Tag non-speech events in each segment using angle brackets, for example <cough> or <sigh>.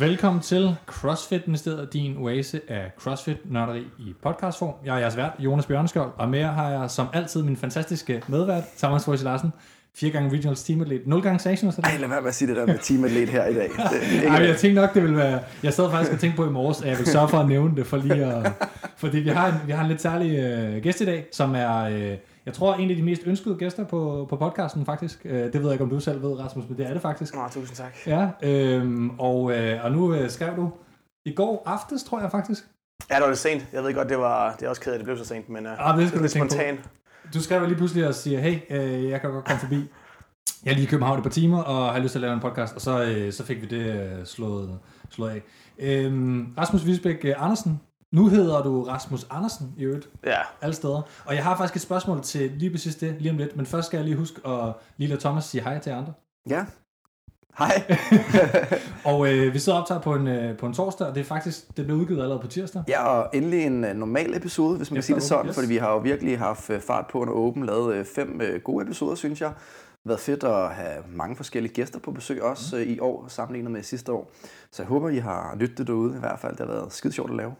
Velkommen til CrossFit Ministeriet, din oase af CrossFit-nørderi i podcastform. Jeg er jeres vært, Jonas Bjørnskjold, og med jer har jeg som altid min fantastiske medvært, Thomas Forsi Larsen. Fire gange Regionals Team Athlete, 0 gange Sanctions. Ej, lad være med at sige det der med Team Athlete her i dag. Det, Ej, jeg tænkte nok, det ville være... Jeg sad faktisk og tænkte på i morges, at jeg vil sørge for at nævne det, for lige at, fordi vi har en, vi har en lidt særlig øh, gæst i dag, som er... Øh, jeg tror, en af de mest ønskede gæster på, på podcasten, faktisk. Øh, det ved jeg ikke, om du selv ved, Rasmus, men det er det faktisk. Nå, tusind tak. Ja, øh, og, øh, og nu øh, skrev du i går aftes, tror jeg faktisk. Ja, det var lidt sent. Jeg ved godt, det var det er også kedeligt, det blev så sent, men uh, ah, det skal det er spontan. Du skrev lige pludselig og siger, hey, øh, jeg kan godt komme forbi. Jeg er lige i København et par timer, og har lyst til at lave en podcast, og så, øh, så fik vi det øh, slået, slået af. Øhm, Rasmus Visbæk øh, Andersen, nu hedder du Rasmus Andersen i øvrigt. Ja. Alle steder. Og jeg har faktisk et spørgsmål til lige præcis det, lige om lidt. Men først skal jeg lige huske at lige lade Thomas sige hej til andre. Ja. Hej. <laughs> og øh, vi sidder og optager på en, øh, på en torsdag, og det er faktisk, det blev udgivet allerede på tirsdag. Ja, og endelig en uh, normal episode, hvis man kan sige det sådan, yes. fordi vi har jo virkelig haft uh, fart på under åben, lavet uh, fem uh, gode episoder, synes jeg. Det har været fedt at have mange forskellige gæster på besøg også mm. uh, i år, sammenlignet med sidste år. Så jeg håber, I har lyttet derude i hvert fald. Det har været skide sjovt at lave.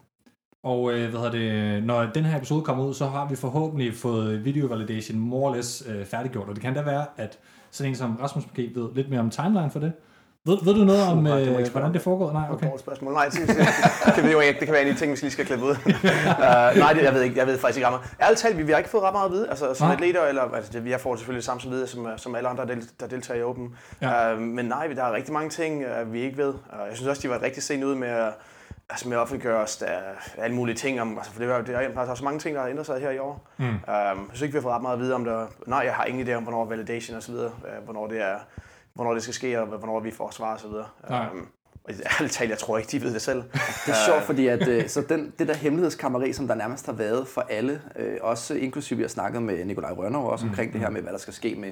Og øh, hvad det, når den her episode kommer ud, så har vi forhåbentlig fået video validation more or less øh, færdiggjort. Og det kan da være, at sådan en som Rasmus måske ved lidt mere om timeline for det. Ved, ved du noget om, øh, det hvordan det foregår? Nej, okay. Det spørgsmål. Nej, det, det, ved jo ikke. Det kan være en af de ting, vi lige skal klippe ud. uh, <laughs> nej, det, jeg ved ikke. Jeg ved faktisk ikke meget. Ærligt talt, vi, vi har ikke fået ret meget at vide. Altså, som nej. atleter, eller altså, vi har fået selvfølgelig samme som som, som alle andre, der, der deltager i Open. Ja. Uh, men nej, der er rigtig mange ting, uh, vi ikke ved. Uh, jeg synes også, de var rigtig sent ud med at altså med os, der alle mulige ting om, altså for det, er, det er, der er så mange ting, der har ændret sig her i år. Mm. Um, jeg synes ikke, vi har fået ret meget at vide om det. Nej, jeg har ingen idé om, hvornår validation og så videre, hvornår det er, hvornår det skal ske, og hvornår vi får svar og så videre. Um, ærligt talt, jeg tror ikke, de ved det selv. Det er sjovt, fordi at, øh, så den, det der hemmelighedskammeri, som der nærmest har været for alle, øh, også inklusive vi har snakket med Nikolaj Rønner også mm. omkring det her med, hvad der skal ske med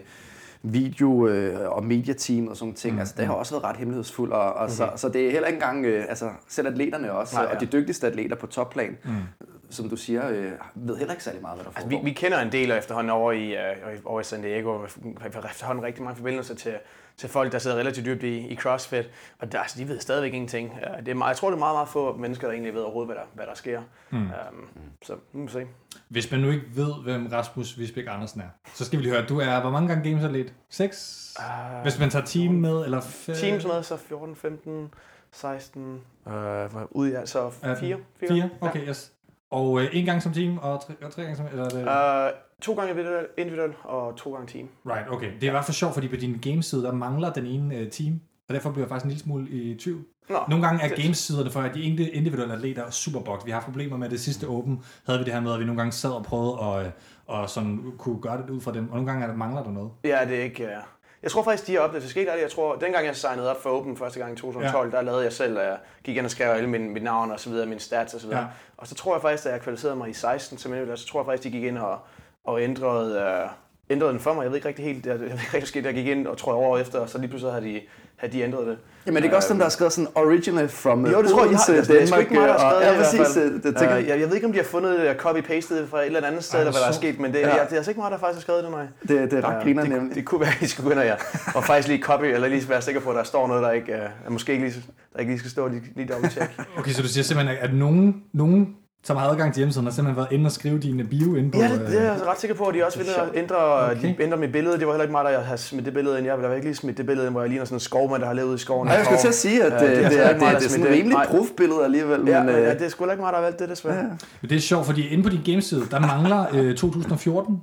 video øh, og mediateam og sådan ting. Mm. Altså, det har også været ret hemmelighedsfuldt. Og, og okay. så, så det er heller ikke engang, øh, altså selv atleterne også, Nej, ja. og de dygtigste atleter på topplan, mm. som du siger, øh, ved heller ikke særlig meget, hvad der foregår. Altså, vi, vi kender en del efterhånden over i, øh, over i San Diego, vi har efterhånden rigtig mange forbindelser til, til folk, der sidder relativt dybt i, i CrossFit, og der, altså, de ved stadigvæk ingenting. Det er, meget, jeg tror, det er meget, meget få mennesker, der egentlig ved overhovedet, hvad der, hvad der sker. Mm. Um, så nu må vi se. Hvis man nu ikke ved, hvem Rasmus Visbæk Andersen er, så skal vi lige høre, du er, hvor mange gange games atlet? 6? Uh, Hvis man tager team med, eller 5? Teams med, så 14, 15, 16, uh, ud i altså 4. 4, okay, yes. Og uh, en gang som team, og tre, og tre gange som... Eller er det... Uh, to gange individuel, og to gange team. Right, okay. Det er i hvert fald sjovt, fordi på din gameside, der mangler den ene uh, team. Og derfor bliver jeg faktisk en lille smule i tvivl. Nå, Nogle gange er gamesiderne for, at de individuelle atleter er superbox. Vi har problemer med det sidste Open. Havde vi det her med, at vi nogle gange sad og prøvede at, og sådan kunne gøre det ud fra dem. Og nogle gange er der, mangler der noget. Ja, det er ikke... Ja. Jeg tror faktisk, de har oplevet det. Skete jeg tror, dengang jeg signede op for Open første gang i 2012, ja. der lavede jeg selv, at jeg gik ind og skrev alle mine, mit navn og så videre, mine stats og så videre. Ja. Og så tror jeg faktisk, at jeg kvalificerede mig i 16 som så tror jeg faktisk, de gik ind og, og ændrede, uh, ændrede den for mig. Jeg ved ikke rigtig helt, jeg, jeg ved ikke rigtig, sket, jeg gik ind og tror jeg over efter, og så lige pludselig havde de havde de ændret det. Jamen det er også dem, der har skrevet sådan original from Jo, det tror jeg, jeg har, det, det er ikke mig, der har skrevet ja, det i hvert fald. Det, det, tænker, uh, jeg, jeg ved ikke, om de har fundet det copy-pastet fra et eller andet sted, eller hvad der er sket, men det, ja. jeg, det er altså ikke mig, der faktisk har skrevet det, nej. Det, det er ret griner nemlig. Det, det kunne være, at I skulle gå ind og, ja, og faktisk lige copy, eller lige være sikker på, at der står noget, der ikke, uh, måske ikke lige, der ikke lige skal stå lige, lige dobbelt check. Okay, så du siger simpelthen, at nogen, nogen som har adgang til hjemmesiden, har simpelthen været inde og skrive dine bio ind på... Ja, det, det er jeg ret sikker på, at de også vil ændre, okay. de ændre mit billede. Det var heller ikke mig, der har smidt det billede ind. Jeg vil ikke lige smidt det billede ind, hvor jeg ligner sådan en skovmand, der har levet i skoven. Ja, jeg skulle til at sige, at det, det, det, er, det, det, er sådan et rimelig proofbillede alligevel. Ja, men, ja, det er sgu ikke mig, der har valgt det, desværre. Ja. Men det er sjovt, fordi inde på din gameside, der mangler øh, 2014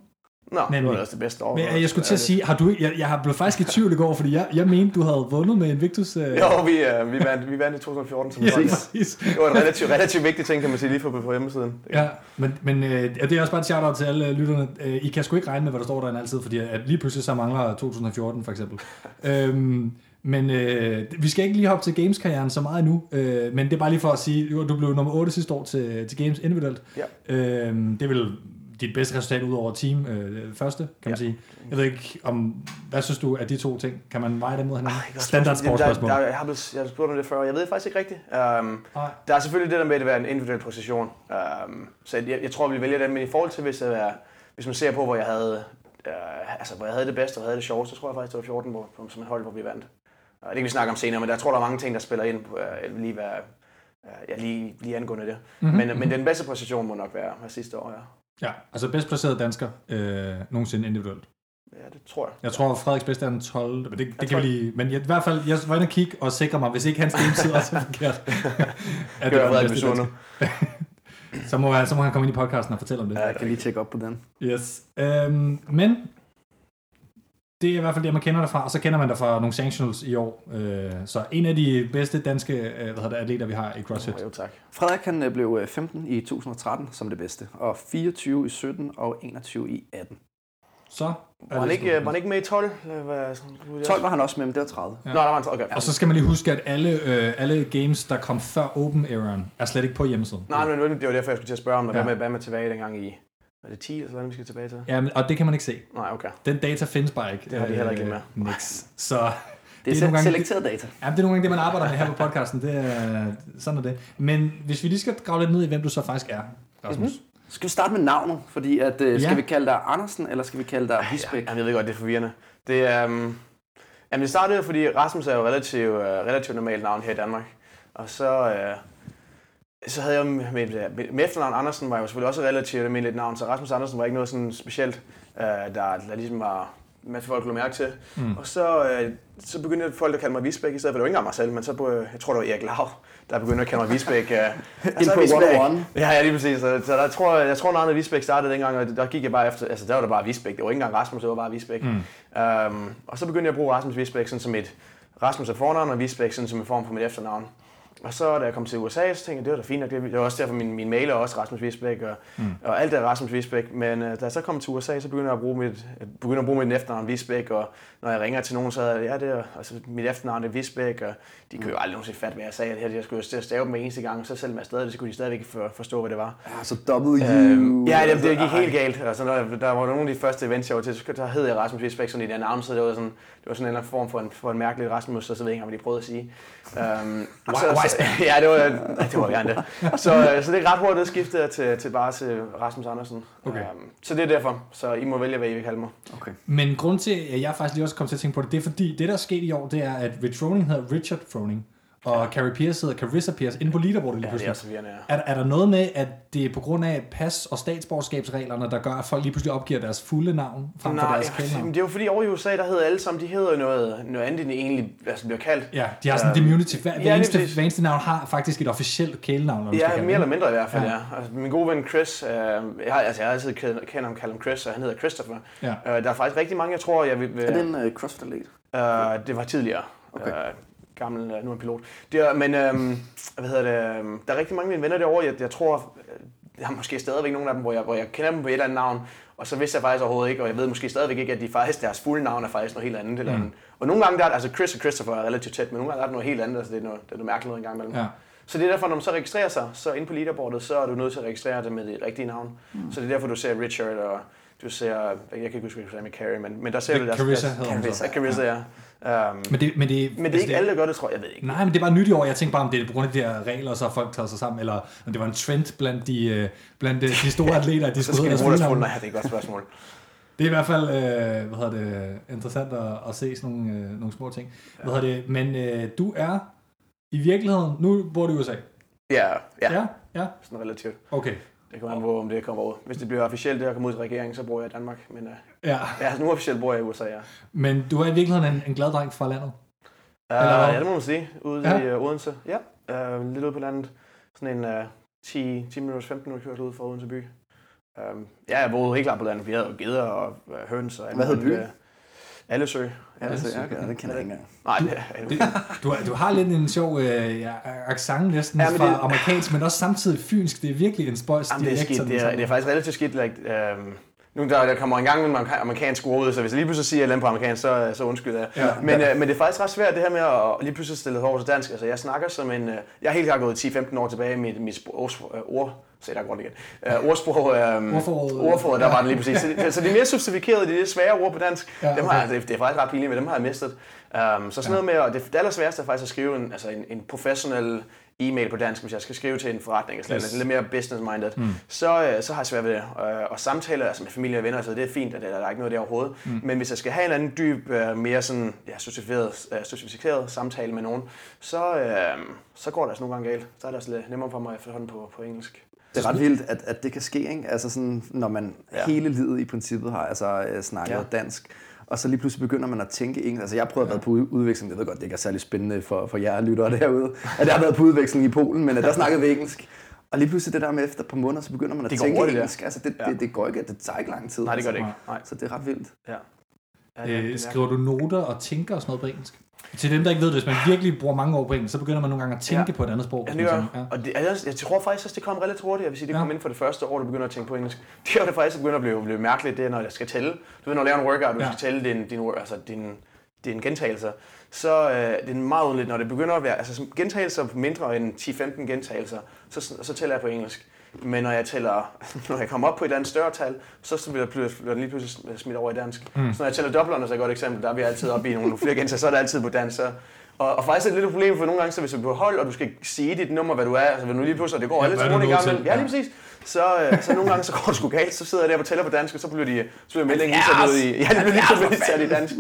Nå, Nemlig. det var også det bedste år. Men jeg skulle til at sige, har du, jeg, jeg har blevet faktisk i tvivl i går, fordi jeg, jeg mente, du havde vundet med Invictus. Uh... Jo, vi, uh, vi, vandt, vi vandt i 2014 som ja, Det var en relativt, relativt vigtig ting, kan man sige, lige for på hjemmesiden. Ja, men, men uh, det er også bare et shout-out til alle lytterne. Uh, I kan sgu ikke regne med, hvad der står der altid, fordi at lige pludselig så mangler 2014 for eksempel. øhm, men øh, vi skal ikke lige hoppe til Games-karrieren så meget nu, øh, men det er bare lige for at sige, du blev nummer 8 sidste år til, til Games individuelt. Ja. Øh, det vil dit bedste resultat ud over team øh, første, kan man ja. sige. Jeg ved ikke, om, hvad synes du af de to ting? Kan man veje dem mod hinanden? Ej, Standard sportsspørgsmål. Der, der, jeg, har blevet, jeg har spurgt om det før, jeg ved faktisk ikke rigtigt. Um, der er selvfølgelig det der med, at det være en individuel position. Um, så jeg, jeg tror, vi vælger den, men i forhold til, hvis, jeg er, hvis man ser på, hvor jeg havde, uh, altså, hvor jeg havde det bedste og havde det sjoveste, så tror jeg faktisk, det var 14 på, på, som et hold, hvor vi vandt. Og det kan vi snakke om senere, men der tror der er mange ting, der spiller ind uh, lige, hvad, uh, ja, lige, lige angående det. Mm-hmm. Men, men den bedste position må nok være, være sidste år, ja. Ja, altså bedst placeret dansker øh, nogensinde individuelt. Ja, det tror jeg. Jeg tror, Frederiks bedste er den 12. Men det, det kan vi lige... Men jeg, i hvert fald, jeg var inde og kigge og sikre mig, hvis ikke hans gameside også er forkert. <laughs> at Gør var den bedste dansker. <laughs> så, må, så må han komme ind i podcasten og fortælle om det. Ja, jeg kan lige tjekke op på den. Yes. Øhm, men det er i hvert fald det, man kender dig fra, og så kender man dig fra nogle sanctionals i år. Øh, så en af de bedste danske øh, hvad hedder det, atleter, vi har i CrossFit. Jo, tak. Frederik han øh, blev øh, 15 i 2013 som det bedste, og 24 i 17 og 21 i 18. Så er Var han, ikke, var han ikke med i 12? Eller hvad, sådan, 12 var han også med, men det var 30. Nå, der var han, okay. Og så skal man lige huske, at alle, øh, alle games, der kom før Open Eraen, er slet ikke på hjemmesiden. Nej, men det var derfor, jeg skulle til at spørge om, hvad, Ja. med, hvad med tilbage dengang i... Er det 10 eller hvad, vi skal tilbage til? Ja, men, og det kan man ikke se. Nej, okay. Den data findes bare ikke. Det har de heller ikke Øh, med. Niks. Så Det er, Det er nogle gange- selekteret data. ja, det er nogle gange det, man arbejder med her på podcasten. Det er, sådan er det. Men hvis vi lige skal grave lidt ned i, hvem du så faktisk er, Rasmus. Mhm. Mm-hmm. Skal vi starte med navnet? Fordi at, øh, skal Ja. vi kalde dig Andersen, eller skal vi kalde dig Visbæk? Ja, jeg ved godt, det er forvirrende. Det er... Um, jamen, det startede jo, fordi Rasmus er jo relativt, uh, relativt normalt navn her i Danmark. Og så, uh, så havde jeg med, med, med efternavn Andersen, var jo selvfølgelig også relativt almindeligt navn, så Rasmus Andersen var ikke noget sådan specielt, uh, der, der ligesom var med folk lå mærke til. Mm. Og så, uh, så begyndte folk at kalde mig Visbæk, i stedet for det var ikke engang mig selv, men så på, jeg tror det var Erik Lav, der begyndte at kalde mig Visbæk. <laughs> Uh, Ind på 101. Ja, ja, lige præcis. Så, så der tror, jeg tror, navnet Visbæk startede dengang, og der gik jeg bare efter, altså der var der bare Visbæk. Det var ikke engang Rasmus, det var bare Visbæk. Mm. Um, og så begyndte jeg at bruge Rasmus Visbæk sådan som et, Rasmus er fornavn, og Visbæk sådan som en form for mit efternavn. Og så da jeg kom til USA, så tænkte jeg, det var da fint nok. Det var også derfor, min, min mail er også Rasmus Visbæk, og, mm. og alt er Rasmus Visbæk. Men uh, da jeg så kom til USA, så begyndte jeg at bruge mit, jeg begyndte at bruge mit efternavn Visbæk, og når jeg ringer til nogen, så er det, ja, det er, altså, mit efternavn er Visbæk, og de kunne jo aldrig nogensinde fatte, hvad jeg sagde. Det her, jeg skulle jo stave dem hver eneste gang, så selvom jeg stadig, så kunne de stadigvæk for, forstå, hvad det var. Ja, så W. Øhm, ja, det, det gik helt galt. Altså, når, der var nogle af de første events, jeg var til, så der hed jeg Rasmus Visbæk, sådan i den navn, så det var sådan, det var sådan en eller anden form for en, for en mærkelig Rasmus, og så ved jeg ikke, hvad de prøvede at sige. Um, og så, så, <laughs> ja, det var, det var gerne det. Så, så det er ret hurtigt, det skiftede jeg til, til bare til Rasmus Andersen. Okay. Um, så det er derfor. Så I må vælge, hvad I vil kalde mig. Okay. Men grund til, at jeg faktisk lige også kom til at tænke på det, det er fordi, det der er sket i år, det er, at Rich Froning hedder Richard Froning, og ja. Carrie Pierce hedder Carissa Pierce, inde på leaderboardet lige Ja, det er pludselig. også ja. Er, er der noget med, at det er på grund af pas- og statsborgerskabsreglerne, der gør, at folk lige pludselig opgiver deres fulde navn frem for Nej, deres ja, kælenavn? det er jo fordi over i USA, der hedder alle sammen, de hedder noget, noget andet, end de egentlig altså, bliver kaldt. Ja, de har sådan en immunity. Hver, ja, hver, eneste, hver eneste navn har faktisk et officielt kælenavn. eller skal Ja, mere eller det. mindre i hvert fald, Ja. ja. Altså, min gode ven Chris, øh, jeg, har, altså, jeg har altid kendt kendt ham, kaldt ham Chris, og han hedder Christopher. Ja. Øh, der er faktisk rigtig mange, jeg tror, jeg vil... vil Er det en uh, CrossFit-atlet? øh, det var tidligere. Okay. Øh, gammel, øh, nu er han pilot. Det er, men øhm, hvad hedder det, øhm, der er rigtig mange af mine venner derovre, jeg, jeg tror, øh, jeg har måske stadigvæk nogle af dem, hvor jeg, hvor jeg kender dem på et eller andet navn, og så vidste jeg faktisk overhovedet ikke, og jeg ved måske stadigvæk ikke, at de faktisk, deres fulde navn er faktisk noget helt andet. Eller mm. Og nogle gange der er altså Chris og Christopher er relativt tæt, men nogle gange er det noget helt andet, altså det er noget, det er noget mærkeligt noget en gang imellem. Ja. Så det er derfor, når man så registrerer sig, så inde på leaderboardet, så er du nødt til at registrere det med det rigtige navn. Mm. Så det er derfor, du ser Richard, og du ser, jeg kan ikke huske, hvad med Carrie, men, men der ser Det du er deres... Carissa hedder. Carissa, Carissa, ja. Um, Men det, men det, men det er altså, ikke alle, der gør det, tror jeg. Jeg ved ikke. Nej, men det er bare nyt i år. Jeg tænker bare, om det er på grund af de her regler, og så folk taget sig sammen, eller om det var en trend blandt de, øh, blandt de, de store <laughs> atleter, at de skulle skal hedde deres. Nej, det er et godt spørgsmål. Det er i hvert fald øh, hvad hedder det, interessant at, at se sådan nogle, øh, nogle små ting. Hvad hedder det? Men øh, du er i virkeligheden, nu bor du i USA. Ja, ja, Ja, ja. sådan relativt. Okay. Det kan være, på, om det kommer ud. Hvis det bliver officielt, det at komme ud til regeringen, så bor jeg i Danmark. Men uh, Ja. ja, nu officielt bor jeg i USA, ja. Men du er i virkeligheden en, en glad dreng fra landet. Uh, Eller ja, det må man sige. Ude Ja. i uh, Odense. Ja, uh, lidt ude på landet. Sådan en uh, 10, 10 minutter, 15 minutter kørt ud fra Odense by. Um, ja, jeg boede helt klart på landet. Vi havde jo geder og uh, høns og alt Hvad hed byen? øh, Allesø. Ja, det, ja, okay, det kender jeg ikke engang. Nej, det er <laughs> Det, du, har- du har lidt en sjov øh, ja, accent næsten ja, fra det- amerikansk, men også samtidig fynsk. Det er virkelig en spøjs det, er dialekt, skidt. sådan- Det, er, det er faktisk relativt skidt. Like, øhm, nu der, der kommer en gang med amerikansk ord så hvis jeg lige pludselig siger et på amerikansk, så, så undskyld jeg. Ja. men, øh, men det er faktisk ret svært det her med at lige pludselig stille over til dansk. Altså, jeg snakker som en... Øh, jeg er helt klart gået 10-15 år tilbage i mit, mit spro- ord, øh, ord se der godt igen. Uh, ordsprog, øh, Ordforrådet. ordforrådet, der var det lige præcis. Så, så de mere sofistikerede, de lidt svære ord på dansk, Ja, ja, dem har, okay. det, det er faktisk ret pinligt, men dem har jeg mistet. Um, så sådan noget med, at det, det allersværeste er faktisk at skrive en, altså en, en professionel e-mail på dansk, hvis jeg skal skrive til en forretning, eller yes. lidt mere business-minded, mm. så, øh, så har jeg svært ved det. Og, og samtaler altså med familie og venner, så det er fint, at der, der er ikke noget der overhovedet. Mm. Men hvis jeg skal have en anden dyb, øh, mere sådan, ja, sofistikeret, øh, sofistikeret samtale med nogen, så, øh, så går det altså nogle gange galt. Så er det altså lidt nemmere for mig efterhånden på, på engelsk. Det er ret vildt, at, at det kan ske, ikke? Altså sådan, når man ja. hele livet i princippet har altså, snakket ja. dansk, og så lige pludselig begynder man at tænke engelsk. Altså jeg prøvede at være på udveksling, jeg ved godt, det ikke er særlig spændende for, for jer lyttere derude, at jeg har været på udveksling i Polen, men at der snakkede vi engelsk. Og lige pludselig det der med efter et par måneder, så begynder man at tænke hurtigt, engelsk. Altså det, ja. det, det, går ikke, det tager ikke lang tid. Nej, det gør det ikke. Nej. Så det er ret vildt. Ja. Ja, det, øh, skriver du noter og tænker og sådan noget på engelsk? Til dem, der ikke ved det, hvis man virkelig bruger mange år på engelsk, så begynder man nogle gange at tænke ja. på et andet sprog. Ja, det gør. Ja. Og det, jeg, jeg tror faktisk, at det kom relativt hurtigt. Jeg vil sige, det ja. kom ind for det første år, du begynder at tænke på engelsk. <laughs> Det er det faktisk begynder at blive, blive mærkeligt, det er, når jeg skal tælle. Du ved, når du laver en workout, du ja. skal tælle din, din, altså din, din gentagelser, så øh, det er meget underligt, når det begynder at være, altså gentagelser mindre end 10-15 gentagelser, så, så tæller jeg på engelsk. Men når jeg tæller, når jeg kommer op på et eller andet større tal, så bliver det lige pludselig smidt over i dansk. Mm. Så når jeg tæller doblerne, så er et godt eksempel, der er vi altid oppe i nogle flere gentagelser, så er det altid på dansk. Så, og, og faktisk er det lidt et problem, for nogle gange, så hvis du er på hold, og du skal sige dit nummer, hvad du er, altså hvis du lige pludselig, det går ja, alle to i gang Ja, lige præcis. Så, øh, så nogle gange så går det sgu galt, så sidder jeg der og tæller på dansk, og så bliver de så bliver meldingen lige sat ud i, ja, det bliver lige sat i dansk.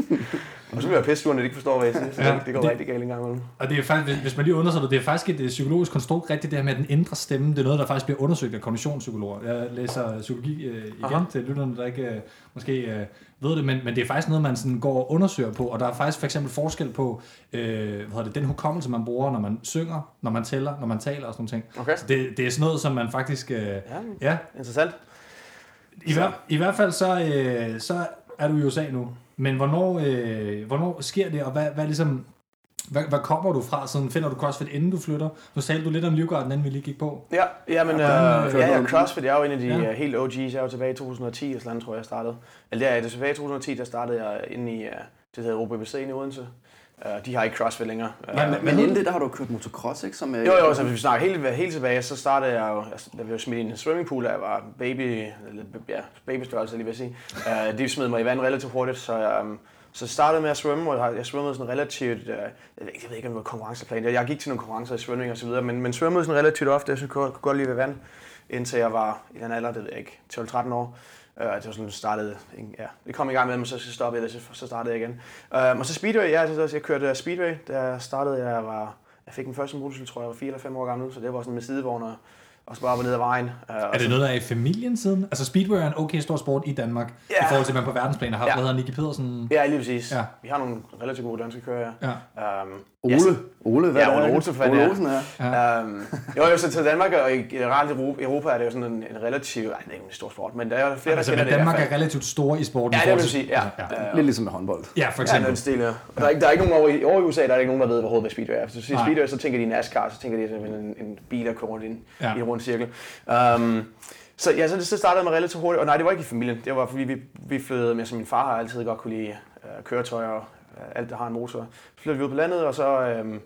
Og så bliver jeg pisse når de ikke forstår, hvad jeg siger. Så ja, det, det går det, rigtig galt en gang imellem. Og det er faktisk, hvis man lige undersøger det, det er faktisk et psykologisk konstrukt rigtigt, det her med den indre stemme. Det er noget, der faktisk bliver undersøgt af kognitionspsykologer. Jeg læser psykologi øh, igen Aha. til lytterne, der ikke øh, måske øh, ved det, men, men det er faktisk noget, man sådan går og undersøger på. Og der er faktisk for eksempel forskel på øh, hvad det, den hukommelse, man bruger, når man synger, når man tæller, når man taler og sådan noget. Okay. Så det, det er sådan noget, som man faktisk... Øh, ja, ja, interessant. I, hver, I hvert fald så, øh, så er du i USA nu. Men hvornår, øh, hvornår sker det, og hvad, hvad ligesom, hvad, hvad kommer du fra? Sådan, finder du CrossFit, inden du flytter? Nu talte du lidt om Livgarden, inden vi lige gik på. Ja, ja men ja, øh, ja, ja, CrossFit jeg er jo en af de ja. Uh, helt OG's. Jeg er jo tilbage i 2010, eller sådan, tror jeg, jeg startede. Eller ja, det er tilbage i 2010, der startede jeg inde i, uh, det hedder OBBC i Odense. Uh, de har ikke CrossFit længere. Uh, men, men inden det, der har du kørt motocross, ikke? Som, jo, jo, så hvis vi snakker helt, helt tilbage, så startede jeg jo, altså, da vi var smidt i en swimmingpool, da jeg var baby, eller, ja, babystørrelse, lige vil sige. Uh, de smed mig i vand relativt hurtigt, så jeg, um, så jeg startede med at svømme, og jeg svømmede sådan relativt, øh, jeg ved ikke om det var konkurrenceplan, jeg gik til nogle konkurrencer i svømning og så videre, men, men svømmede sådan relativt ofte, jeg synes, kunne, kunne godt lide ved vand, indtil jeg var i den alder, det ved jeg ikke, 12-13 år. Øh, det var sådan startede, ja, det kom i gang med, men så skal jeg eller så startede jeg igen. Øh, og så Speedway, ja, så, jeg kørte øh, Speedway, der startede jeg, var, jeg fik min første motorcykel, tror jeg, var 4 eller 5 år gammel, så det var sådan med sidevogn og og så bare op og ned ad vejen. Uh, er det noget, der er i familien siden? Altså Speedway er en okay stor sport i Danmark, ja. i forhold til, at man på verdensplan har haft, ja. hvad hedder Nicky Pedersen? Ja, lige præcis. Ja. Vi har nogle relativt gode danske kører, ja. ja. Um, Ole, yes. Ole, hvad ja, Ole er Olsen, Ole Olsen, ja. ja. Um, jo, jo, så til Danmark og i generelt Europa er det jo sådan en, en relativt, nej, det er ikke en stor sport, men der er jo flere, altså, der kender Danmark det er relativt store i sporten. Ja, det vil sige, ja. ja. ja. Lidt ligesom med håndbold. Ja, for eksempel. Ja, stil, ja. Der, er ikke, der er ikke nogen over i, over i USA, der er ikke nogen, der ved, hvad Speedway er. Hvis du siger Speedway, så tænker de NASCAR, så tænker de sådan en, en bil, der kører rundt i en cirkel. Um, så ja, så, det, så startede med relativt hurtigt, og nej, det var ikke i familien. Det var fordi, vi, vi flyttede med, som min far har altid godt kunne lide uh, køretøjer og uh, alt, der har en motor. Så flyttede vi ud på landet, og så um,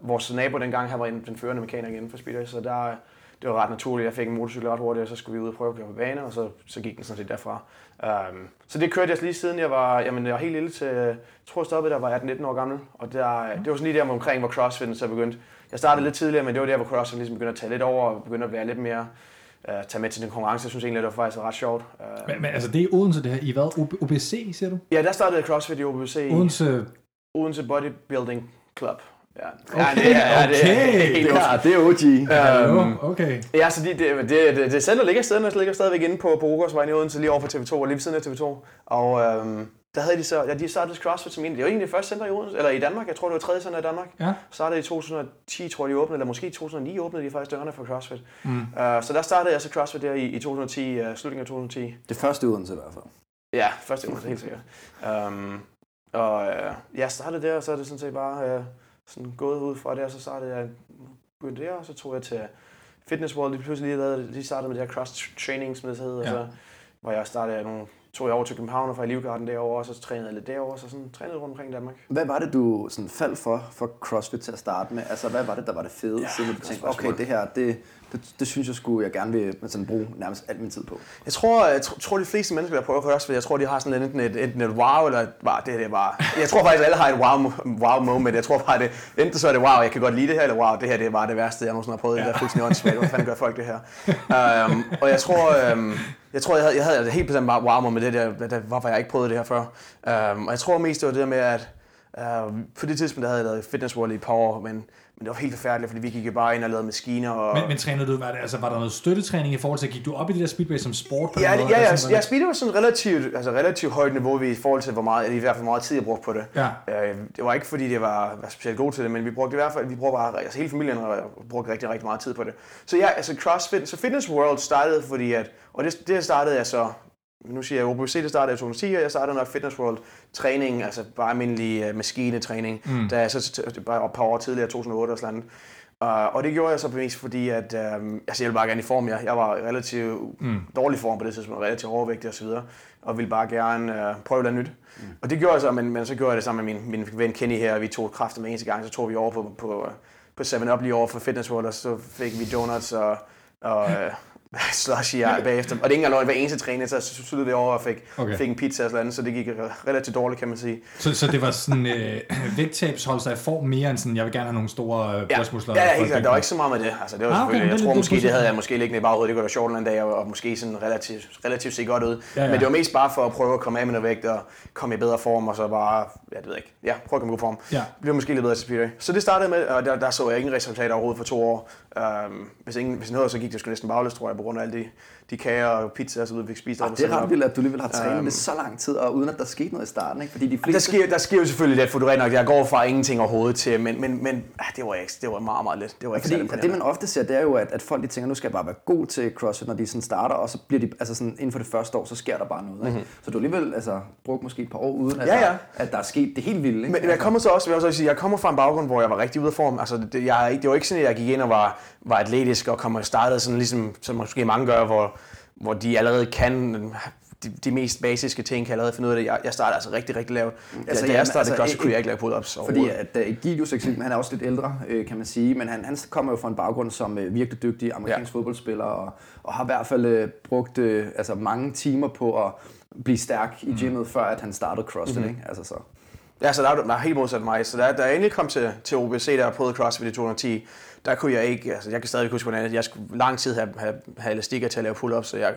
vores nabo dengang, han var den førende mekaniker inden for Speedway, så der, det var ret naturligt. Jeg fik en motorcykel ret hurtigt, og så skulle vi ud og prøve at køre på bane, og så, så gik den sådan set derfra. Um, så det kørte jeg lige siden jeg var, jamen, jeg var helt lille til, jeg tror jeg stoppede, der var 18-19 år gammel. Og der, det var sådan lige der omkring, hvor CrossFit så begyndte. Jeg startede lidt tidligere, men det var der, hvor CrossFit ligesom begyndte at tage lidt over, og begyndte at være lidt mere uh, tage med til den konkurrence. Jeg synes egentlig, det var faktisk ret sjovt. Uh, men, men altså, det er Odense, det her. I hvad? OBC, siger du? Ja, der startede CrossFit i OBC. Odense? Odense Bodybuilding Club. Ja, okay, det er, ja, det er, det er, ja, det er OG. Um, okay. Ja, så det, det, det, det, det center ligger stadig, ligger stadigvæk inde på, på Rugårdsvejen i Odense, lige over for TV2, og lige ved siden af TV2. Og um, der havde de så, ja, de startede CrossFit som en, det var egentlig det første center i Odense, eller i Danmark, jeg tror det var tredje center i Danmark. Ja. Så startede i 2010, tror jeg, de åbnede, eller måske i 2009 åbnede de faktisk dørene for CrossFit. Mm. Uh, så der startede jeg så CrossFit der i, i 2010, uh, slutningen af 2010. Det første i Odense i hvert fald. Ja, første i Odense, helt sikkert. Um, og uh, jeg startede der, og så er det sådan set bare... Uh, sådan gået ud fra det, og så startede jeg begyndte der, og så tog jeg til Fitness World, de pludselig lige lavede, de startede med det her cross training, som det hedder, ja. så, hvor jeg startede nogle, tog jeg over til København og fra Livgarden derovre, og så trænede jeg lidt derovre, så sådan trænede rundt omkring Danmark. Hvad var det, du sådan faldt for, for CrossFit til at starte med? Altså, hvad var det, der var det fede, ja, siden du tænkte, okay, det her, det, Det, det synes jeg skulle, jeg gerne vil sådan, bruge nærmest al min tid på. Jeg tror, jeg tror, de fleste mennesker, der prøver CrossFit, jeg tror, de har sådan enten et, enten et wow, eller bare det, det bare... Jeg tror faktisk, alle har et wow, wow moment. Jeg tror bare, det, enten så er det wow, jeg kan godt lide det her, eller wow, det her det er bare det værste, jeg nogensinde har prøvet. Ja. Det er fuldstændig åndssvagt. Hvor fanden gør folk det her? Um, og jeg tror, um, jeg tror, jeg havde, jeg havde helt bestemt bare wow moment, det der, der, hvorfor jeg ikke prøvet det her før. Um, og jeg tror mest, det var det der med, at uh, på det tidspunkt, der havde jeg lavet Fitness World i et par år, men men det var helt forfærdeligt, fordi vi gik jo bare ind og lavede maskiner. Og... Men, men trænede du, var, det, altså, var der noget støttetræning i forhold til, gik du op i det der speedway som sport? På ja, noget, ja, ja, sådan, ja, speedway var sådan relativt, altså relativt højt niveau i forhold til, hvor meget, i hvert fald meget tid jeg brugte på det. Ja. Øh, det var ikke fordi, det var, var specielt god til det, men vi brugte i hvert fald, vi brugte bare, altså hele familien brugte rigtig, rigtig meget tid på det. Så ja, altså CrossFit, så Fitness World startede, fordi at, og det, det startede jeg så nu siger jeg, OBC det startede i 2010, og jeg startede nok Fitness World træning, altså bare almindelig uh, maskinetræning, mm. da jeg så bare et par år tidligere, 2008 og sådan Uh, og det gjorde jeg så mest fordi, at um, altså, jeg ville bare gerne i form. Jeg, jeg var relativt mm. dårlig form på det tidspunkt, relativt overvægtig osv., og, og ville bare gerne uh, prøve noget nyt. Mm. Og det gjorde jeg så, men, men så gjorde jeg det sammen med min, min ven Kenny her, og vi tog kræfter med eneste gang, så tog vi over på, på, på 7-Up lige over for Fitness World, og så fik vi donuts og, og <laughs> slushy bagefter. Og det er ikke engang hver eneste træning, så sluttede det over og fik, okay. fik en pizza og sådan noget, så det gik relativt dårligt, kan man sige. Så, så det var sådan øh, <clears throat> vægttabshold sig i form mere end sådan, jeg vil gerne have nogle store øh, brystmuskler? Ja, ja, klart. Der var ikke så meget med det. Altså, det var ah, okay, jeg tror det, måske, det havde jeg måske liggende i baghovedet, det kunne være sjovt en dag, og, og måske sådan relativt, relativt se godt ud. Ja, ja. Men det var mest bare for at prøve at komme af med noget vægt og komme i bedre form, og så bare, ja, det ved jeg ikke, ja, prøve at komme i god form. Ja. Det blev måske lidt bedre til Speedway. Så det startede med, og der, der så jeg ingen resultater overhovedet for to år. Um, hvis, ingen, hvis noget, så gik det sgu næsten baglæs, tror jeg, på grund af alle de de kager og pizza og så videre, vi fik spist. Ah, det er ret vildt, at du alligevel har trænet um, det så lang tid, og uden at der skete noget i starten, ikke? Fordi de fleste... der, sker, der sker jo selvfølgelig lidt, for du nok, jeg går fra ingenting overhovedet til, men, men, men ah, det, var ikke, det var meget, meget let. Det var ikke Fordi, det, man ofte ser, det er jo, at, at folk de tænker, nu skal jeg bare være god til CrossFit, når de sådan starter, og så bliver de, altså sådan, inden for det første år, så sker der bare noget. Ikke? Mm-hmm. Så du alligevel altså, brugt måske et par år uden, at, ja, ja. Der, at der er sket det helt vilde. Ikke? Men jeg kommer så også, vil jeg også sige, jeg kommer fra en baggrund, hvor jeg var rigtig ude af form. Altså, det, jeg, det var ikke sådan, at jeg gik ind og var, var atletisk og kom og startede sådan ligesom, som måske mange gør, hvor hvor de allerede kan de, de mest basiske ting, kan allerede finde ud af det. Jeg, jeg starter altså rigtig, rigtig lavt. Altså, da jeg startede altså, godt, så kunne jeg ikke lave pull-ups Fordi at uh, Gidius eksempel, han er også lidt ældre, øh, kan man sige, men han, han kommer jo fra en baggrund som øh, virkelig dygtig amerikansk ja. fodboldspiller, og, og har i hvert fald øh, brugt øh, altså, mange timer på at blive stærk i mm. gymmet, mm. før at han startede CrossFit. Mm-hmm. Ikke? Altså, så. Ja, så der er, der er helt modsat mig. Så da, da jeg endelig kom til, til OBC, der prøvet CrossFit i 2010, der kunne jeg ikke, altså jeg kan stadig huske, hvordan jeg skulle lang tid have, have, have elastikker til at lave pull-ups, så jeg,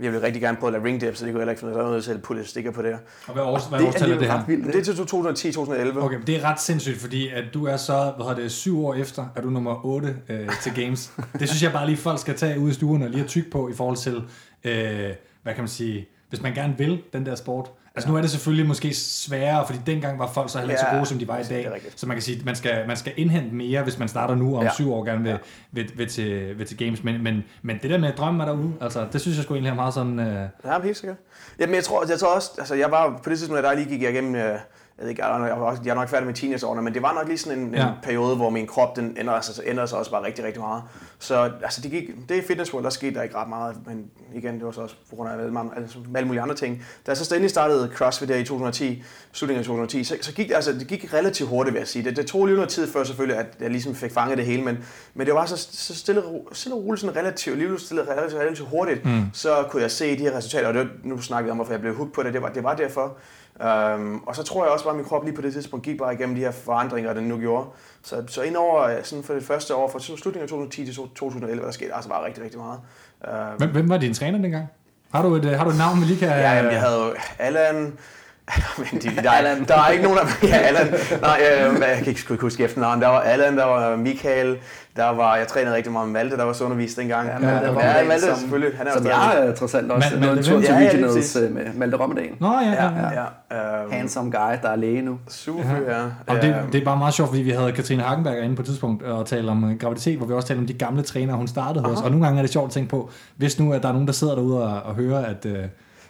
jeg ville rigtig gerne prøve at lave ring dip, så det kunne jeg heller ikke finde ud af, nødt til at putte elastikker på det. Og hvad års, hvad det, årstal er det her? Vildt, det er til 2010-2011. Okay, det er ret sindssygt, fordi at du er så, hvad hedder det, syv år efter, er du nummer 8 øh, til Games. <laughs> det synes jeg bare lige, folk skal tage ud i stuen og lige have tyk på i forhold til, øh, hvad kan man sige, hvis man gerne vil den der sport, Altså nu er det selvfølgelig måske sværere, fordi dengang var folk så heller ikke ja, så gode, som de var i dag. Så man kan sige, at man skal, man skal indhente mere, hvis man starter nu om ja. syv år gerne vil, ja. vil, vil, til, vil til games. Men, men, men det der med drømme er derude, altså, det synes jeg sgu egentlig er meget sådan... Øh... Ja, helt sikkert. Jamen jeg tror, jeg tror også, altså jeg var på det tidspunkt, jeg lige gik igennem... Øh, jeg ved ikke, jeg er, nok, jeg er nok færdig med teenageårene, men det var nok lige sådan en, ja. en periode, hvor min krop den ændrede sig, ændrede sig også bare rigtig, rigtig meget. Så altså, det, gik, det Fitness World, der skete der ikke ret meget, men igen, det var så også på grund af alle, altså, alle mulige andre ting. Da jeg så endelig startede CrossFit der i 2010, slutningen af 2010, så, så gik det, altså, det gik relativt hurtigt, vil jeg sige. Det, det tog lige noget tid før selvfølgelig, at jeg ligesom fik fanget det hele, men, men det var så, så stille, stille og roligt, sådan relativt, lige stille relativt, relativt hurtigt, mm. så kunne jeg se de her resultater, og det, nu snakker vi om, hvorfor jeg blev hooked på det, det var, det var derfor. Um, og så tror jeg også bare, at min krop lige på det tidspunkt gik bare igennem de her forandringer, den nu gjorde. Så, så indover øh, sådan for det første år, fra slutningen af 2010 til 2011, der skete altså bare rigtig, rigtig meget. Um, hvem, hvem var din træner dengang? Har du et, øh, har du et navn, vi lige kan... Ja, jamen, jeg havde jo Allan, <laughs> men de, der, er, der er ikke nogen af ja, Allan, nej, øh, jeg kan ikke, ikke huske efternavn. Der var Allan, der var Michael, der var, jeg trænede rigtig meget med Malte, der var så undervist dengang. Ja, Malte, ja, ja, Malte som, selvfølgelig. Han er som jeg er trods alt også noget tur til Regionals ja, med Malte Rommedagen. Nå ja, ja. ja, ja. Um, Handsome guy, der er læge nu. Super, ja. ja. Og det, det er bare meget sjovt, fordi vi havde Katrine Hagenberg inde på et tidspunkt og tale om øh, graviditet, hvor vi også talte om de gamle trænere, hun startede hos. Og nogle gange er det sjovt at tænke på, hvis nu at der er nogen, der sidder derude og, og hører, at øh,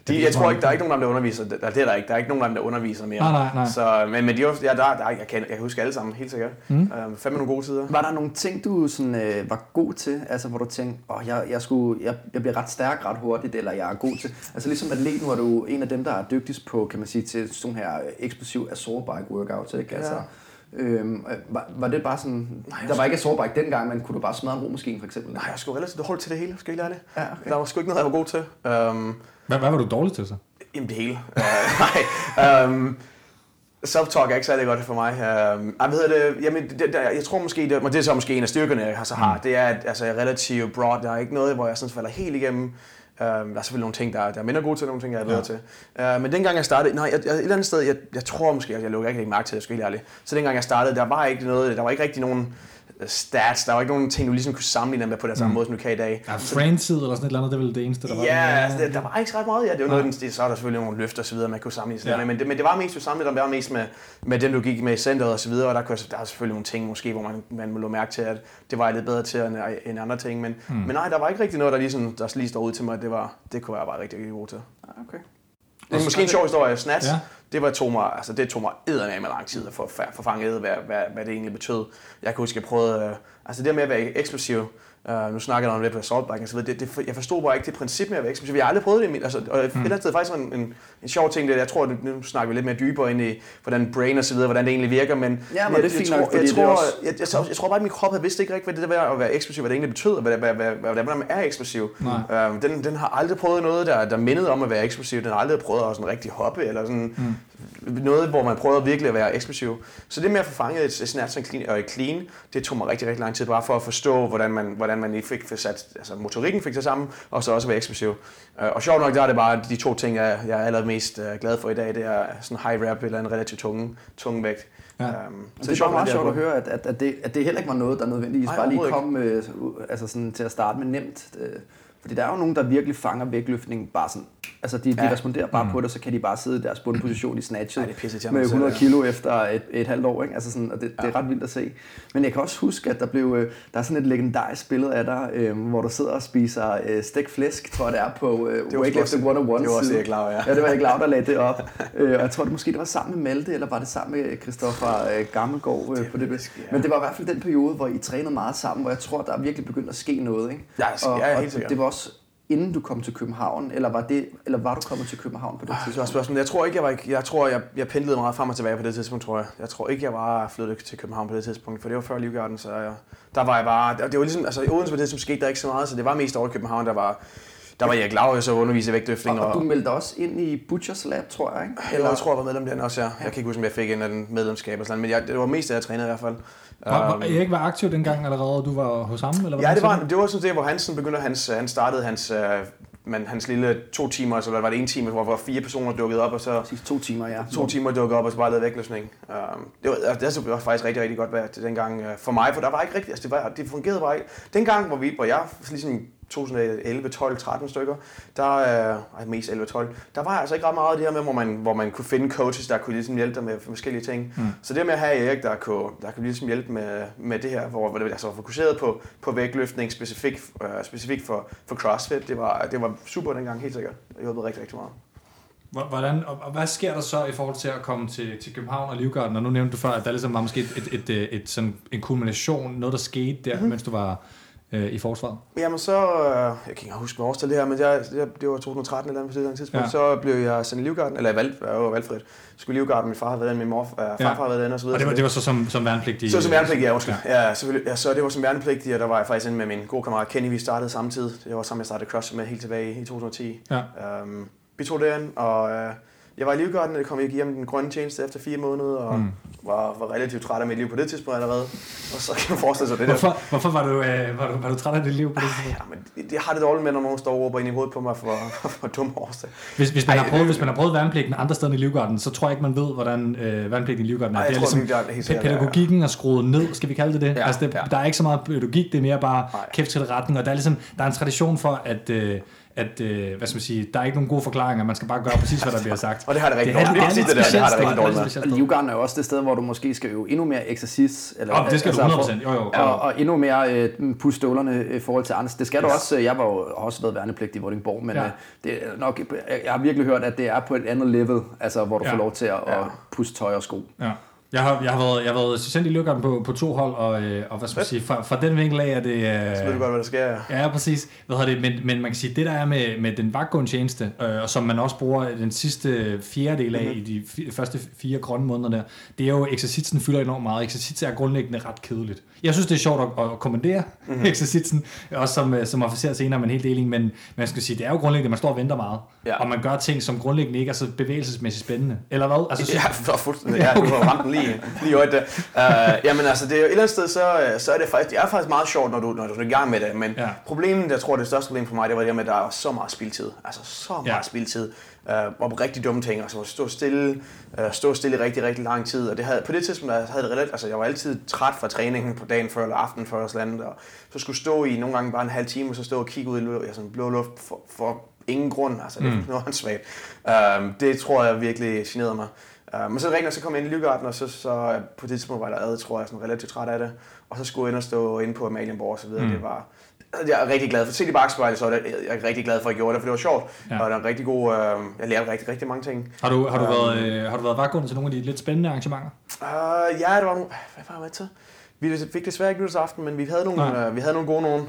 de, jeg tror ikke, der er ikke nogen af dem, der underviser. Det, det er der ikke. Der er ikke nogen af dem, der underviser mere. Nej, nej, nej. Så, men, men de, ja, der, der, jeg, kan, jeg kan huske alle sammen, helt sikkert. Mm. Øhm, fandme nogle gode tider. Var der nogle ting, du sådan, øh, var god til? Altså, hvor du tænkte, oh, jeg, jeg, skulle, jeg, jeg bliver ret stærk ret hurtigt, eller jeg er god til... Altså, ligesom atlet, nu er du en af dem, der er dygtigst på, kan man sige, til sådan her eksplosiv assault bike workouts, ikke? Altså, Øhm, var, var det bare sådan, Nej, der var ikke sårbar dengang, men kunne du bare smadre en romaskine for eksempel? Nej, jeg skulle relativt holdt til det hele, skal jeg ærlig. Ja, okay. Der var sgu ikke noget, jeg var god til. Um, Hvad, hvad var du dårlig til så? Jamen det hele. Uh, <laughs> nej. Um, Self-talk er ikke særlig godt for mig. Uh, jeg, ved det, jamen, det, det, jeg tror måske, det, det er så måske en af styrkerne, jeg så har. Mm. Det er, at altså, jeg er relativt broad. Der er ikke noget, hvor jeg sådan falder helt igennem. Uh, der er selvfølgelig nogle ting, der, der er mindre gode til, nogle ting, jeg er bedre ja. til. Uh, men dengang jeg startede, nej, jeg, jeg, et eller andet sted, jeg, jeg tror måske, at jeg lukker ikke mærke til det, jeg skal helt ærligt. Så dengang jeg startede, der var ikke noget, der var ikke rigtig nogen stats. Der var ikke nogen ting, du ligesom kunne sammenligne med på den samme mm. måde, som du kan i dag. Ja, friendsid eller sådan et eller andet, det er vel det eneste, der var. Ja, altså, der, der var ikke så ret meget. Ja, det var noget, det, så er der selvfølgelig nogle løfter og så videre, man kunne sammenligne ja. med, men det, men det var mest du sammenligne, der var mest med, med dem, du gik med i centret og så videre, og der, kunne, der er selvfølgelig nogle ting måske, hvor man, man må mærke til, at det var lidt bedre til end, end andre ting, men, mm. men nej, der var ikke rigtig noget, der, ligesom, der lige stod ud til mig, at det, var, det kunne jeg bare rigtig, rigtig god til. Ah, okay. Det er måske en sjov historie. Snats, ja det, var, tog mig, altså, det tog mig eddermame lang tid at få, få fanget, hvad, hvad, hvad, det egentlig betød. Jeg kan huske, at jeg prøvede, øh, altså det med at være eksplosiv, Uh, nu snakker jeg om det på assault bike og så. Det, det, jeg forstod bare ikke det princip med at eksplosiv. Jeg har aldrig prøvet det. Altså, og et mm. eller andet sted faktisk en, en, en, sjov ting, det jeg tror, at nu snakker vi lidt mere dybere ind i, hvordan brain og så videre, hvordan det egentlig virker, men ja, men jeg, det jeg, nok, jeg, tror, også... jeg, jeg, jeg, jeg, tror bare, at min krop havde vidst ikke rigtigt, hvad det der at være eksplosiv, hvad det egentlig betød, hvad, hvad, hvad, hvad, hvordan man er eksplosiv. Uh, den, den har aldrig prøvet noget, der, der mindede om at være eksplosiv. Den har aldrig prøvet at sådan rigtig hoppe, eller sådan mm noget, hvor man prøvede virkelig at være eksplosiv. Så det med at få fanget et, et snap og et clean, det tog mig rigtig, rigtig lang tid, bare for at forstå, hvordan man, hvordan man fik sat, altså motorikken fik sig sammen, og så også være eksplosiv. Øh, og sjovt nok, der er det bare de to ting, jeg, jeg er allermest øh, glad for i dag, det er sådan high rap eller en relativt tunge, tunge vægt. Ja. Um, så det er bare meget sjovt at høre, at, at, at, det, at det heller ikke var noget, der nødvendigvis Nej, bare lige kom øh, altså sådan, til at starte med nemt. Øh, fordi der er jo nogen, der virkelig fanger vægtløftning bare sådan Altså, de, de ja. responderer bare mm. på det, så kan de bare sidde i deres bundposition i snatchet Ej, med 100 kilo efter et, et halvt år. Ikke? Altså sådan, og det, ja. det er ret vildt at se. Men jeg kan også huske, at der, blev, øh, der er sådan et legendarisk billede af dig, øh, hvor du sidder og spiser øh, stegt flæsk, tror jeg det er, på øh, Weightlifting 101 Det var også Erik ja. ja. det var Erik Lav, der lagde det op. <laughs> øh, og jeg tror, det måske det var sammen med Malte, eller var det sammen med Christoffer øh, Gammelgaard øh, på det. det ja. Men det var i hvert fald den periode, hvor I trænede meget sammen, hvor jeg tror, der er virkelig begyndt at ske noget. Ikke? Ja, og, ja, helt og det var også inden du kom til København, eller var, det, eller var du kommet til København på det tidspunkt? Det var spørgsmål. Jeg tror ikke, jeg var, jeg tror, jeg, jeg pendlede meget frem og tilbage på det tidspunkt, tror jeg. Jeg tror ikke, jeg var flyttet til København på det tidspunkt, for det var før Livgarden, så jeg, der var jeg bare, det, var ligesom, altså i Odense på det tidspunkt skete der ikke så meget, så det var mest over i København, der var, der var jeg glad, så undervise i vægtløftning. Og, og, du meldte også ind i Butchers Lab, tror jeg, ikke? Eller? Jeg tror, jeg var medlem den også, ja. Jeg kan ikke huske, om jeg fik en af den medlemskab, og sådan, men jeg, det var mest af, jeg trænede i hvert fald. Var, var Erik var aktiv dengang allerede, du var hos ham? Eller ja, det var, det var sådan det, hvor Hansen begyndte, hans, han startede hans uh, men hans lille to timer, så var det en time, hvor, hvor fire personer dukkede op, og så... Præcis, to timer, ja. To timer dukkede op, og så bare lavede vægtløsning. Um, det, var, altså, det var faktisk rigtig, rigtig godt været dengang uh, for mig, for der var ikke rigtig, altså det, var, det fungerede bare ikke. Dengang, hvor, vi, hvor jeg ligesom 2011, 12, 13 stykker, der øh, mest 11, 12, der var altså ikke ret meget af det her med, hvor man, hvor man kunne finde coaches, der kunne ligesom hjælpe dig med forskellige ting. Mm. Så det med at have Erik, der kunne, der kunne ligesom hjælpe med, med det her, hvor, hvor det altså var fokuseret på, på vægtløftning specifikt, øh, specifikt for, for CrossFit, det var, det var super dengang, helt sikkert. Det hjulpet rigtig, rigtig meget. Hvordan, og hvad sker der så i forhold til at komme til, til København og Livgarden? Og nu nævnte du før, at der ligesom var måske et, et, et, et, et sådan en kulmination, noget der skete der, mm-hmm. mens du var øh, i forsvaret? Jamen så, øh, jeg kan ikke huske hvad årstal det her, men jeg, det var 2013 eller andet på det tidspunkt, ja. så blev jeg sendt i Livgarden, eller jeg, valg, jeg var valgfrit. Skulle i Livgarden, min far havde været min mor, øh, farfar ja. havde været og så videre. Og det var, det var så som, som værnepligtig? Så som værnepligtig, ja, undskyld. Ja. ja, selvfølgelig. Ja, så det var som værnepligtig, og der var jeg faktisk inde med min gode kammerat Kenny, vi startede samtidig. Det var sammen, jeg startede CrossFit med helt tilbage i 2010. Ja. Um, vi tog derind, og øh, jeg var i Livgarden, og kom hjem den grønne tjeneste efter fire måneder, og mm. var, var relativt træt af mit liv på det tidspunkt allerede. Og så kan man forestille sig det hvorfor, der. Hvorfor var du, øh, var, du, var du træt af dit liv på det tidspunkt? Ja, men det har det dårligt med, når nogen står og råber ind i hovedet på mig for, for, <laughs> for dumme årsag. Hvis, hvis, man Ej, har prøvet, hvis man har prøvet værnepligten andre steder i Livgarden, så tror jeg ikke, man ved, hvordan øh, værnepligten i Livgarden er. Ej, det er ligesom, det er helt pædagogikken er skruet ned, skal vi kalde det det? Ja, altså, det, ja. Der er ikke så meget pædagogik, det er mere bare kæft til retning, og der er, ligesom, der er en tradition for, at... Øh, at, øh, hvad skal man sige, der er ikke nogen gode forklaringer, man skal bare gøre præcis, hvad der bliver sagt. og det har det rigtig dårligt. Det, det, det, det, det, har det rigtig dårligt med. Livgarden er jo også det sted, hvor du måske skal øve endnu mere eksercis. Eller, oh, det skal altså, du 100%. Jo, jo, og, og, endnu mere øh, puste støvlerne i forhold til andre. Det skal yes. du også. Jeg var jo også været værnepligt i Vordingborg, men ja. øh, det er nok, jeg har virkelig hørt, at det er på et andet level, altså hvor du ja. får lov til at, ja. at puste tøj og sko. Ja. Jeg har, jeg har været, jeg har været assistent i Livgarden på, på to hold, og, øh, og hvad skal man sige, fra, fra den vinkel af er det... Øh, Så ved du godt, hvad der sker. Ja. Ja, præcis. Hvad hedder det? Men, men man kan sige, det der er med, med den vagtgående tjeneste, øh, og som man også bruger den sidste fjerdedel af mm-hmm. i de fi- første fire grønne måneder der, det er jo, eksercitsen fylder enormt meget. Eksercits er grundlæggende ret kedeligt. Jeg synes, det er sjovt at, at kommandere <laughs> mm-hmm. eksercitsen, også som, øh, som officer senere, men helt deling, men man skal sige, det er jo grundlæggende, man står og venter meget, Ja. og man gør ting, som grundlæggende ikke er så bevægelsesmæssigt spændende. Eller hvad? Altså, Ja, for <laughs> fuldstændig. <laughs> Ja, du har ramt den lige, lige i øjet der. Uh, jamen altså, det er jo et eller andet sted, så, øh, så er det faktisk, det er faktisk meget sjovt, når du, når du er i gang med det. Men Ja. problemet, jeg tror, det største problem for mig, det var det med, at der er så meget spildtid. Altså så meget Ja. spildtid. Uh, og rigtig dumme ting. Altså stå stille, uh, stå stille i rigtig, rigtig lang tid. Og det havde, på det tidspunkt der havde det relativt, altså jeg var altid træt fra træningen på dagen før eller aftenen før og sådan. Og så skulle stå i nogle gange bare en halv time, og så stå og kigge ud i altså, blå luft for, for ingen grund. Altså, det er <laughs> noget åndssvagt. Um, det tror jeg virkelig generede mig. Uh, men så rigtig, så kom jeg ind i Lygarden, og så, så øh, på det tidspunkt var der ad, tror jeg, sådan relativt træt af det. Og så skulle jeg ind og stå inde på Amalienborg og så videre. Mm. Det var, jeg er rigtig glad for. Set i bagspejlet, så er det, jeg er rigtig glad for, at jeg gjorde det, for det var sjovt. Ja. Og det er en rigtig god, øh, jeg lærte rigtig, rigtig mange ting. har, du, har, du Øhm. været, øh, har du været vagtgående til nogle af de lidt spændende arrangementer? Uh, ja, det var nogle, hvad var jeg med til? Vi fik desværre ikke nytårsaften, men vi havde nogle, Nej. uh, vi havde nogle gode nogen. Uh,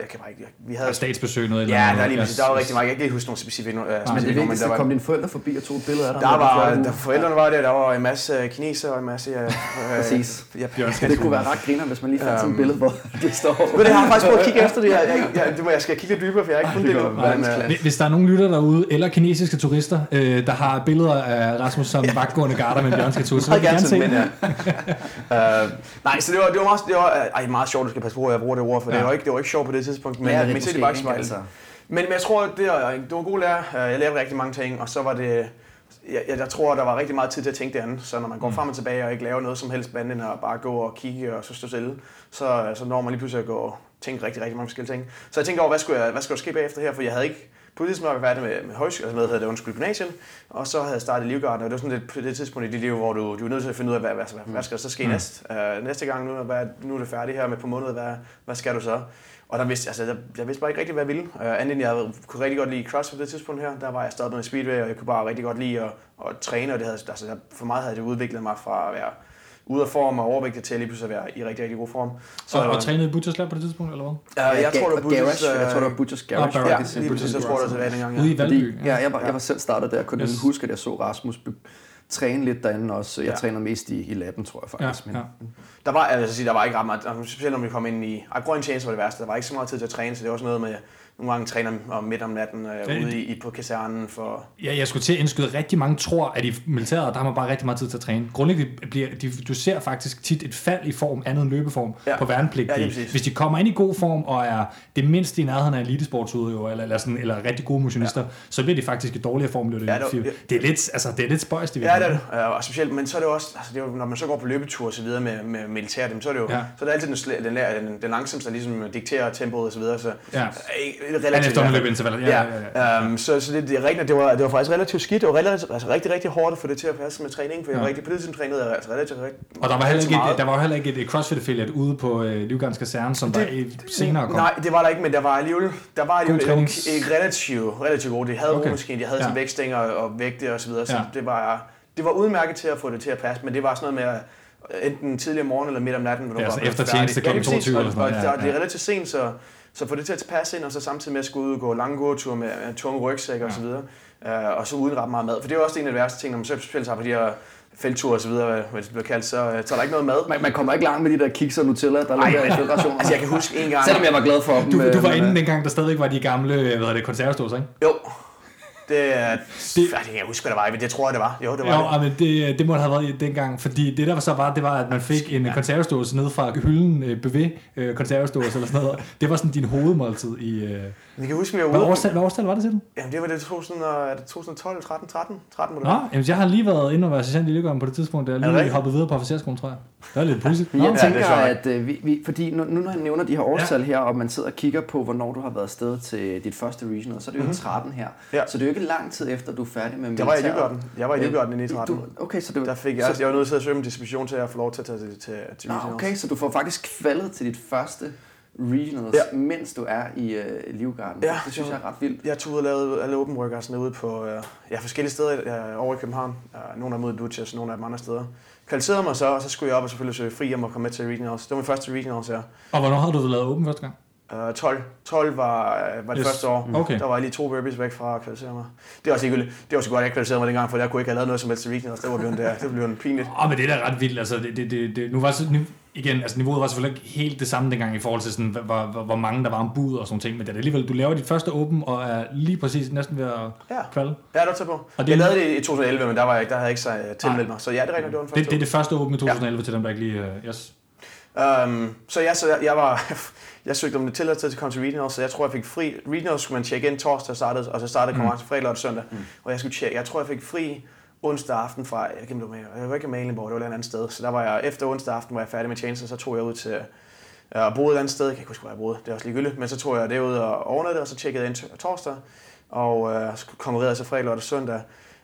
jeg kan bare ikke, vi havde... Altså statsbesøg noget eller Ja, der er lige præcis. Der var Yes, rigtig mange. Jeg kan ikke huske nogle specifikke, uh, Men det nogen, vigtigste, der var, kom dine forældre forbi og tog et billede af dig? der du var, der, forældrene var der, der var en masse kineser og en masse... Uh, Præcis. Ja, Det kunne være ret griner, hvis man lige fandt sådan et billede, hvor <laughs> det står. Men det har jeg faktisk prøvet at kigge efter det her. Jeg, jeg, det må jeg skal kigge lidt dybere, for jeg har ikke fundet det Men, øh, Hvis- der er nogen lytter derude, eller kinesiske turister, øh, der har billeder af Rasmus som vagtgående garder med en bjørnskatut, så vil meget vi gerne se ja. uh, <laughs> nej, så det var, det var, meget, det var ej, meget sjovt, du skal passe på, at jeg bruger det ord, for ja. Det, var ikke, det var ikke sjovt på det tidspunkt. Men, Ja, det men set i ikke, altså. Men, men jeg tror, det var, det var en god lærer. Øh, Jeg lærte rigtig mange ting, og så var det... Jeg, jeg, jeg tror, der var rigtig meget tid til at tænke det andet. Så når man går frem og tilbage og ikke laver noget som helst andet end at bare gå og kigge og så stå stille, så, så når man lige pludselig at gå og tænke rigtig, rigtig mange forskellige ting. Så jeg tænkte over, hvad skulle, jeg, hvad skulle der ske bagefter her? For jeg havde ikke på det tidspunkt var jeg færdig med, med højskole, altså med, hedder det undskyld, gymnasiet, og så havde jeg startet Livgarden, og det var sådan lidt det tidspunkt i dit liv, hvor du, du er nødt til at finde ud af, hvad, hvad, hvad, hvad skal der så ske mm. næste, uh, næste gang nu, hvad, nu er det færdigt her med på måneder, hvad, hvad skal du så? Og der vidste, altså, jeg, jeg vidste bare ikke rigtig, hvad jeg ville. Uh, andet end jeg kunne rigtig godt lide CrossFit på det tidspunkt her. Der var jeg stoppet med Speedway, og jeg kunne bare rigtig godt lide at, at træne. Og det havde, altså, for mig havde det udviklet mig fra at være ude af form og overvægtig til at lige pludselig at være i rigtig, rigtig god form. Så, og, og trænede i Butchers Lab på det tidspunkt, eller hvad? uh, jeg, tror, det var Garage. Butchers, Jeg tror, det var øh, Butchers Nå, Garage. Ja, lige Butchers præcis, jeg tror, det var dengang. Ude Ja. i Valby. Fordi, ja, jeg, var, jeg var selv startet der. Jeg kunne Yes. huske, at jeg så Rasmus træne lidt derinde også. Jeg Ja. ja. træner mest i, i laben, tror jeg Ja, faktisk. Men, ja. Der var, altså, der var ikke ret meget, altså, specielt når vi kom ind i, ej, grøn tjeneste var det værste, der var ikke så meget tid til at træne, så det var også noget med, nogle gange træner om midt om natten øh, Ja, ude i, på kasernen for... Ja, jeg skulle til at indskyde rigtig mange tror, at i militæret, der har man bare rigtig meget tid til at træne. Grundlæggende bliver, de, du ser faktisk tit et fald i form, andet end løbeform, ja. På værnepligtige. lige Ja. Hvis de kommer ind i god form og er det mindste i nærheden af elitesportsudøver, eller, eller, sådan, eller rigtig gode motionister, ja. så bliver de faktisk i dårligere form. Det, Ja, det det, det, er lidt, altså, det er lidt spøjst i Ja, det er det. Og specielt, men så er det også, altså det er jo, når man så går på løbetur og så videre med, med militæret, jamen, så er det jo, Ja. så er det altid den, den, der, den, den langsomste, der ligesom dikterer tempoet og så videre, så Ja. Øh, Ja, relativt. efter løbeintervaller. Ja, ja, ja, ja. Um, så, så det, det det var, det var faktisk relativt skidt. Det var relativt, altså rigtig, rigtig hårdt at få det til at passe med træning, for jeg Ja. var rigtig, på det tidspunkt trænede altså relativt, rigtig, Og der var heller ikke, et, der var heller ikke et CrossFit affiliate ude på øh, Livgards Kaserne, som det, der senere kom. Nej, det var der ikke, men der var alligevel, der var alligevel et, et relativt, relativt godt. De havde Okay. romaskine, de havde Ja. ja. vægtstænger og vægte og så videre, så Ja. det var, det var udmærket til at få det til at passe, men det var sådan noget med, at enten tidligere morgen eller midt om natten, hvor du Ja, var altså efter tjeneste præcis. 22 eller sådan noget, Og, ja, og, og det ja. er relativt sent, så, så få det til at passe ind, og så samtidig med at skulle ud og gå lange gåture med, med tunge rygsækker og så videre, uh, og så uden ret meget mad. For det er jo også en af de værste ting, når man så specielt har på de her felture og så videre, hvad det bliver kaldt, så, øh, så er der ikke noget mad. man, man kommer ikke langt med de der kiks og Nutella, der ligger i føderationen. Altså jeg kan huske en gang... Selvom jeg var glad for dem. Du, øh, du var men, inde øh, dengang, der stadig var de gamle hvad hedder det, konservesdåser, ikke? Jo. Det. Det... Jeg kan ikke huske, hvad det var. men Det tror jeg, det var. Jo, det var Jo, det. men det, det må have været i dengang, fordi det der var så var, det var, at man fik en ja. konservesdåse ned fra hylden, øh, BV øh, konservesdåse eller sådan noget. Det var sådan din hovedmåltid i... Øh... Jeg kan huske, vi var Hvad, ude... årstal, hvad årstal var det til den? Jamen, det var det 2000, og- er det 2012, 13, 13? 13 må det Nå, være. jamen, jeg har lige været inde og været sergeant i Lykkeøjen på det tidspunkt, da jeg lige hoppede videre på officerskolen, tror jeg. Det var lidt pudsigt. <laughs> Jeg Ja, tænker, er at øh, vi, vi, fordi nu, nu når jeg nævner de her årstal her, og man sidder og kigger på, hvornår du har været afsted til dit første regional, så er det jo mm-hmm. 13 her. Ja. Så det er jo ikke lang tid efter, du er færdig med Det var jeg i militæret. Livgarden. Jeg var i Livgarden i 13. Du, okay, så du, Der fik jeg, så, jeg var nødt til at søge om distribution til at få lov til at tage til, til, til Nå, regionals. okay, så du får faktisk kvalet til dit første regionals, Ja. ja. mens du er i øh, Livgarden. Ja, det synes jeg er ret vildt. Jeg tog ud og lavede alle open workouts ude på øh, ja, forskellige steder øh, over i København. Øh, nogle af dem ude i nogle af dem andre steder. kvalificerede mig så, og så skulle jeg op og selvfølgelig søge fri om at komme med til regionals. Det var min første regionals her. Og hvornår havde du lavet åben første gang? Uh, 12. 12 var, uh, var det Yes. første år. Okay. Der var jeg lige to burpees væk fra at kvalificere mig. Det var også ligegyldigt. Det var så godt, at jeg kvalificerede mig dengang, for jeg kunne ikke have lavet noget som helst til regionals. Det var blevet, der. det blev en pinligt. Åh, men det er da ret vildt. Altså, det, det, det, det, nu var så, nu, igen, altså niveauet var selvfølgelig ikke helt det samme dengang i forhold til, sådan, hvor, hvor, hvor mange der var om bud og sådan ting, men det er alligevel, du laver dit første åben og er lige præcis næsten ved at Ja. kvalde. Ja, det var tæt på. Og det jeg lavede det i 2011, men der, var jeg, ikke- der havde jeg ikke så uh, tilmeldt mig. Så ja, det er rigtigt, det var den første. Det, det er det første åben i 2011 ja. til dem, der ikke lige... Uh, yes. Um, så jeg, så jeg, jeg var, <laughs> jeg søgte om det tilladelse til at komme til regionals, så jeg tror, jeg fik fri. Regionals skulle man tjekke ind torsdag startede, og så startede konkurrencen fredag, og søndag. Mm. Og jeg skulle tjekke, jeg tror, jeg fik fri onsdag aften fra, jeg kan med, jeg var ikke i Malenborg, det var et andet sted. Så der var jeg, efter onsdag aften var jeg færdig med tjeneste, så tog jeg ud til, at og boede et andet sted, jeg kan ikke huske, hvor jeg boede, det er også ligegyldigt, men så tog jeg derud og overnattede, og så tjekkede jeg ind torsdag, og øh, konkurrerede så fredag, lørdag og søndag.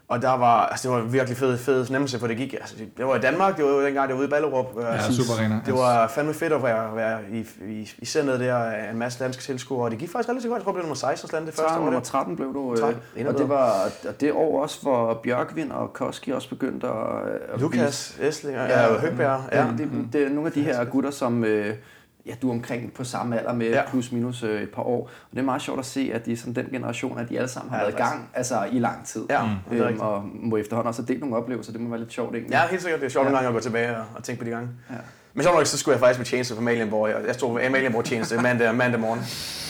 Og der var, altså det var en virkelig fed, fed fornemmelse, for det gik, altså det, det var i Danmark, det var jo dengang, det var ude i Ballerup. øh, Ja, super arena. det var fandme fedt at være, være i, i, i centret der af en masse danske tilskuere, og det gik faktisk relativt godt. Jeg tror, det blev nummer 16 eller andet det første 13, år. nummer Det. 13 blev du, øh, 13, endnu og det var og det år også, hvor Bjørkvind og Koski også begyndte at, at Lukas, Eslinger, Ja, ja, Høgberg. Ja, Ja. det, det er nogle af de her gutter, som øh, ja, du er omkring på samme alder med ja. Plus minus øh, et par år. Og det er meget sjovt at se, at de er sådan den generation, at de alle sammen har Ja, været i gang altså, i lang tid. Ja, mm. det øhm, og må efterhånden også delt nogle oplevelser. Det må være lidt sjovt, egentlig. Ja, helt sikkert. Det er sjovt Ja. nogle gange at gå tilbage og, og tænke på de gange. Ja. Men så nok, så skulle jeg faktisk med tjeneste på Malienborg. Jeg, jeg stod med Malienborg tjeneste mandag, mandag morgen.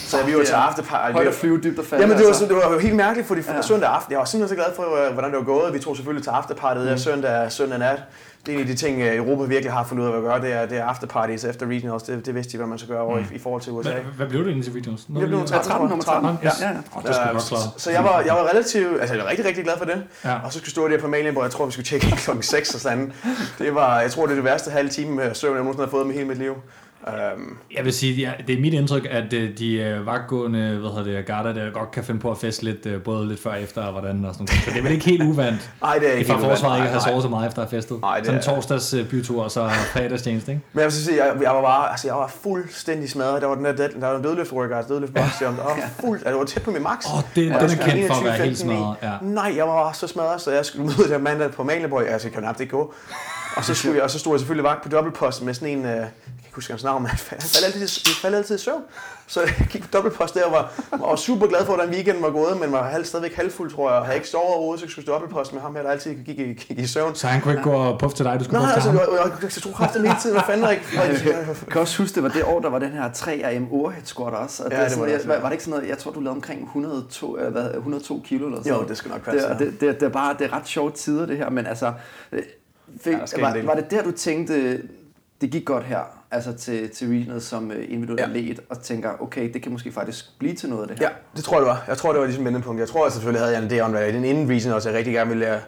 Så vi var til afterparty. Højt at flyve, dybt at falde. Jamen, det var, altså. så, det var jo helt mærkeligt, fordi Ja. søndag aften, jeg var simpelthen så glad for, øh, hvordan det var gået. Vi tog selvfølgelig til afterpartyet Mm. der søndag, søndag nat. Det er en af de ting, øh, Europa virkelig har fundet ud af at gøre, det er, det er afterparties efter regionals. Det, det vidste de, hvad man skal gøre over i, i forhold til USA. Hvad, hvad blev det egentlig til regionals? Jeg blev Ja, 13, nummer 13. Ja. Ja, ja. Oh, det skulle Øh, så, klare. så jeg var, jeg var relativt, altså jeg var rigtig, rigtig glad for det. Ja. Og så skulle stå der på Malienborg, jeg tror, vi skulle tjekke <laughs> klokken 6 og sådan. Det var, jeg tror, det er det værste halve time med søvn, jeg nogensinde har fået med hele mit liv. Um, Jeg vil sige, ja, det er mit indtryk, at øh, de øh, vagtgående hvad hedder det, garder der godt kan finde på at feste lidt, øh, både lidt før og efter og hvordan og sådan noget. Så det er vel ikke helt uvandt <laughs> nej, det er ikke fra forsvaret ikke at have sovet så meget efter at have festet. Nej, det Sådan er- torsdags bytur og så fredagstjeneste, ikke? Men jeg vil sige, jeg, jeg var bare, altså jeg var fuldstændig smadret. Der var den der, dead, der var en dødløft workout, dødløft box, ja. der var fuld, altså, det var tæt på min max. Åh, det, Og den er skulle kendt for at være 21, helt 15 i. smadret. Ja. Nej, jeg var så smadret, så jeg skulle møde der mandag på Malienborg. Altså, jeg kan nærmest ikke gå. Og så, skulle jeg, og så stod jeg selvfølgelig vagt på dobbeltpost med sådan en, øh, huske hans navn, men han faldt altid, han faldt altid i søvn. Så jeg gik på dobbeltpost der og var, var super glad for, hvordan weekenden var gået, men var halv, stadigvæk halvfuld, tror jeg, og havde ikke sovet overhovedet, så jeg skulle dobbeltpost med ham her, der altid gik, gik, gik i søvn. Så han kunne ikke gå og puffe til dig, du skulle Nej, altså, ham? jeg, jeg, jeg, jeg tror kraftigt hele tiden, hvad fanden ikke? <laughs> Jeg kan også huske, det var det år, der var den her 3AM overhead squat også. Og Ja, det, er det sådan, var det også, var, ja. var det ikke sådan noget, jeg tror, du lavede omkring 102, eller hvad, 102 kilo eller sådan Jo, noget. det skal nok det, passe. er- det, det, det, er bare, det er ret sjove tider, det her, men altså, øh, fik, Ja, var, var, det der, du tænkte, det gik godt her, altså til, til regionet som øh, individuel Ja. atlet, og tænker, okay, det kan måske faktisk blive til noget, det her. Ja, det tror jeg, det var. Jeg tror, det var ligesom vendepunkt. Jeg tror at selvfølgelig havde jeg en idé om, at den inden reason også, jeg rigtig gerne ville lære,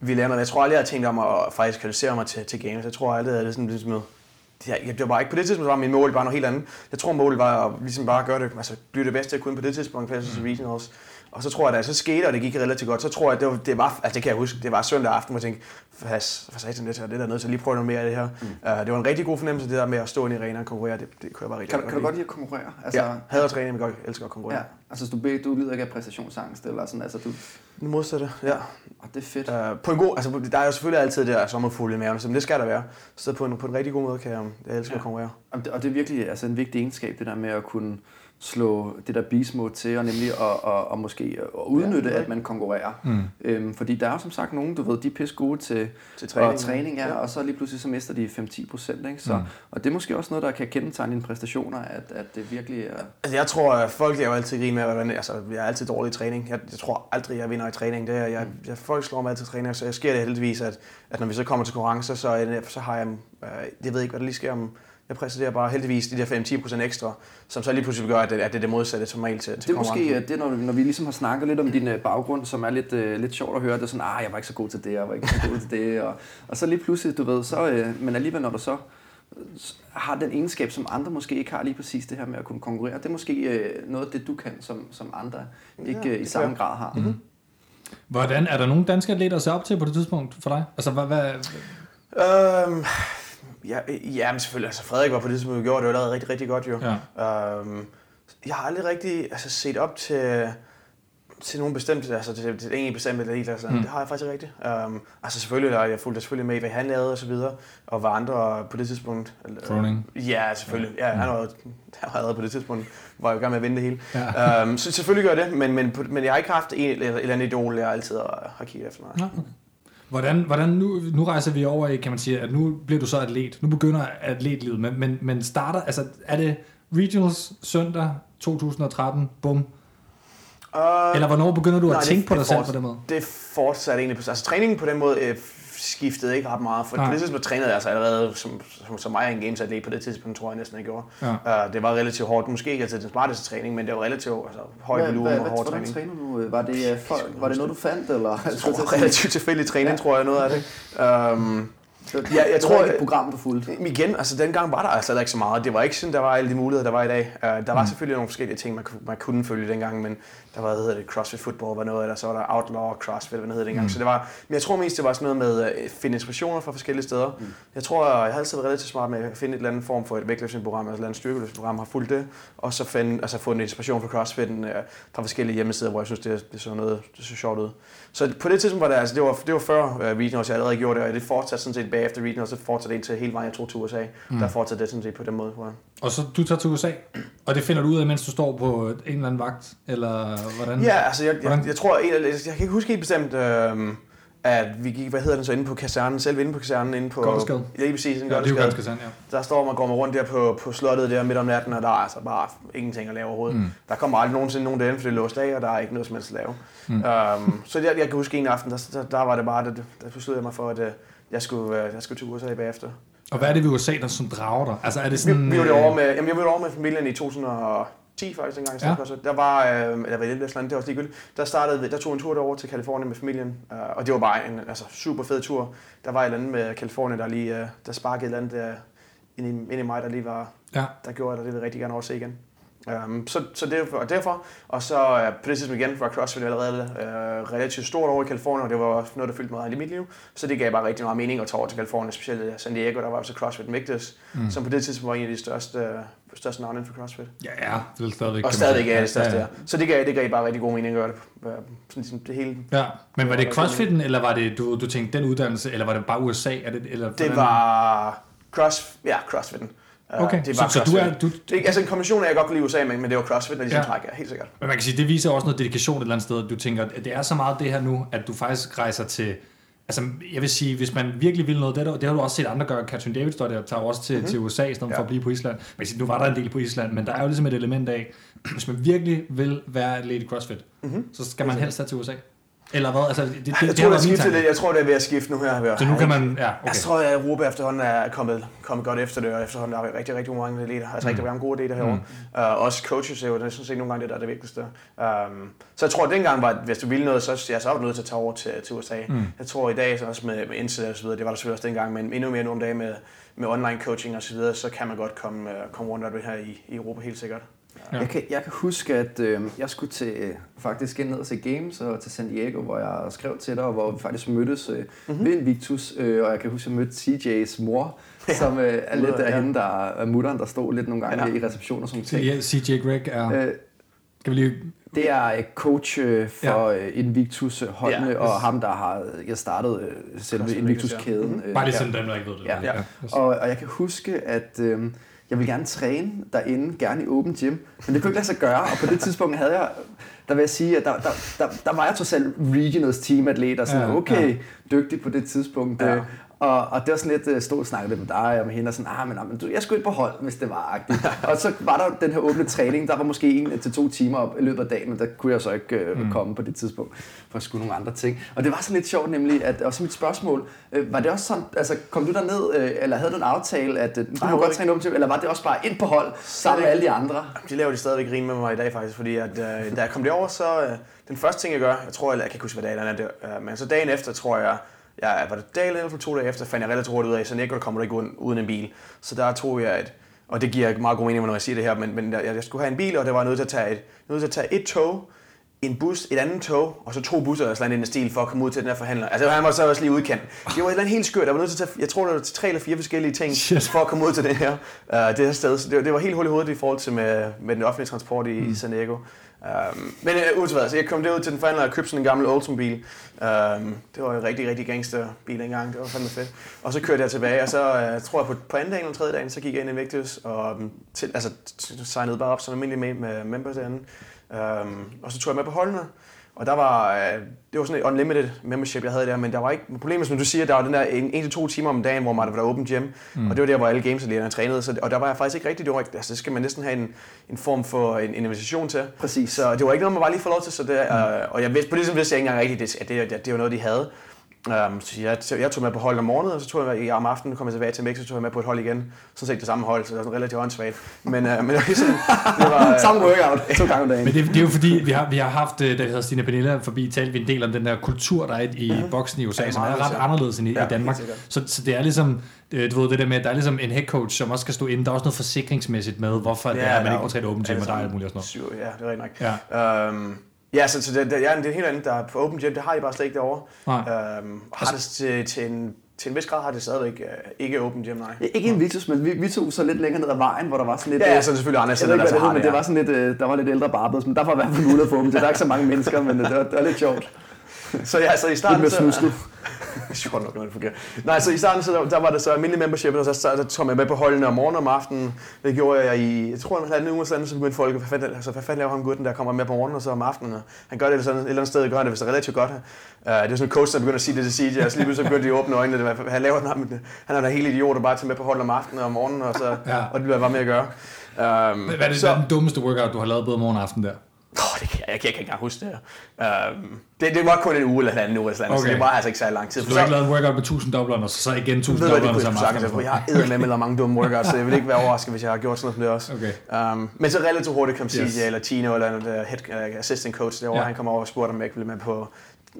ville lære noget. Jeg tror aldrig, jeg havde tænkt om at faktisk kvalificere mig til, til games. Jeg tror aldrig, at det sådan ligesom. Det, det var bare ikke på det tidspunkt, var min mål bare noget helt andet. Jeg tror, målet var at ligesom bare gøre det, altså blive det bedste, jeg kunne på det tidspunkt, kvalificere til regionals. Og så tror jeg, da så skete, og det gik relativt godt, så tror jeg, det var, det var altså det kan jeg huske, det var søndag aften, hvor jeg tænkte, hvad satan det her, det er der nødt til at lige prøve noget mere af det her. Mm. Uh, det var en rigtig god fornemmelse, det der med at stå inde i arenaen og konkurrere, det, det kunne jeg bare rigtig Kan, du- kan du godt lide at konkurrere? Altså, Ja, hader træning, men godt elsker at konkurrere. Ja, altså du, du lider ikke af præstationsangst, eller sådan, altså du, Det modsatte, ja. og det er fedt. Uh, på en god, altså der er jo selvfølgelig altid det der sommerfugle i maven, så det skal der være. Så på en, på en rigtig god måde kan jeg, jeg elsker ja. at konkurrere. Og det, og det er virkelig altså en vigtig egenskab, det der med at kunne slå det der beast mode til, og nemlig at, at, at måske at udnytte, Ja, at man konkurrerer. Mm. Øhm, fordi der er jo som sagt nogen, du ved, de er pisse gode til, Til træning, og træning ja, Ja. og så lige pludselig så mister de 5-10 procent. Ikke? Så, Mm. mm. Og det er måske også noget, der kan kendetegne dine præstationer, at, at det virkelig er... Altså jeg tror, at folk er jo altid grin med, hvordan, altså jeg er altid dårlig i træning. Jeg, jeg tror aldrig, jeg vinder i træning. Det er, jeg, jeg, folk slår mig altid i træning, så jeg sker det heldigvis, at, at når vi så kommer til konkurrencer, så, er det- så har jeg, øh, jeg ved ikke, hvad der lige sker om, jeg præsterer bare heldigvis de der 5-10% ekstra, som så lige pludselig gør, at det, at det er det modsatte som regel til, til Det er måske det, når, når vi ligesom har snakket lidt om din øh, baggrund, som er lidt, øh, lidt sjovt at høre. Det er sådan, ah, jeg var ikke så god til det, jeg var ikke så god til det. Og, og så lige pludselig, du ved, så, øh, men alligevel når du så øh, har den egenskab, som andre måske ikke har lige præcis det her med at kunne konkurrere. Det er måske øh, noget af det, du kan, som, som andre ikke Ja, øh, i samme grad har. Mhm. Hvordan, er der nogen danske atleter at se op til på det tidspunkt for dig? Altså, hvad, hvad, Øhm, ja, ja, men selvfølgelig. Altså Frederik var på det, vi gjorde, det var allerede rigtig, rigtig godt jo. ja. Øhm, jeg har aldrig rigtig altså, set op til til nogen bestemt, altså til, til en bestemt atlet, altså, mm. det har jeg faktisk ikke rigtigt. Um, altså selvfølgelig, der, jeg fulgte selvfølgelig med, hvad han lavede og så videre, og hvad andre på det tidspunkt. Froning. Ja, selvfølgelig. Ja, han var, han var allerede på det tidspunkt, var jeg i gang med at vinde det hele. Ja. Um, så selvfølgelig gør det, men, men, men jeg har ikke haft en eller, eller andet idol, jeg altid har, har kigget efter. Nej. Okay. Hvordan, hvordan nu, nu rejser vi over i, kan man sige, at nu bliver du så atlet. Nu begynder atletlivet, men, men, men starter, altså er det Regionals søndag 2013, bum, Uh, Eller hvornår begynder du nej, at tænke det, på dig selv på den måde? Det fortsatte egentlig på... Altså træningen på den måde øh, skiftede ikke ret meget, for nej. på det tidspunkt trænede jeg altså allerede som, som, som mig en games atlet på det tidspunkt, tror jeg næsten, jeg gjorde. Ja. Uh, det var relativt hårdt. Måske ikke altid den smarteste træning, men det var relativt altså, høj volumen og hård træning. Hvordan træner du? Var det, for, var det noget, du fandt? Eller? Jeg tror, <laughs> relativt tilfældig træning, ja. tror jeg, noget af det. Um, så ja, jeg tror, ikke et program, du fulgte? Igen, altså dengang var der altså ikke så meget. Det var ikke sådan, der var alle de muligheder, der var i dag. Uh, der var mm. selvfølgelig nogle forskellige ting, man, man kunne følge dengang, men der var, hvad hedder det, CrossFit Football var noget, eller så var der Outlaw CrossFit, hvad det hedder dengang. Mm. Så det var, men jeg tror mest, det var sådan noget med at finde inspirationer fra forskellige steder. Mm. Jeg tror, jeg har altid været relativt smart med at finde et eller andet form for et vægtløftningsprogram, altså et eller andet styrkeløftningsprogram, har fulgt det, og så finde, altså få en inspiration fra CrossFit fra forskellige hjemmesider, hvor jeg synes, det, det så noget, det så sjovt ud. Så på det tidspunkt var det, altså det var, det var før uh, Regionals, jeg allerede gjorde det, og det fortsatte sådan set bagefter Regionals, så fortsatte det til hele vejen, jeg tog til USA. Mm. Der fortsatte det sådan set på den måde. Tror Og så du tager til USA, og det finder du ud af, mens du står på en eller anden vagt, eller hvordan? Ja, altså jeg, jeg, jeg tror, jeg, jeg kan ikke huske helt bestemt, øh, at vi gik, hvad hedder den så, inde på kasernen, selv inde på kasernen, inde på... Gotteskade. Ja, lige præcis, en ja, det er jo ja. Der står man, går man rundt der på, på slottet der midt om natten, og der er altså bare ingenting at lave overhovedet. Mm. Der kommer aldrig nogensinde nogen derinde, for det er låst af, og der er ikke noget som helst at lave. Mm. Um, så jeg, jeg kan huske en aften, der, der, der var det bare, der, der besluttede jeg mig for, at uh, jeg skulle, uh, jeg skulle til USA bagefter. Og hvad er det ved USA, der som drager dig? Altså er det sådan... Vi, vi var det over med, jamen, jeg var over med familien i 2000 og 10 faktisk engang. Ja. Så der var, øh, eller var det det var også ligegyldigt. Der startede, der tog en tur derover til Kalifornien med familien, øh, og det var bare en altså, super fed tur. Der var et eller andet med Kalifornien, der lige, øh, der sparkede et eller andet der ind i, ind i mig, der lige var, ja. der gjorde, at det ville rigtig gerne overse igen. Um, så, så derfor, og derfor, og så uh, på det tidspunkt igen var CrossFit allerede uh, relativt stort over i Kalifornien, og det var noget, der fyldte meget i mit liv. Så det gav bare rigtig meget mening at tage over til Kalifornien, specielt San Diego, der var også CrossFit Invictus, mm. som på det tidspunkt var en af de største, uh, største navne inden for CrossFit. Ja, ja, det er stadigvæk. Og stadigvæk er det største, ja, ja. Så det gav, det gav bare rigtig god mening at gøre det, sådan ligesom det hele. Ja, men var det CrossFitten, eller var det, du, du tænkte den uddannelse, eller var det bare USA? Er det, eller, det var cross, ja, CrossFitten. Okay, det var så, så du er... Du... Det, altså en kombination af, jeg godt kunne lide USA, men, men det var CrossFit, når de ja. trækker, helt sikkert. Men man kan sige, det viser også noget dedikation et eller andet sted. Du tænker, at det er så meget det her nu, at du faktisk rejser til... Altså, jeg vil sige, hvis man virkelig vil noget, det, det har du også set andre gøre. Catherine David står der, tager også til, mm-hmm. til USA, i stedet ja. for at blive på Island. Men nu var der en del på Island, men der er jo ligesom et element af, hvis man virkelig vil være Lady CrossFit, mm-hmm. så skal man helst tage til USA. Eller hvad? Altså, det, det, jeg, det, tror, det, det lidt. jeg tror, det er ved at skifte nu her. Så nu kan man... Ja, okay. Jeg tror, at Europa efterhånden er kommet, kommet godt efter det, og efterhånden er rigtig, rigtig mange leder. Altså mm. rigtig mange gode leder herovre. Mm. Uh, også coaches er jo, det sådan set nogle gange det, der er det vigtigste. Um, så jeg tror, at dengang var, at hvis du ville noget, så, ja, så var du nødt til at tage over til, til USA. Mm. Jeg tror i dag, så også med, med internet og så videre, det var der selvfølgelig også dengang, men endnu mere nogle dage med, med online coaching og så videre, så kan man godt komme, uh, komme rundt af det her i, i Europa helt sikkert. Ja. Jeg, kan, jeg kan huske, at øh, jeg skulle til, øh, faktisk ind ned se Games og til San Diego, hvor jeg skrev til dig, og hvor vi faktisk mødtes øh, mm-hmm. ved Invictus. Øh, og jeg kan huske, at jeg mødte CJ's mor, ja. som øh, er lidt af ja. hende, der er mutteren, der stod lidt nogle gange ja. i reception og sådan ting. Ja, CJ Greg er... Øh, kan vi lige det er coach øh, for ja. Invictus-holdene, ja, og ham, der har jeg startet selve Invictus-kæden. Bare lige sådan dem, der ikke ved det. Ja. Ja. Og, og jeg kan huske, at øh, jeg vil gerne træne derinde, gerne i åben gym, men det kunne ikke lade sig gøre, og på det tidspunkt havde jeg, der vil jeg sige, at der, der, der, der var jeg totalt regionals teamatlet, og sådan, ja, okay, ja. dygtig på det tidspunkt, ja. Og, og det var sådan lidt, øh, stod og snakkede lidt med dig og med hende, og sådan, ah, men, ah, men du, jeg skulle ikke på hold, hvis det var agtigt. <laughs> og så var der den her åbne træning, der var måske en til to timer op i løbet af dagen, men der kunne jeg så ikke øh, mm. komme på det tidspunkt, for at skulle nogle andre ting. Og det var sådan lidt sjovt nemlig, at også mit spørgsmål, øh, var det også sådan, altså kom du der ned, øh, eller havde du en aftale, at øh, du godt træne åbent eller var det også bare ind på hold, sammen med alle de andre? De laver de stadigvæk grin med mig i dag faktisk, fordi at, øh, da jeg kom derover, så øh, den første ting jeg gør, jeg tror, jeg, jeg kan ikke huske, hvad dagen er, det, øh, men så dagen efter, tror jeg, jeg var det dagen eller for to dage efter, fandt jeg relativt hurtigt ud af, så Nico, der kommer du ikke uden, uden en bil. Så der tog jeg et, og det giver meget god mening, når jeg siger det her, men, men jeg, jeg skulle have en bil, og det var nødt til at tage et, nødt til at tage et tog en bus, et andet tog, og så to busser eller sådan en stil for at komme ud til den her forhandler. Altså han var så også lige udkendt. Det var et eller andet helt skørt. Der var nødt til at tage, jeg tror, der var tre eller fire forskellige ting Shit. for at komme ud til den her, uh, det her sted. Så det, det var helt hul i hovedet i forhold til med, med den offentlige transport i, mm. i San Diego. Um, men øh, uh, utilværet, så jeg kom derud til den forhandler og købte sådan en gammel Oldsmobile. Um, øhm, det var en rigtig, rigtig gangsterbil engang. Det var fandme fedt. Og så kørte jeg tilbage, og så uh, tror jeg på, på anden dagen eller tredje dagen, så gik jeg ind i Victus og um, til, altså, signede bare op som almindelig med, med member derinde. Um, og så tog jeg med på holdene. Og der var, øh, det var sådan et unlimited membership, jeg havde der, men der var ikke, problemet som du siger, der var den der en, en til to timer om dagen, hvor man var open gym, mm. og det var der, hvor alle gamesatleterne trænede, så, og der var jeg faktisk ikke rigtig, det var, altså det skal man næsten have en, en form for en, en invitation til. Præcis. Så det var ikke noget, man bare lige får lov til, så det, mm. øh, og jeg vidste, på det som vidste jeg ikke engang rigtigt, at det, det, det var noget, de havde. Um, så jeg, jeg tog med på hold om morgenen, og så tog jeg om aftenen, kom jeg tilbage til Mexico, så tog jeg med på et hold igen. Så set det samme hold, så det var sådan relativt åndssvagt. Men, uh, men det var ligesom, det var... Samme workout, to gange om dagen. Men det, det er jo fordi, vi har, vi har haft, da vi havde Stine Pernilla forbi, talt vi en del om den der kultur, der er i mm. boksen i USA, Ja, som er ret sikkert. anderledes end i, Ja, i Danmark. Så, så det er ligesom, øh, du ved det der med, at der er ligesom en head coach, som også skal stå inde. Der er også noget forsikringsmæssigt med, hvorfor ja, det er, at man ikke må træne åben gym, og der er alt muligt og sådan noget. Syv, ja, det er rigtigt nok. Ja. Um, ja, så, så det, det, ja, det er helt andet. Der er på Open Gym, det har de bare slet ikke derovre. Nej. Um, har det til, til, en, til en vis grad har det stadigvæk uh, ikke Open Gym, nej. Ja, ikke en Victus, men vi, vi tog så lidt længere ned ad vejen, hvor der var sådan lidt... Ja, ja, øh, så er det selvfølgelig andre steder, der hvad så det har men det. det var sådan lidt, øh, der var lidt ældre barbers, men der var i hvert fald mulighed for dem. Det er der er ikke så mange mennesker, men øh, det var, det var lidt sjovt. Så ja, så i Lidt starten... mere så- snusket. <laughs> Sjovt nok, når det fungerer. Nej, så i starten, så der, var det så almindelig membership, og så, så, så tog jeg med på holdene om morgenen og om aftenen. Det gjorde jeg i, jeg tror, en halvanden uge siden, så begyndte folk, hvad fanden, altså, hvad fanden laver ham gutten, der kommer med på morgenen og så om aftenen. Og han gør det et eller andet sted, gør han det, hvis det er relativt godt. Uh, det er sådan en coach, der begynder at sige det til CJ, og så lige pludselig begyndte de at åbne øjnene. Det var, han laver han, han er da helt idiot, og bare tage med på hold om aftenen og om morgenen, og, så, Ja. og det bliver bare med at gøre. Um, Hvad er det, så... den dummeste workout, du har lavet både morgen og aften der? Oh, det kan jeg, jeg, kan, jeg kan ikke engang huske det. Um, det, det var kun en uge eller halvanden uge, eller okay. så det var altså ikke så lang tid. Så du har ikke lavet en workout med 1000 doblerne, og så, så igen 1000 ved du, hvad, det doblerne jeg aften? sagtens. Jeg har eddermame eller mange dumme workouts, så jeg vil ikke være overrasket, hvis jeg har gjort sådan noget som det også. Okay. Um, men så relativt hurtigt kom CJ Yes. eller Tino eller en uh, head, uh, assistant coach derovre, Ja. han kom over og spurgte, om jeg ikke ville med på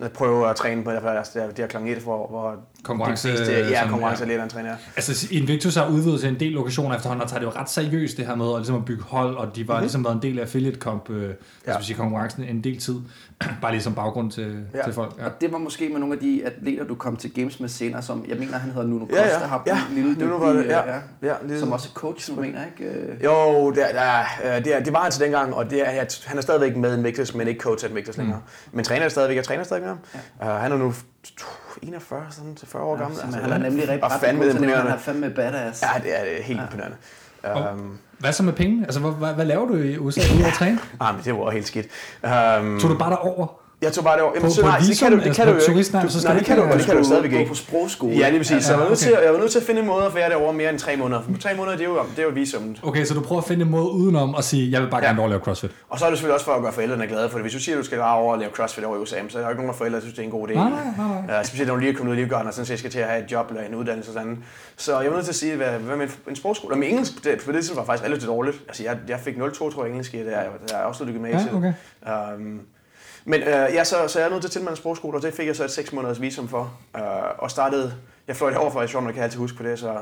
at prøve at træne på det, altså, det, er- det her kl. 1, hvor, hvor Konkurrence- de fleste, ja, sådan, konkurrence ja. ja. træner. Altså, Invictus har udvidet til en del lokationer efterhånden, og tager det jo ret seriøst, det her med at, ligesom at bygge hold, og de var mm-hmm. ligesom været en del af affiliate comp, øh, ja. sige, konkurrencen en del tid. <clears throat> Bare lige som baggrund til, ja. Ja. til folk. Ja. Og det var måske med nogle af de atleter, du kom til Games med senere, som jeg mener, han hedder Nuno Ja, ja. Costa, har Ja, en lille Nuno var det, dygtig, ja. øh, Ja, lige som også er coach, du mener, ikke? Øh, Jo, det, er, der, øh, det, er, det var han til dengang, og det er, at han er stadigvæk med Invictus, men ikke coach af Invictus længere. Men træner stadigvæk, jeg træner stadigvæk med ham. Uh, han er nu 41 sådan, til 40 år gammel. men han er nemlig rigtig og ret fandme god imponerende. Han er fandme badass. Ja, det er det helt imponerende. Og- Um, Hvad så med penge? Altså, hvad, hvad, hvad laver du i USA ude at træne? ah, men det var helt skidt. Um, Tog du bare derover? Jeg tog bare det over. Jamen, På- så, på nej, det visum? kan du, det Altså, kan du på jo ikke. turistnavn, Du, så skal nej, det kan du, det kan du stadigvæk gå ikke. på sprogskole. Ja, lige præcis. Så jeg var, nødt til, jeg var nødt til at finde en måde at være derovre mere end tre måneder. For tre måneder, det er jo, det er jo visummet. Okay, så du prøver at finde en måde udenom at sige, jeg vil bare Ja. gerne over at lave CrossFit. Og så er det selvfølgelig også for at gøre forældrene glade, for hvis du siger, at du skal bare over og lave CrossFit over i USA, så er der jo ikke nogen af forældre, der synes, det er en god idé. Nej, nej, nej. Uh, specielt når du lige er kommet ud af livgarden, og sådan set skal til at have et job eller en uddannelse og sådan. Så jeg var nødt til at sige, hvad, hvad med en, sprogskole? Og med engelsk, det, på det tidspunkt var faktisk relativt dårligt. Altså, jeg, jeg fik 0,2 tror jeg engelsk i det, jeg, jeg er også i gymnasiet. Ja, okay. Um, men øh, ja, så, så jeg nødt til at tilmelde en sprogskole, og det fik jeg så et 6 måneders visum for. Øh, og startede, jeg fløj derovre for, jeg kan altid huske på det, så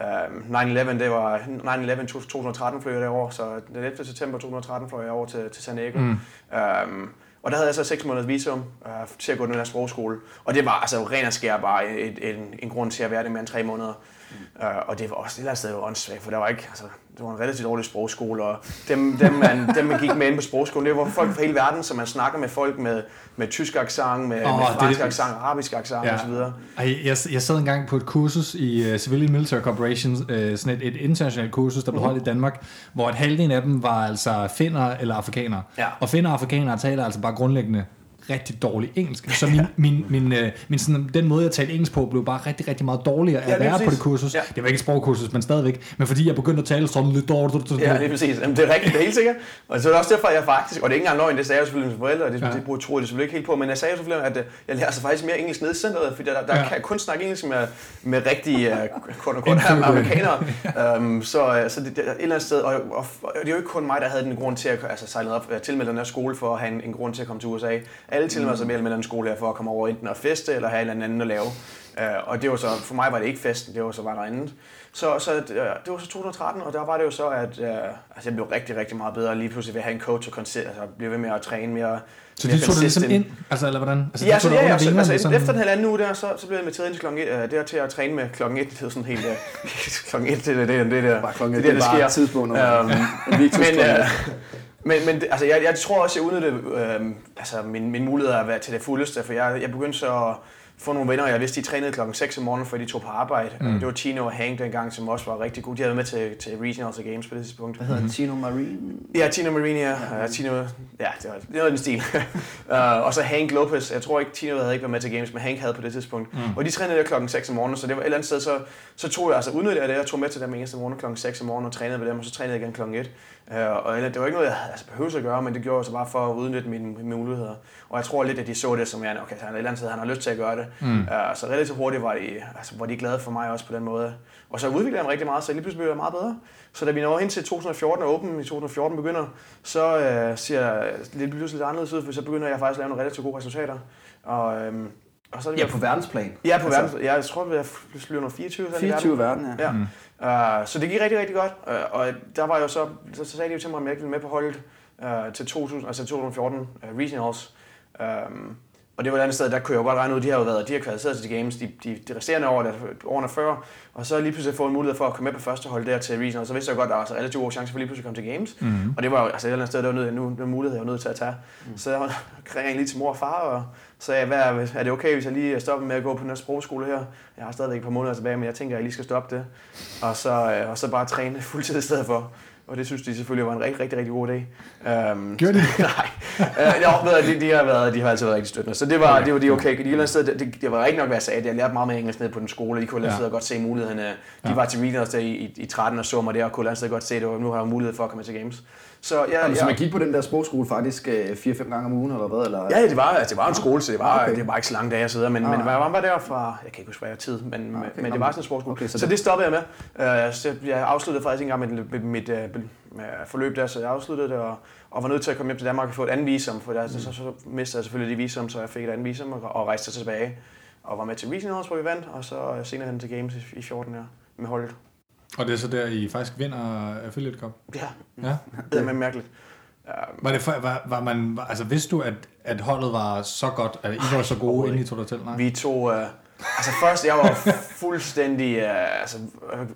øh, 9-11, det var 9-11 2013 fløj jeg derovre, så den 11. september 2013 fløj jeg over til, til San Diego. Mm. Um, og der havde jeg så 6 måneders visum øh, til at gå i den her sprogskole. Og det var altså ren og skær bare et, en, en grund til at være det mere end tre måneder. Mm. Uh, og det var også et eller andet sted åndssvagt, for der var ikke, altså, det var en relativt dårlig sprogskole, og dem, dem, man, <laughs> dem, man gik med ind på sprogskolen, det var folk fra hele verden, så man snakker med folk med, med tysk accent, med, oh, med fransk det- accent, arabisk accent ja. osv. Jeg, jeg sad engang på et kursus i uh, Civilian Military Corporation, uh, sådan et, et internationalt kursus, der blev holdt i Danmark, hvor et halvdelen af dem var altså finner eller afrikanere. Ja. Og finner og afrikanere taler altså bare grundlæggende rigtig dårlig engelsk. Så min, min, min, øh, min sådan, den måde, jeg talte engelsk på, blev bare rigtig, rigtig meget dårligere Ja, at være på det kursus. Ja. Det var ikke et sprogkursus, men stadigvæk. Men fordi jeg begyndte at tale sådan lidt dårligt. Ja, det er præcis. Jamen, det er rigtigt, det er helt sikkert. Og så er det også derfor, at jeg faktisk, og det er ikke engang løgn, det sagde jeg selvfølgelig til mine forældre, og det, Ja. ja. det bruger tror jeg selvfølgelig ikke helt på, men jeg sagde selvfølgelig, at øh, jeg lærer sig faktisk mere engelsk nede i centret, fordi der, der Ja. ja. kan jeg kun snakke engelsk med, med rigtige, uh, unquote, <laughs> Indfødte. amerikanere. um, så så det, det, et eller andet sted, og, og, og, det er jo ikke kun mig, der havde den grund til at altså, sejle op, øh, tilmelde den her skole for at have en, en grund til at komme til USA. Alle tilmelder sig mere eller mindre en skole her for at komme over enten at feste eller have en eller anden at lave. Uh, og det var så, for mig var det ikke festen, det var så bare noget andet. Så, så uh, det var så 2013, og der var det jo så, at uh, altså jeg blev rigtig, rigtig meget bedre lige pludselig ved at have en coach og koncept, altså blive ved med at træne mere. Så de tog det ligesom ind, altså eller hvordan? Altså, ja, så, tog ja, ja, under så, vingerne, altså, sådan- efter den halvanden uge der, så, så blev jeg inviteret ind til klokken 1, uh, der til at træne med klokken 1, det sådan helt, uh, <laughs> klokken 1, det er det, det, der, Bare klokken det, et, er det er der, bare sker. tidspunktet. Øhm, Victor's men, klokken øh, men, men altså, jeg, jeg tror også, jeg udnyttede øh, altså, min, min mulighed at være til det fuldeste, for jeg, jeg begyndte så at få nogle venner, jeg vidste, de trænede klokken 6 om morgenen, før de tog på arbejde. Mm. Det var Tino og Hank dengang, som også var rigtig gode. De havde været med til, til Regionals og Games på det tidspunkt. Hvad hedder han? Tino Marine? Ja, Tino Marini, ja. ja. Tino, ja, det var, det var den stil. <laughs> uh, og så Hank Lopez. Jeg tror ikke, Tino havde ikke været med til games, men Hank havde på det tidspunkt. Mm. Og de trænede der klokken 6 om morgenen, så det var et eller andet sted, så, så tog jeg, altså udnyttede jeg det, jeg tog med til dem eneste morgen klokken 6 om morgenen og trænede med dem, og så trænede jeg igen klokken 1. Uh, og det var ikke noget, jeg altså, behøvede at gøre, men det gjorde jeg så bare for at udnytte mine, mine muligheder. Og jeg tror lidt, at de så det som, ja, okay, så han er et eller andet sted, han har lyst til at gøre det. Mm. Uh, så relativt hurtigt var de, altså, var de glade for mig også på den måde. Og så udviklede jeg mig rigtig meget, så lige pludselig blev jeg meget bedre. Så da vi når hen til 2014 og Open i 2014 begynder, så øh, ser jeg lidt pludselig lidt anderledes ud, for så begynder jeg faktisk at lave nogle relativt gode resultater. Og, øhm, og så er det Ja, på verdensplan. Ja, på Altså, verden. Ja, jeg tror, jeg flyver nummer 24. sådan i 24 verden, ja. Ja. Mm. Uh, så det gik rigtig, rigtig godt. Uh, og der var jo så, så, så sagde de jo til mig, om jeg ikke ville med på holdet uh, til 2000, altså 2014 uh, Regionals. Um, og det var et andet sted, der kunne jeg jo godt regne ud, de har jo været, de har kvalificeret sig til games de, de, de resterende år, der, årene før, og så lige pludselig få en mulighed for at komme med på første hold der til Regionals, så vidste jeg godt, at der var så relativt gode chancer for lige pludselig at komme til games. Mm. Og det var jo altså et eller andet sted, der var nødt, nu, en mulighed, jeg var nødt til at tage. Mm. Så jeg ringede lige til mor og far og sagde, hvad, er, er det okay, hvis jeg lige stopper med at gå på den her sprogskole her? Jeg har stadigvæk et par måneder tilbage, men jeg tænker, at jeg lige skal stoppe det. Og så, øh, og så bare træne <laughs> fuldtid i stedet for. Og det synes de selvfølgelig var en rigtig, rigtig, rigtig god idé. Um, Gjorde de? <laughs> nej. Uh, jo, ved, jeg, de, de, har været, de har altid været rigtig støttende. Så det var, det var de okay. De, eller sted, det, det, det, var rigtig nok, hvad jeg sagde. Jeg lærte meget mere engelsk ned på den skole. De kunne Ja. godt se mulighederne. De Ja. var til Regionals der i, i, i 13 og så mig der, og kunne godt se, at nu har jeg mulighed for at komme til games. Så ja, Jamen, Så ja. man gik på den der sprogskole faktisk øh, 4-5 gange om ugen, eller hvad? Eller? Ja, det var, altså, det var en skole, så det var, Ah, okay. det var ikke så lange dage, jeg sidder, men, Ah. men jeg var der fra, jeg kan ikke huske, hvad jeg tid, men, Ah, okay. men det var sådan en sportsskole. Okay, så så, det- stoppede jeg med. Uh, så jeg afsluttede faktisk ikke engang mit, mit, mit uh, med forløb der, så jeg afsluttede det og, og var nødt til at komme hjem til Danmark og få et andet visum, for der, så, så, så mistede jeg selvfølgelig det visum, så jeg fik et andet visum og, og rejste tilbage og var med til Regionals, hvor vi vandt, og så senere hen til Games i, i 14 her med holdet. Og det er så der, I faktisk vinder Affiliate Cup? Ja, Ja. det er mærkeligt. Var det for, var, var man, var- altså vidste du, at, at holdet var så godt, at I var så gode, inden I tog dig til? Nej. Vi tog... Uh, altså først, jeg var fuldstændig uh, altså,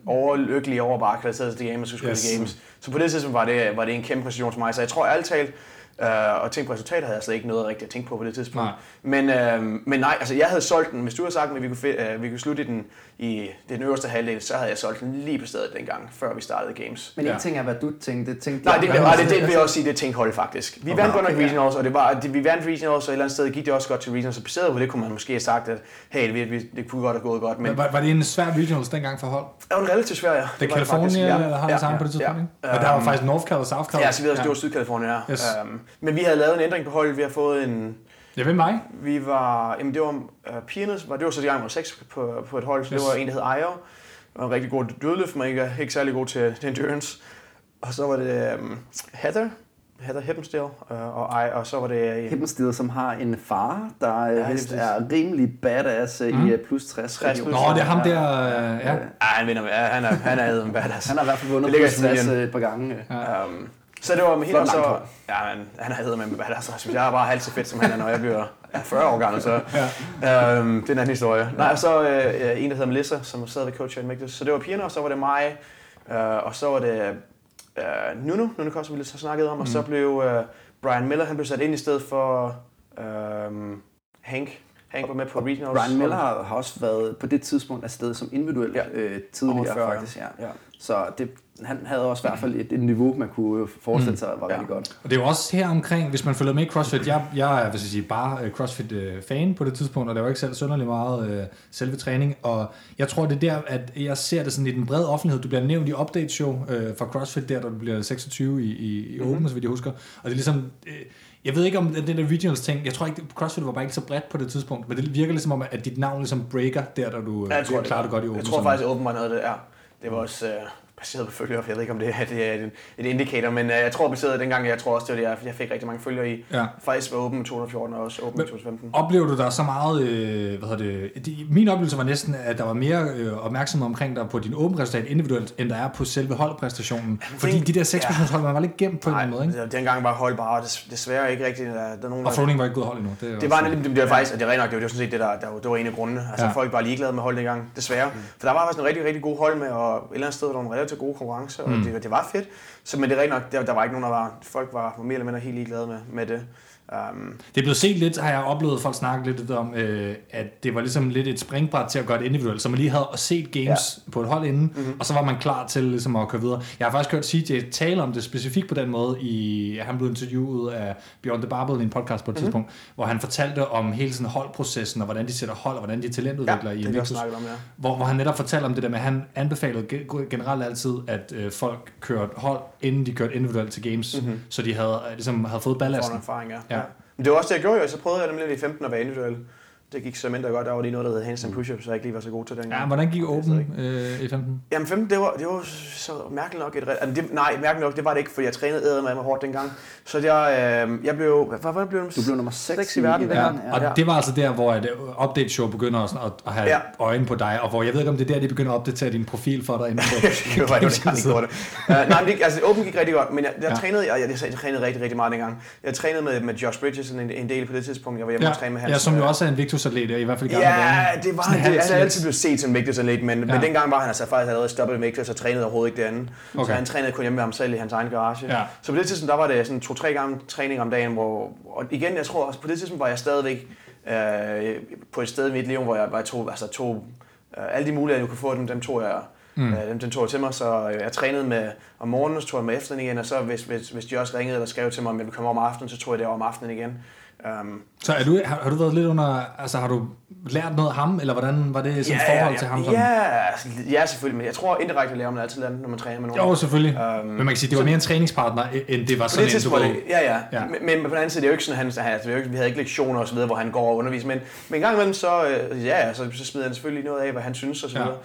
overlykkelig over bare kvalificere til games og skulle Yes. games. Så på det tidspunkt var det, var det en kæmpe præcision for mig. Så jeg tror ærligt talt, Uh, og tænke på resultatet havde jeg slet ikke noget rigtigt at tænke på på det tidspunkt. Nej. Men, uh, men nej, altså jeg havde solgt den. Hvis du havde sagt, at vi kunne, uh, vi kunne slutte den i den øverste halvdel, så havde jeg solgt den lige på stedet dengang, før vi startede games. Men Ja. en ting er, hvad du tænkte. Det tænkte Nej, det, Ja, nej, men- det, det vil jeg også sige, det tænkte hold faktisk. Vi Okay, vandt godt nok okay, ja. regionals, og det var, det, vi vandt regionals, og et eller andet sted gik det også godt til regionals, og baseret på det kunne man måske have sagt, at hey, det, det, det kunne godt have gået godt, men Men var, var det en svær regionals dengang for hold? det var relativt svært, ja. Det var California, faktisk, ja, eller har det sammen på det tidspunkt, ikke? Og der var Øhm, faktisk North Cal og South Cal. Ja, så vi havde, det var Sydkalifornien, ja. Yes. Um, men vi havde lavet en ændring på holdet, vi har fået en, Ja, hvem mig? vi var, jamen det var, uh, pigerne, var, det var så de gang var seks på, på et hold, så Yes. det var en, der hed Ayo, og en rigtig god dødløft, men ikke, ikke særlig god til, til endurance. Og så var det um, Heather, Heather Hippenstall, uh, og, I, og så var det... Uh, Hippenstede, som har en far, der Ja, er vist er rimelig badass mm. Mm. i øh, plus 60. 60 plus. Nå, det er ham der, øh, ja. ja, han vinder han er, han er en badass. Han har i hvert fald vundet plus i 60 familien. øh, et par gange. Ja. Um, så det var med og så... Ja, men han er hedder med badass, og synes jeg er bare halvt så fedt, som han er, når jeg bliver ja, 40 år gammel, så... Ja. Um, det er en anden historie. Nej, og så øh, en, der hedder Melissa, som sad ved coach i Mægtes. Så det var pigerne, og så var det mig, øh, og så var det øh, Nuno, Nuno som vi lidt har snakket om, og så blev øh, Brian Miller, han blev sat ind i stedet for øh, Hank. Hank var med på regionals. Brian Miller har, også været på det tidspunkt afsted som individuel Ja. øh, tidligere faktisk. Ja. Ja. Så det, han havde også i hvert fald et, et niveau, man kunne forestille sig var Ja. rigtig godt. Og det er jo også her omkring, hvis man følger med i CrossFit, jeg, jeg er vil jeg sige, bare øh, CrossFit-fan på det tidspunkt, og der var ikke selv sønderlig meget øh, selve træning, og jeg tror, det er der, at jeg ser det sådan i den brede offentlighed, du bliver nævnt i update show øh, fra CrossFit der, der du bliver 26 i, i, i Open, mm-hmm. så vidt jeg husker, og det er ligesom, øh, jeg ved ikke om den der regionals ting, jeg tror ikke, CrossFit var bare ikke så bredt på det tidspunkt, men det virker ligesom om, at dit navn ligesom breaker der, da du Ja, jeg tror, klarer det godt i Open. Jeg tror faktisk, at Open var noget af det, ja. Det var også... Øh, baseret på følgere, for jeg ved ikke, om det er, det er et, et indikator, men uh, jeg tror baseret dengang, jeg tror også, det var det, jeg, fik rigtig mange følgere i. Ja. Faktisk var åben i 2014 og også i 2015. Oplever du der så meget, øh, hvad hedder det, de, min oplevelse var næsten, at der var mere øh, opmærksomhed omkring dig på din åben resultat individuelt, end der er på selve holdpræstationen. Fordi de der seks ja. hold, man var lidt gemt på en eller anden måde, ikke? det- dengang var hold bare des, desværre ikke rigtigt. Der, der er nogen, Og der, Froning var ikke gået hold endnu. Det, det var, nemlig- det, det var faktisk, og det er rent nok, det var sådan set det, der, der, det var en af grundene. Altså Ja. ja. folk var ligeglade med hold dengang, desværre. Mm. For der var faktisk en rigtig, rigtig god hold med, og et eller andet sted var der nogle relativt gode konkurrencer, og Mm. det, det, var fedt. Så, men det er nok, der, der var ikke nogen, der var, folk var, var mere eller mindre helt ligeglade med, med det. Um, Det er blevet set lidt, har jeg oplevet folk snakke lidt om, øh, at det var ligesom lidt et springbræt til at gøre det individuelt, så man lige havde set games ja. på et hold inden, mm-hmm. og så var man klar til ligesom at køre videre. Jeg har faktisk hørt CJ tale om det specifikt på den måde, i, han blev interviewet af Bjørn The Barbel i en podcast på et mm-hmm. tidspunkt, hvor han fortalte om hele sådan holdprocessen, og hvordan de sætter hold, og hvordan de talentudvikler ja, i det Invictus. snakket om, ja. Hvor, hvor han netop fortalte om det der med, at han anbefalede ge- generelt altid, at øh, folk kørte hold, inden de kørte individuelt til games, mm-hmm. så de havde, øh, ligesom, havde fået ballasten. en erfaring, ja. Ja. Men det var også det, jeg gjorde jo. Så prøvede jeg nemlig i 15 at være individuel. Det gik så mindre godt. Der var lige noget, der hed handstand push-ups, så jeg ikke lige var så god til den. Ja, hvordan gik Open jeg øh, i 15? Jamen 15, det var, det var så mærkeligt nok et... Altså, det, nej, mærkeligt nok, det var det ikke, fordi jeg trænede æder med mig hårdt dengang. Så jeg, øh, jeg blev... Hvad, hvad blev Du blev nummer 6 Seks i verden, Ja, Ja, og ja. det var altså der, hvor et update show begynder at, sådan at, at have ja. Øjne på dig, og hvor jeg ved ikke, om det er der, de begynder at opdatere din profil for dig inde på. <laughs> det var <laughs> det, det, gjorde det. Uh, nej, men det, altså, Open gik rigtig godt, men jeg, jeg, Ja. trænede, jeg, jeg, jeg, trænede rigtig, rigtig meget dengang. Jeg trænede med, med Josh Bridges en, en del på det tidspunkt. Jeg var hjemme ja, og træne med hans... ja, som jo øh, også er en Victus-atlet, i hvert fald i gamle Ja, dage. det var Sådan han. Det, han er altid blevet set som vigtigste atlet, men, ja. Men dengang var han altså faktisk allerede stoppet med Victor, så trænede overhovedet ikke derinde. Okay. Så han trænede kun hjemme med ham selv i hans egen garage. Ja. Så på det tidspunkt, der var det sådan to-tre gange træning om dagen, hvor, og igen, jeg tror også, på det tidspunkt var jeg stadigvæk øh, på et sted i mit liv, hvor jeg, jeg tog, altså tog øh, alle de muligheder, jeg kunne få, dem, dem tog jeg Mm. Øh, dem, dem tog jeg til mig, så øh, jeg trænede med om morgenen, så tog jeg med eftermiddagen igen, og så hvis, hvis, hvis de også ringede eller skrev til mig, om jeg ville komme om aftenen, så tog jeg det om aftenen igen. Um, Så er du, har, har du været lidt under, altså har du lært noget af ham, eller hvordan var det sådan ja, forhold ja, til ham? Ja, Sådan? altså, ja, selvfølgelig, men jeg tror indirekte lærer man altid andet, når man træner med nogen. Jo, selvfølgelig. Øhm, Men man kan sige, det var mere en træningspartner, end det var sådan det en, du var det- ja, ja. Ja. ja. Men, men, på den anden side, det er jo ikke sådan, han, altså, ikke, vi havde ikke lektioner og så videre, hvor han går og underviser, men, men en gang imellem, så, øh, ja, ja, så, så smider han selvfølgelig noget af, hvad han synes og så Ja. videre.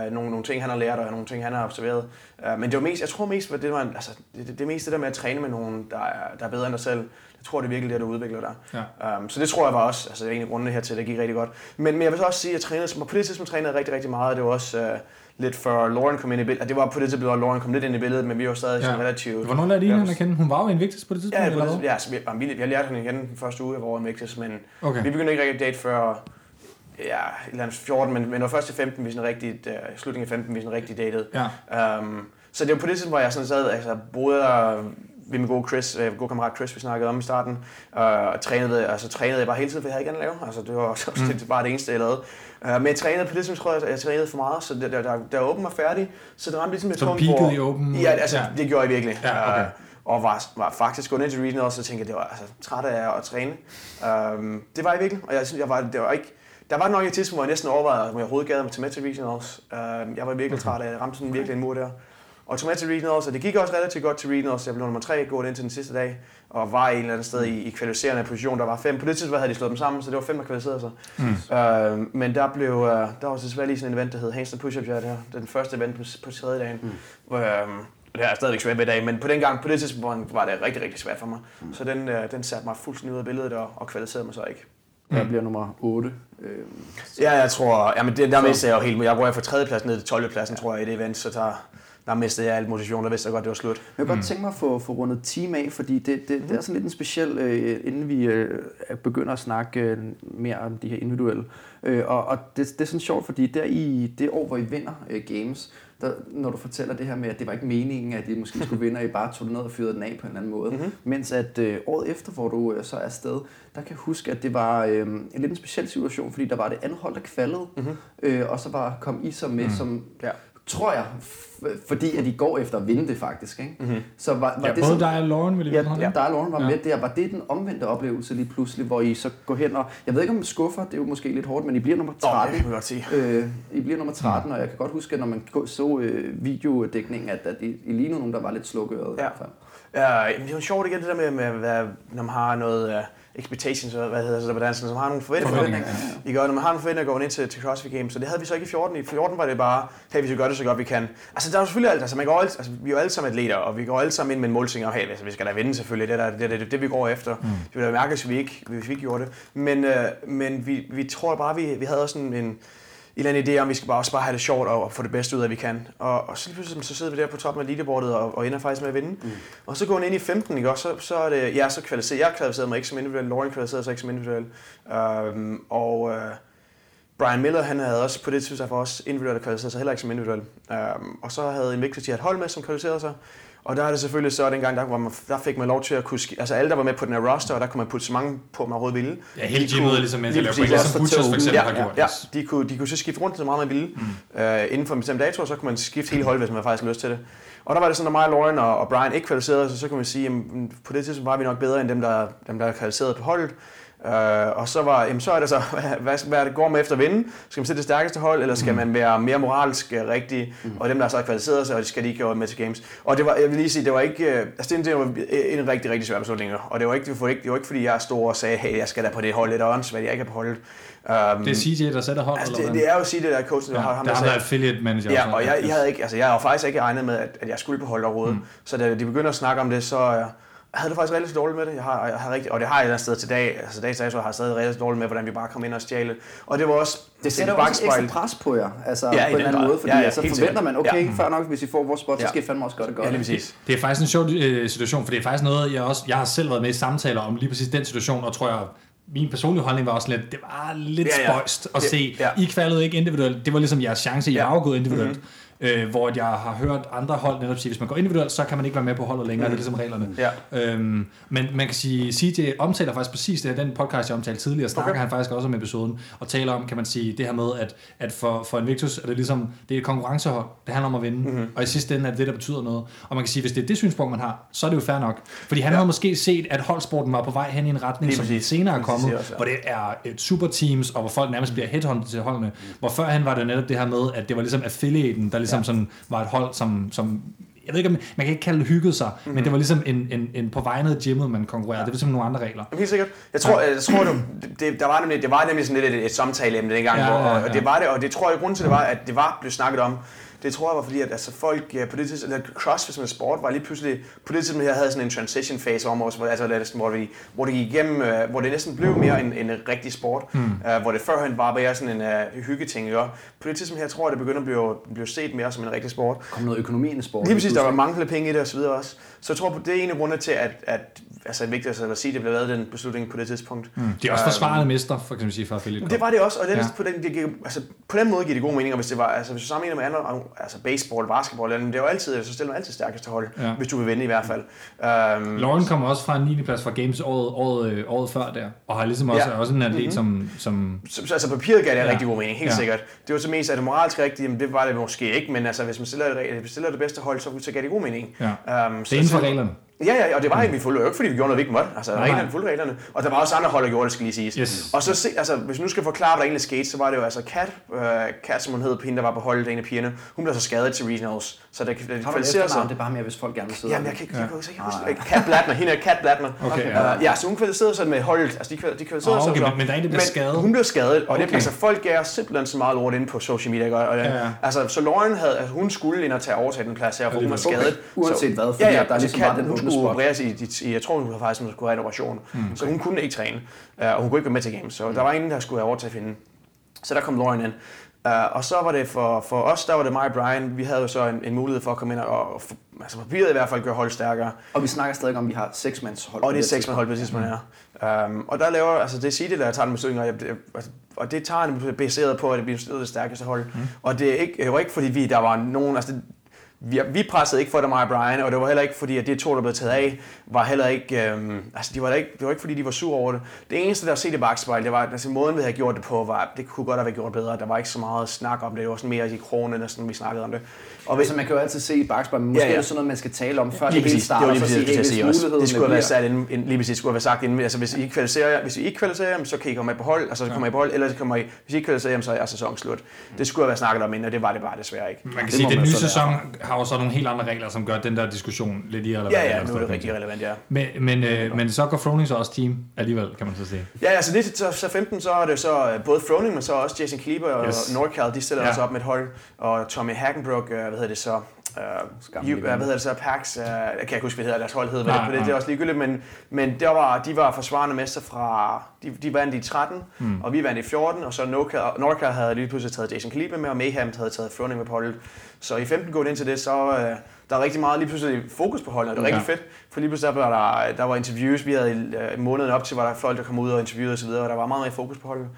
Ja. Øh, nogle, nogle ting, han har lært, og nogle ting, han har observeret. Øh, men det var mest, jeg tror mest, at det var, altså, det, det, det er mest det der med at træne med nogen, der er, der er bedre end dig selv. Jeg tror, det er virkelig det, du udvikler dig. Ja. Um, så det tror jeg var også altså, en af grundene her til, at det gik rigtig godt. Men, men jeg vil så også sige, at jeg trænede, på det tidspunkt trænede jeg rigtig, rigtig meget. Det var også uh, lidt for Lauren kom ind i billedet. Og det var på det tidspunkt, at Lauren kom lidt ind i billedet, men vi var stadig Ja. sådan relativt... Hvornår lærte I hende at kende? Hun var jo en vigtig på det tidspunkt, Ja, på eller det, ja så vi, vi, jeg lærte hende igen den første uge af vores Invictus, men Okay. vi begyndte ikke rigtig at date før ja, et eller andet 14, men, men det var først i 15, vi sådan rigtig, uh, slutningen af 15, vi sådan rigtig datede. Ja. Um, så det var på det tidspunkt, hvor jeg sådan sad, altså der ved min gode Chris, øh, gode kammerat Chris, vi snakkede om i starten, øh, og trænede, altså, trænede jeg bare hele tiden, for jeg havde ikke andet at lave. Altså, det var også mm. det, bare det eneste, jeg lavede. Uh, men jeg trænede på det tidspunkt, tror jeg, jeg trænede for meget, så da, da, da, da åben var færdig, så det ramte ligesom et Så punkt, hvor... i Open? Ja, altså, Ja. det gjorde jeg virkelig. Ja, okay. Øh, og var, var faktisk gået ned til regionals, så tænkte jeg, det var altså, træt af at træne. Um, det var jeg virkelig, og jeg synes, jeg var, det var ikke, der var nok et tidspunkt, hvor jeg næsten overvejede, om jeg overhovedet gad mig til med til regionals. Uh, jeg var virkelig træt af, jeg ramte sådan virkelig en mur der. Og tog med til regionals, og det gik også relativt godt til regionals. Jeg blev nummer tre gået ind til den sidste dag, og var i en eller anden sted i, i kvalificerende position. Der var fem. På det tidspunkt havde de slået dem sammen, så det var fem, der kvalificerede sig. Mm. Øh, men der blev, øh, der var desværre lige sådan en event, der hed Handstand Push-Up, ja, der, den første event på, på tredje dagen. Mm. Hvor, øh, det er stadigvæk svært ved i dag, men på den gang, på det tidspunkt var det rigtig, rigtig svært for mig. Mm. Så den, øh, den satte mig fuldstændig ud af billedet og, og kvalificerede mig så ikke. Jeg bliver nummer 8. Øh, Ja, jeg tror, jamen det, der mistede jeg jo helt, jeg røg fra tredjepladsen ned til 12. pladsen, tror jeg, i det event, så der, der mistede jeg alt motivation, der vidste jeg godt, det var slut. Jeg kunne godt tænke mig at få, få rundet team af, fordi det, det, det er sådan lidt en speciel, øh, inden vi øh, begynder at snakke øh, mere om de her individuelle. Øh, og og det, det er sådan sjovt, fordi der i det år, hvor I vinder øh, games, der, når du fortæller det her med, at det var ikke meningen, at I måske skulle vinde, og I bare tog det ned og fyrede den af på en eller anden måde. Mm-hmm. Mens at øh, året efter, hvor du øh, så er afsted, der kan jeg huske, at det var øh, en lidt en speciel situation, fordi der var det andet hold, der kvalede, mm-hmm. øh, og så bare kom I så med mm. som... Ja. Tror jeg, fordi at I går efter at vinde det faktisk. Ikke? Mm-hmm. Så var, var Ja, det både sådan, dig og Lauren ville Ja, vide, ja, der og Lauren var Ja. ja. med der. Var det den omvendte oplevelse lige pludselig, hvor I så går hen og... Jeg ved ikke, om I skuffer, det er jo måske lidt hårdt, men I bliver nummer Åh, det 13. kan man godt sige. Øh, I bliver nummer 13, og jeg kan godt huske, at når man så øh, videodækningen, at, at I, I lignede nogen, der var lidt slukøret i Ja. hvert fald. Uh, det er jo sjovt igen det der med, med hvad, når man har noget uh, expectations, hvad hedder det på dansk, når man har nogle forventninger. Forventninger, I gør, når man har nogle forventninger går man ind til, til CrossFit Games, så det havde vi så ikke i 14. I 14 var det bare, hey, vi skal gøre det så godt vi kan. Altså der er jo selvfølgelig alt, altså, man går alt, altså, vi er jo alle sammen atleter, og vi går alle sammen ind med en målsætning om, hey, altså, vi skal da vinde selvfølgelig, det er det, det, det, det, vi går efter. Mm. Det ville da mærke, hvis vi ikke, hvis vi ikke gjorde det. Men, uh, men vi, vi tror bare, vi, vi havde også en en eller anden idé om, vi skal bare også bare have det sjovt og få det bedste ud af, vi kan. Og, og så pludselig så sidder vi der på toppen af leaderboardet og, og ender faktisk med at vinde. Mm. Og så går vi ind i 15, ikke? Og så, så er det, ja, så kvalificerer, jeg kvalificerede mig ikke som individuel, Lauren kvalificerede sig ikke som individuel. Um, og uh, Brian Miller, han havde også på det tidspunkt for os individuelt kvalificeret sig heller ikke som individuel. Um, og så havde Invictus et hold med, som kvalificerede sig. Og der er det selvfølgelig så, dengang, der, hvor man, der fik man lov til at kunne... Altså alle, der var med på den her roster, og der kunne man putte så mange på, man overhovedet ville. Ja, hele gymmet er ligesom med til at lave lave som Butchers for eksempel ja, har gjort. Ja, de kunne, de kunne så skifte rundt så meget man ville. Mm. Uh, inden for en bestemt dato, så kunne man skifte hele holdet, hvis man faktisk havde lyst til det. Og der var det sådan, at mig, Lauren og, og Brian ikke kvalificerede sig, så kunne man sige, at på det tidspunkt var vi nok bedre end dem, der, dem, der er kvalificeret på holdet. Uh, og så, var, jamen, så er det så, <laughs> hvad, hvad det går med efter at vinde? Skal man sætte det stærkeste hold, eller skal mm. man være mere moralsk uh, rigtig? Mm. Og dem, der så har kvalificeret sig, og de skal de ikke med til games. Og det var, jeg vil lige sige, det var ikke, uh, altså det, det var en rigtig, rigtig svær beslutning. Og det var ikke, det var ikke, det var ikke fordi jeg stod og sagde, hey, jeg skal da på det hold, lidt og hvad jeg ikke er på holdet. Um, det er CJ, der sætter hold, altså, eller det, det, er jo CJ, der er coachen, der ja, har ham, der, der, der er affiliate manager. Ja, og jeg, jeg, havde ikke, altså, jeg har faktisk ikke regnet med, at, at jeg skulle på holdet overhovedet. Mm. Så da de begynder at snakke om det, så, jeg havde det faktisk relativt dårligt med det. Jeg har, jeg har rigtig, og det har jeg sted til dag. Altså dags dato har jeg stadig relativt dårligt med, hvordan vi bare kom ind og stjæle. Og det var også... Det sætter også ekstra pres på jer, altså ja, på en eller anden måde, fordi ja, ja, så forventer man, okay, ja. før nok, hvis I får vores spot, så skal I fandme også gøre det godt. Ja, lige præcis. Det, er faktisk en sjov øh, situation, for det er faktisk noget, jeg også, jeg har selv været med i samtaler om lige præcis den situation, og tror jeg, min personlige holdning var også lidt, det var lidt ja, ja. spøjst at se. Ja. I kvalede ikke individuelt. Det var ligesom jeres chance, I ja. afgået individuelt. Mm-hmm øh, hvor jeg har hørt andre hold netop sige, hvis man går individuelt, så kan man ikke være med på holdet længere, mm. det er ligesom reglerne. Ja. Øhm, men man kan sige, CJ omtaler faktisk præcis det her, den podcast, jeg omtalte tidligere, snakker okay. han faktisk også om episoden, og taler om, kan man sige, det her med, at, at for, for Invictus er det ligesom, det er et konkurrencehold, det handler om at vinde, mm-hmm. og i sidste ende er det det, der betyder noget. Og man kan sige, hvis det er det synspunkt, man har, så er det jo fair nok. Fordi han ja. havde måske set, at holdsporten var på vej hen i en retning, som senere er kommet, også, ja. hvor det er et super teams, og hvor folk nærmest bliver headhunted til holdene. Mm. Hvor førhen var det netop det her med, at det var ligesom affiliaten, der ligesom ja. sådan var et hold, som, som jeg ved ikke, man kan ikke kalde det hygget sig, mm-hmm. men det var ligesom en, en, en på vegne af gymmet, man konkurrerede. Ja. Det var simpelthen nogle andre regler. Helt sikkert. Jeg tror, jeg tror det, det, der var nemlig, det var nemlig sådan lidt et, et samtaleemne dengang, ja, ja, ja. og det var det, og det tror jeg, grund til det var, at det var blevet snakket om, det tror jeg var fordi, at altså, folk ja, på det tidspunkt, eller CrossFit som en sport, var lige pludselig, på det tidspunkt, jeg havde sådan en transition phase om os, hvor, altså, hvor, vi, hvor det gik igennem, uh, hvor det næsten blev mere en, en rigtig sport, mm. uh, hvor det førhen bare var sådan en uh, hyggeting, ikke? På det tidspunkt her tror jeg, det begynder at blive, blive set mere som en rigtig sport. Kom noget økonomi i sport. Lige præcis, der var mange penge i det og så videre også. Så jeg tror, på det er en af grundene til, at, at altså vigtigt at sige, at det blev lavet den beslutning på det tidspunkt. Mm. De er også forsvarende um, mester, for eksempel sige, for affiliate Det var det også, og det ja. på, den, det gik, altså, på den måde giver det god mening, hvis det var, altså hvis du sammenligner med andre, altså baseball, basketball, det er jo altid, så stiller man altid stærkeste hold, ja. hvis du vil vinde i hvert fald. Um, Lauren kommer også fra en 9. plads fra Games året, året, øh, året før der, og har ligesom også, ja. også en atlet, mm-hmm. som, som... Så, så, altså papiret gav det ja. rigtig god mening, helt ja. sikkert. Det var så mest, at det moralsk rigtigt, men det var det måske ikke, men altså hvis man stiller det, hvis man stiller det bedste hold, så, så gav det god mening. Ja. Um, det er inden for reglerne. Ja, ja, og det var ikke, vi fulgte jo ikke, fordi vi gjorde noget, vi ikke måtte. Altså, nej, reglerne, fulgte reglerne. Og der var også andre hold, der gjorde det, skal lige siges. Yes. Og så se, altså, hvis vi nu skal forklare, hvad der egentlig skete, så var det jo altså Kat, uh, Kat som hun hed, hende, der var på holdet, en af pigerne, hun blev så skadet til regionals. Så det, det kvalificerer sig. Det er bare mere, hvis folk gerne vil sidde. Jamen, jeg kan ikke, ja. jeg kan ikke huske. Kat Blatner, hende er Kat Blatner. Okay, ja. Uh, ja, så hun kvalificerede sig med holdet. Altså, de, de kvalificerede oh, okay, sig. Men, men der er en, der bliver skadet. Hun blev skadet, og okay. det, altså, folk gav simpelthen så meget lort inde på social media. Og, ja, ja. Altså, så Lauren havde, altså, hun skulle ind og tage overtage den plads her, for hun var skadet. Uanset hvad, fordi der er ligesom bare den skulle opereres i i, jeg tror, hun har faktisk skulle have en operation. Mm, okay. Så hun kunne ikke træne, uh, og hun kunne ikke være med til games. Så mm. der var ingen, der skulle have overtaget hende. Så der kom Lauren ind. Uh, og så var det for, for os, der var det mig og Brian, vi havde jo så en, en mulighed for at komme ind og, og altså papiret i hvert fald gøre hold stærkere. Og vi snakker stadig om, at vi har seks mands hold. Og det er seks mands hold på det tidspunkt, ja. Um, og der laver, altså det er Sige, der tager den beslutning, og, jeg, altså, og det tager den baseret på, at det bliver det stærkeste hold. Mm. Og det er ikke, det var ikke fordi vi, der var nogen, altså det, vi, vi pressede ikke for det, mig og Brian, og det var heller ikke fordi, at det to, der blev taget af, var heller ikke, øhm, altså de var ikke, det var ikke fordi, de var sur over det. Det eneste, der set i bagspejlet, det var, at altså, måden, vi havde gjort det på, var, det kunne godt have været gjort bedre. Der var ikke så meget snak om det, det var sådan mere i kronen, sådan, vi snakkede om det. Og hvis, altså, man kan jo altid se i bagspejl, men måske ja, ja. er det sådan noget, man skal tale om, før det hele starter, det var lige præcis, så sige, hey, sige Det skulle have været sat ind, lige præcis, skulle have sagt inden, altså hvis I ikke kvalificerer, hvis I ikke kvalificerer, så kan I komme med på hold, altså så kommer I på hold, eller så kommer I, hvis I ikke kvalificerer, så er sæsonen slut. Det skulle have været snakket om inden, og det var det bare desværre ikke. Man kan sige, at den nye sæson har jo så nogle helt andre regler, som gør den der diskussion lidt irrelevant. Ja, ja, nu er det rigtig relevant, ja. Men, men, øh, men så går Froning så også team alligevel, kan man så sige. Ja, altså det så, så 15, så er det så øh, både Froning, men så også Jason Kleber og Yes. Nordcal, de stiller Ja. også op med et hold. Og Tommy Hackenbrook, øh, hedder det så? Uh, Gamle hvad hedder det så? Pax, uh, jeg kan ikke huske, hvad hedder deres hold hedder, Nej, på det, det er også ligegyldigt, men, men der var, de var forsvarende mester fra, de, de vandt i 13, mm. og vi vandt i 14, og så Nordcal, Nordcal havde lige pludselig taget Jason Kleber med, og Mayhem havde taget Froning med på holdet. Så i 15 gået ind til det, så uh, der er rigtig meget lige pludselig fokus på holdet, og det var Ja. rigtig fedt, for lige pludselig der var der, der var interviews, vi havde uh, måneden op til, var der folk, der kom ud og interviewede osv., og der var meget mere fokus på holdet.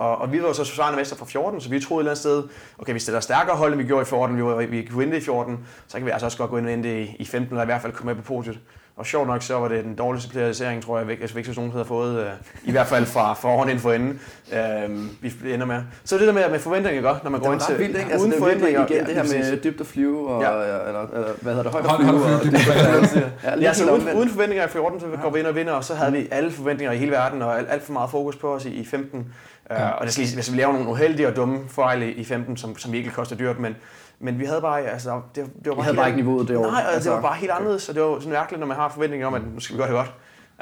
Og, og vi var jo så forsvarende mester fra 14, så vi troede et eller andet sted, okay, vi stiller stærkere hold, end vi gjorde i 14, vi, var, vi kunne vinde i 14, så kan vi altså også godt gå ind og vinde i, i 15, eller i hvert fald komme med på podiet. Og sjovt nok, så var det den dårligste placering, tror jeg, Væk- altså Væksthus nogen havde fået, øh, i hvert fald fra forhånd inden for enden, øh, vi ender med. Så det der med, med forventninger, godt, når man går ind til vildt, ikke? Altså, uden det er forventninger. igen det her med dybt at flyve, og, Ja. eller, eller, hvad hedder det, højt flyve. og flyve, flyve. Ja, Ja, lidt helt uden, uden forventninger i 14, så går vi ind og vinder, og så havde vi alle forventninger i hele verden, og alt, alt for meget fokus på os i, i 15. Ja. Uh, og det skal lige, altså, vi laver nogle uheldige og dumme fejl i, i 15, som, som virkelig koster dyrt, men, men vi havde bare, altså, det, det var bare, I havde helt bare ikke niveauet det år. Nej, altså, det var bare helt anderledes, og det var sådan mærkeligt, når man har forventninger om, at nu skal vi gøre det godt.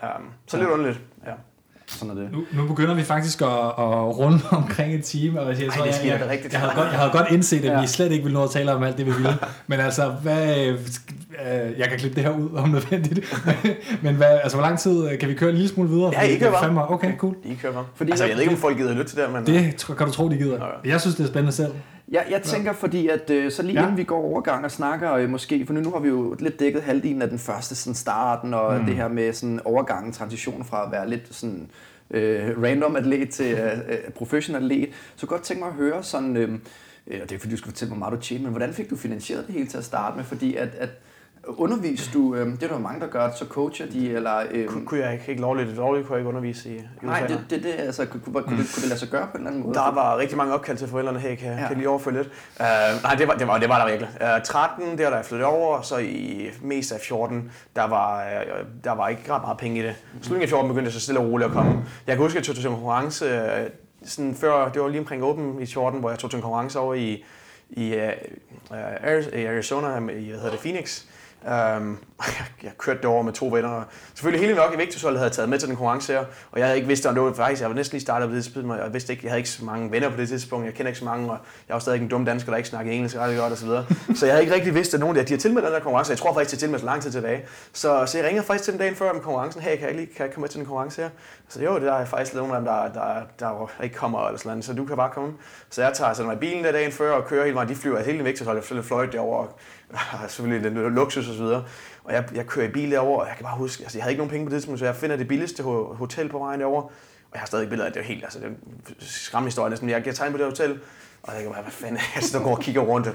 Um, så lidt underligt, ja. Sådan er det. Nu, nu begynder vi faktisk at, at runde <laughs> omkring et time, og jeg, tror, det jeg, jeg, rigtigt. jeg, havde godt, jeg havde godt indset, at Ja. vi slet ikke ville nå at tale om alt det, vi <laughs> ville. Men altså, hvad, øh, jeg kan klippe det her ud, om nødvendigt. <laughs> Men hvad, altså, hvor lang tid øh, kan vi køre en lille smule videre? Ja, I kører er bare. Okay, cool. I kører bare. Fordi altså, jeg- ved ikke, om folk gider lytte til det, men... Det kan du tro, de gider. Okay. Jeg synes, det er spændende selv. Jeg, jeg tænker, fordi at øh, så lige Ja. ja. inden vi går overgang og snakker øh, måske, for nu, nu har vi jo lidt dækket halvdelen af den første sådan starten, og mm. det her med sådan overgangen, transition fra at være lidt sådan øh, random atlet til øh, øh, professional atlet, så godt tænke mig at høre sådan, øh, og det er fordi du skal fortælle mig meget du tjener, men hvordan fik du finansieret det hele til at starte med, fordi at, at underviser du, øh, det er der mange, der gør, så coacher de, eller... Øh, Kunne, kunne jeg ikke, ikke lovligt, lovligt kunne jeg ikke undervise i, i nej, USA. det, det, det altså, kunne, kunne, kunne, det, kunne det lade sig gøre på en eller anden måde? Der var rigtig mange opkald til forældrene, hey, kan, Ja. kan lige overføre lidt? Uh, nej, det var, det, var, det var der virkelig. Uh, 13, der da jeg flyttede over, og så i mest af 14, der var, uh, der var ikke ret meget penge i det. Slutningen af 14 begyndte det så stille og roligt at komme. Jeg kan huske, at jeg tog til en konkurrence, uh, sådan før, det var lige omkring Open i 14, hvor jeg tog til en konkurrence over i, i, uh, Arizona, i hvad hedder det, Phoenix. Øhm, <laughs> jeg, jeg kørte derover med to venner. og Selvfølgelig hele nok i Victusholdet havde jeg taget med til den konkurrence her, og jeg havde ikke vidst, om det var faktisk, jeg var næsten lige startet på det tidspunkt, og jeg vidste ikke, jeg havde ikke så mange venner på det tidspunkt, jeg kender ikke så mange, og jeg var stadig en dum dansker, der ikke snakkede engelsk ret godt og så videre. Så jeg havde ikke rigtig vidst, at nogen af de har tilmeldt den der konkurrence, jeg tror faktisk, de har tilmeldt så lang tid tilbage. Så, så jeg ringer faktisk til den dagen før om konkurrencen, hey, kan jeg, lige, kan jeg komme med til den konkurrence her? Så jo, det er faktisk nogen af dem, der, der, der, der ikke kommer, eller sådan noget, så du kan bare komme. Så jeg tager sådan mig i bilen der dagen før og kører hele vejen, de flyver altså hele Victusholdet, jeg fløjt derover, <laughs> og selvfølgelig den luksus og så videre. Og jeg, jeg kører i bil derover, og jeg kan bare huske, altså jeg havde ikke nogen penge på det tidspunkt, så jeg finder det billigste hotel på vejen derover. Og jeg har stadig billeder af det, er helt, altså det er en historie næsten. Jeg, jeg tager ind på det hotel, og jeg tænker bare, hvad fanden, altså der går og kigger rundt.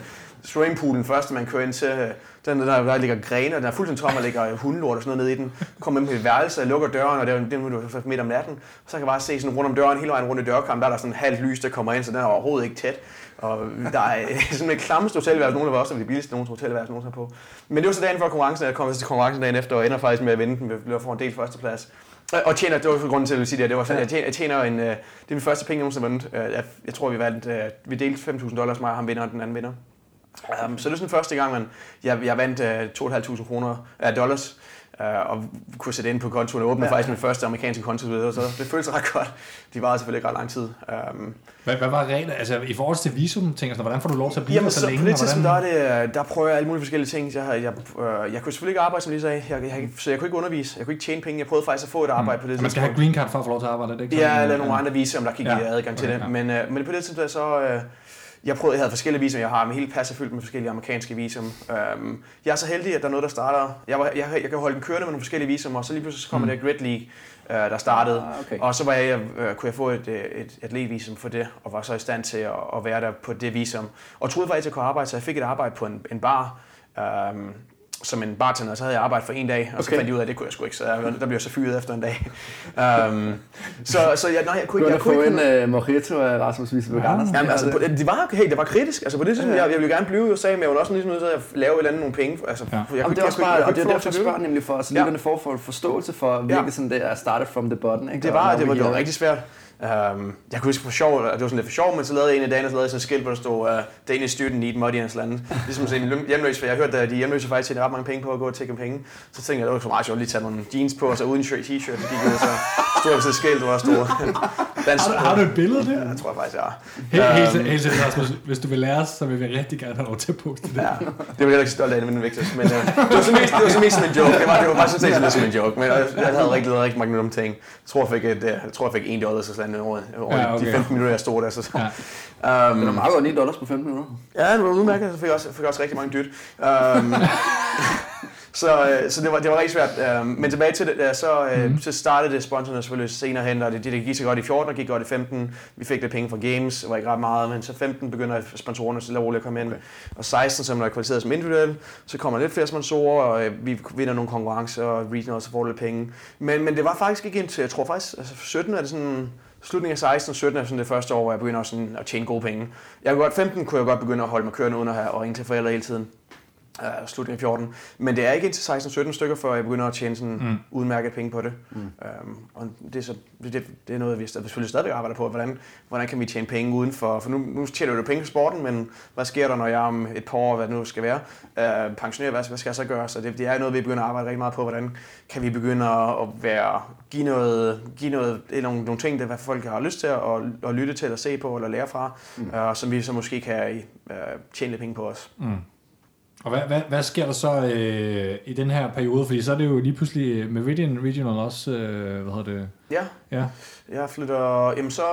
Swimmingpoolen først, man kører ind til, den der, der ligger grene, og den er fuldstændig tom, og ligger hundelort og sådan noget nede i den. Kommer ind på et værelse, jeg lukker døren, og det er jo- det er midt om natten. Og så kan jeg bare se sådan rundt om døren, hele vejen rundt i dørkampen, der er der sådan halvt lys, der kommer ind, så den er overhovedet ikke tæt. Og der <laughs> er sådan et klammeste hotelværelse, nogle af os er de billigste nogle hotelværelse, nogen på. Men det var så dagen før konkurrencen, jeg kom til konkurrencen dagen efter, og ender faktisk med at vinde den, vi bliver for en del førsteplads. Og- tjener, det var grunden til, at jeg sige det, det var sådan, jeg tjener, jeg tjener en, øh, det er min første penge, jeg nogensinde vundet. Øh, Jeg, jeg tror, vi vandt, øh, vi delte 5.000 dollars, mig og ham vinder, og den anden vinder. Um, så det er sådan første gang, man, jeg, jeg vandt uh, 2.500 kroner, uh, dollars, uh, og kunne sætte ind på kontoen og åbne ja. faktisk min første amerikanske konto, så det føltes ret godt. De varede selvfølgelig ikke ret lang tid. Um, Hvad, hvad var reglerne? Altså, i forhold til visum, tænker jeg, hvordan får du lov til at blive Jamen, der så, så længe? på det tidspunkt, der, hvordan- er det, øh, der prøver jeg alle mulige forskellige ting. Jeg, jeg, øh, jeg kunne selvfølgelig ikke arbejde, som lige sagde, jeg, jeg, så jeg kunne ikke undervise, jeg kunne ikke tjene penge. Jeg prøvede faktisk at få et arbejde på det Og man skal have green card for at få lov til at arbejde, det ikke Ja, sådan? eller nogle andre viser, om der kan give Ja. adgang til Okay, det. Men, øh, men på det tidspunkt så... Øh, jeg prøvede, jeg havde forskellige visum, jeg har med hele passet fyldt med forskellige amerikanske visum. Øhm, jeg er så heldig, at der er noget, der starter. Jeg, var, jeg, jeg kan holde den kørende med nogle forskellige visum, og så lige pludselig så kommer mm. det Grid League, øh, der startede. Ah, okay. Og så var jeg, øh, kunne jeg få et, øh, et atletvisum for det, og var så i stand til at, at være der på det visum. Og troede faktisk, at jeg kunne arbejde, så jeg fik et arbejde på en, en bar. Øhm, som en bartender, så havde jeg arbejdet for en dag, og så Okay. fandt jeg ud af, at det kunne jeg sgu ikke, så jeg, der blev jeg så fyret efter en dag. Um, så, så jeg, nej, jeg kunne Du ikke... har Jeg kunne få ikke en uh, mojito af Rasmus Wiesberg Andersen. Jamen, altså, på- det var, hey, det var kritisk. Altså, på det tidspunkt, jeg, jeg ville gerne blive i USA, men jeg var også ligesom nødt til at lave et eller andet nogle penge. Altså, Ja. jeg kunne Jamen, ikke- det er også jeg bare, og det jeg er derfor, jeg spørger nemlig for, så Ja. lytterne får for en forståelse for, virkelig sådan det er started from the bottom. Ikke? Det var, det var, det var rigtig svært. Um, jeg kunne huske for sjov, det var sådan lidt for sjov, men så lavede jeg en af dagene, så lavede jeg sådan et skilt, hvor der stod, uh, Danish student need muddy and land. Ligesom sådan en hjemløs, for jeg hørte, at de hjemløse faktisk tjener ret mange penge på at gå og tække penge. Så tænkte jeg, det var så meget sjovt lige tage nogle jeans på, og så uden shirt, t-shirt, så gik ud, og så stod jeg på sådan et skilt, hvor der stod, <laughs> dans, Har, du- har du et billede det? Ja, jeg tror jeg faktisk, jeg har. Helt, helt, helt, helt seriøst, Rasmus, hvis du vil lære os, så vil vi rigtig gerne have lov til at poste det. Ja, det var jeg heller ikke stolt af, men det vigtigt. Men uh, det, var så mest, det var så mest som en joke. Det var, det var bare sådan set som en joke. Men jeg, jeg havde rigtig rigtig mange dumme ting. Jeg tror, jeg fik, et, øh, jeg tror, jeg fik en dollar så sådan over, over Ja, okay. de 15 minutter, jeg stod der. Så, Ja. um, Det er meget godt 9 dollars på 15 minutter. Ja, det var udmærket. Jeg fik også, jeg fik også rigtig mange dyt. Um, <laughs> så, øh, så det var, det var rigtig svært. Um, men tilbage til det, der, så, Mhm. så startede det sponsorerne selvfølgelig senere hen, og det, det gik så godt i 14, og gik godt i 15. Vi fik lidt penge fra Games, det var ikke ret meget, men så 15 begynder sponsorerne så roligt at komme ind. Okay. Og 16, som er kvalificeret som individuel, så kommer lidt flere sponsorer, og øh, vi vinder nogle konkurrencer, og regional, så får lidt penge. Men, men det var faktisk ikke indtil, jeg tror faktisk, altså 17 er det sådan, slutningen af 16 og 17 er sådan det første år, hvor jeg begynder sådan at tjene gode penge. Jeg kunne godt, 15 kunne jeg godt begynde at holde mig kørende uden at have og ringe til forældre hele tiden. Uh, slutningen af 14. Men det er ikke indtil 16-17 stykker, før jeg begynder at tjene sådan mm. udmærket penge på det. Mm. Um, og det er, så, det, det er noget, vi stadig- selvfølgelig stadigvæk arbejder på. Hvordan, hvordan kan vi tjene penge uden for... For nu, nu tjener du jo penge på sporten, men hvad sker der, når jeg om et par år, hvad det nu skal være, uh, pensionerer, hvad, hvad skal jeg så gøre? Så det, det er noget, vi begynder at arbejde rigtig meget på. Hvordan kan vi begynde at være, give, noget, give noget, nogle, nogle ting, der hvad folk har lyst til at, at, lytte til, eller se på, eller lære fra, mm. uh, som vi så måske kan uh, tjene lidt penge på os. Og hvad, hvad, hvad sker der så øh, i den her periode? Fordi så er det jo lige pludselig Meridian Regional også, øh, hvad hedder det? Ja, Ja. Jeg flytter, jamen så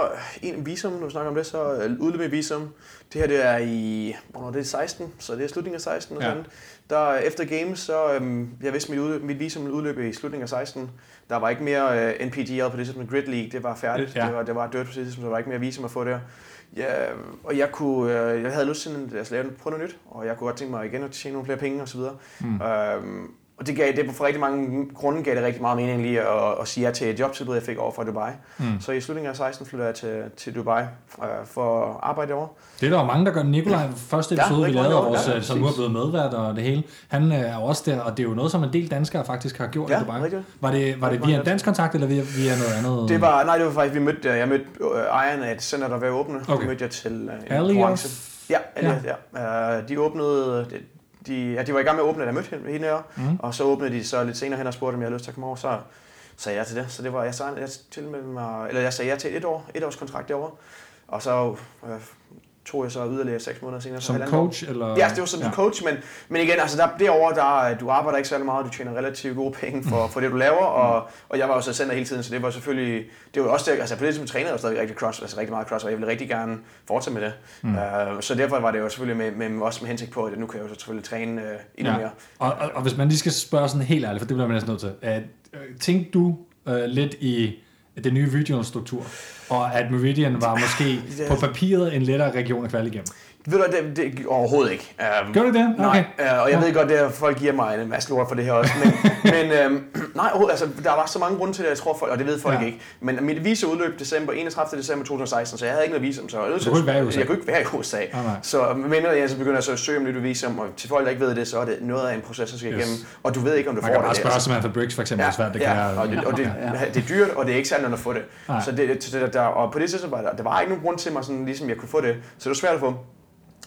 en visum, når vi snakker om det, så øh, udløb visum. Det her det er i, hvornår det er 16, så det er slutningen af 16 og Ja. sådan. Der efter games, så øhm, jeg vidste mit, udløb, mit visum udløb i slutningen af 16. Der var ikke mere øh, NPGL på det tidspunkt, Grid League, det var færdigt. Ja. Det, var, det var dødt på det tidspunkt, så der var ikke mere visum at få der. Ja, og jeg, kunne, øh, jeg havde lyst til at lave prøve noget nyt, og jeg kunne godt tænke mig igen at tjene nogle flere penge osv. Mm. Øhm, og det gav det for rigtig mange grunde gav det rigtig meget mening lige at, at sige ja til et jobtilbud, jeg fik over fra Dubai. Mm. Så i slutningen af 16 flyttede jeg til, til Dubai øh, for at arbejde derovre. Det er der jo mange, der gør. Nikolaj, første Ja, episode, vi rigtig lavede, vores, ja, ja, som nu er blevet medvært og det hele, han øh, er også der, og det er jo noget, som en del danskere faktisk har gjort Ja, i Dubai. rigtigt. Var det, var det via en dansk kontakt, eller via, via noget andet? Det var, nej, det var faktisk, vi mødte, jeg mødte øh, ejeren af et center, der var ved at åbne. Okay. Okay. mødte jeg til øh, en Alias? konkurrence. Ja, ja. Uh, de åbnede, de, de, ja, de var i gang med at åbne, da jeg mødte hende, her, mm. og så åbnede de så lidt senere hen og spurgte, om jeg havde lyst til at komme over, så sagde jeg til det. Så det var, jeg sagde, jeg tilmeldte mig, eller jeg sagde ja til et år, et års kontrakt derovre, og så øh, tog jeg så yderligere seks måneder senere. så Som halvandet år. coach? Eller? Ja, det var som ja. coach, men, men igen, altså der, derovre, der, du arbejder ikke særlig meget, du tjener relativt gode penge for, for det, du laver, og, og jeg var jo så center hele tiden, så det var selvfølgelig, det var også det, altså på det som træner, jeg stadig rigtig cross, altså rigtig meget cross, og jeg ville rigtig gerne fortsætte med det. Mm. Uh, så derfor var det jo selvfølgelig med, med, også med hensigt på, at nu kan jeg jo så selvfølgelig træne uh, endnu Ja. mere. Og, og, og hvis man lige skal spørge sådan helt ærligt, for det bliver man næsten nødt til. Øh, tænkte du øh, lidt i den nye regional-struktur, og at Meridian var måske på papiret en lettere region at kvalde igennem? Ved du, det, det overhovedet ikke. Um, Gør det det? Nej, Okay. øh, og jeg ved godt, at folk giver mig en masse lort for det her også, men, <laughs> men øhm, nej, altså, der var så mange grunde til det, jeg tror folk, og det ved folk Ja. ja. ikke. Men mit visa udløb december, 31. december 2016, så jeg havde ikke noget visum, så jeg, nødt Du kunne ikke være i USA. jeg kunne ikke være i USA. Nej. Så men jeg så begynder jeg så at søge om nyt visum, og til folk, der ikke ved det, så er det noget af en proces, der skal Yes. igennem, og du ved ikke, om du Man får kan det. bare spørge altså. Samantha Briggs for eksempel, ja, svært det kan ja, være. og, det, og det, Ja. det er dyrt, og det er ikke særlig at få det. Nej. Så det, det der, og på det tidspunkt var der, der var ikke nogen grund til mig, sådan, ligesom jeg kunne få det. Så det var svært at få.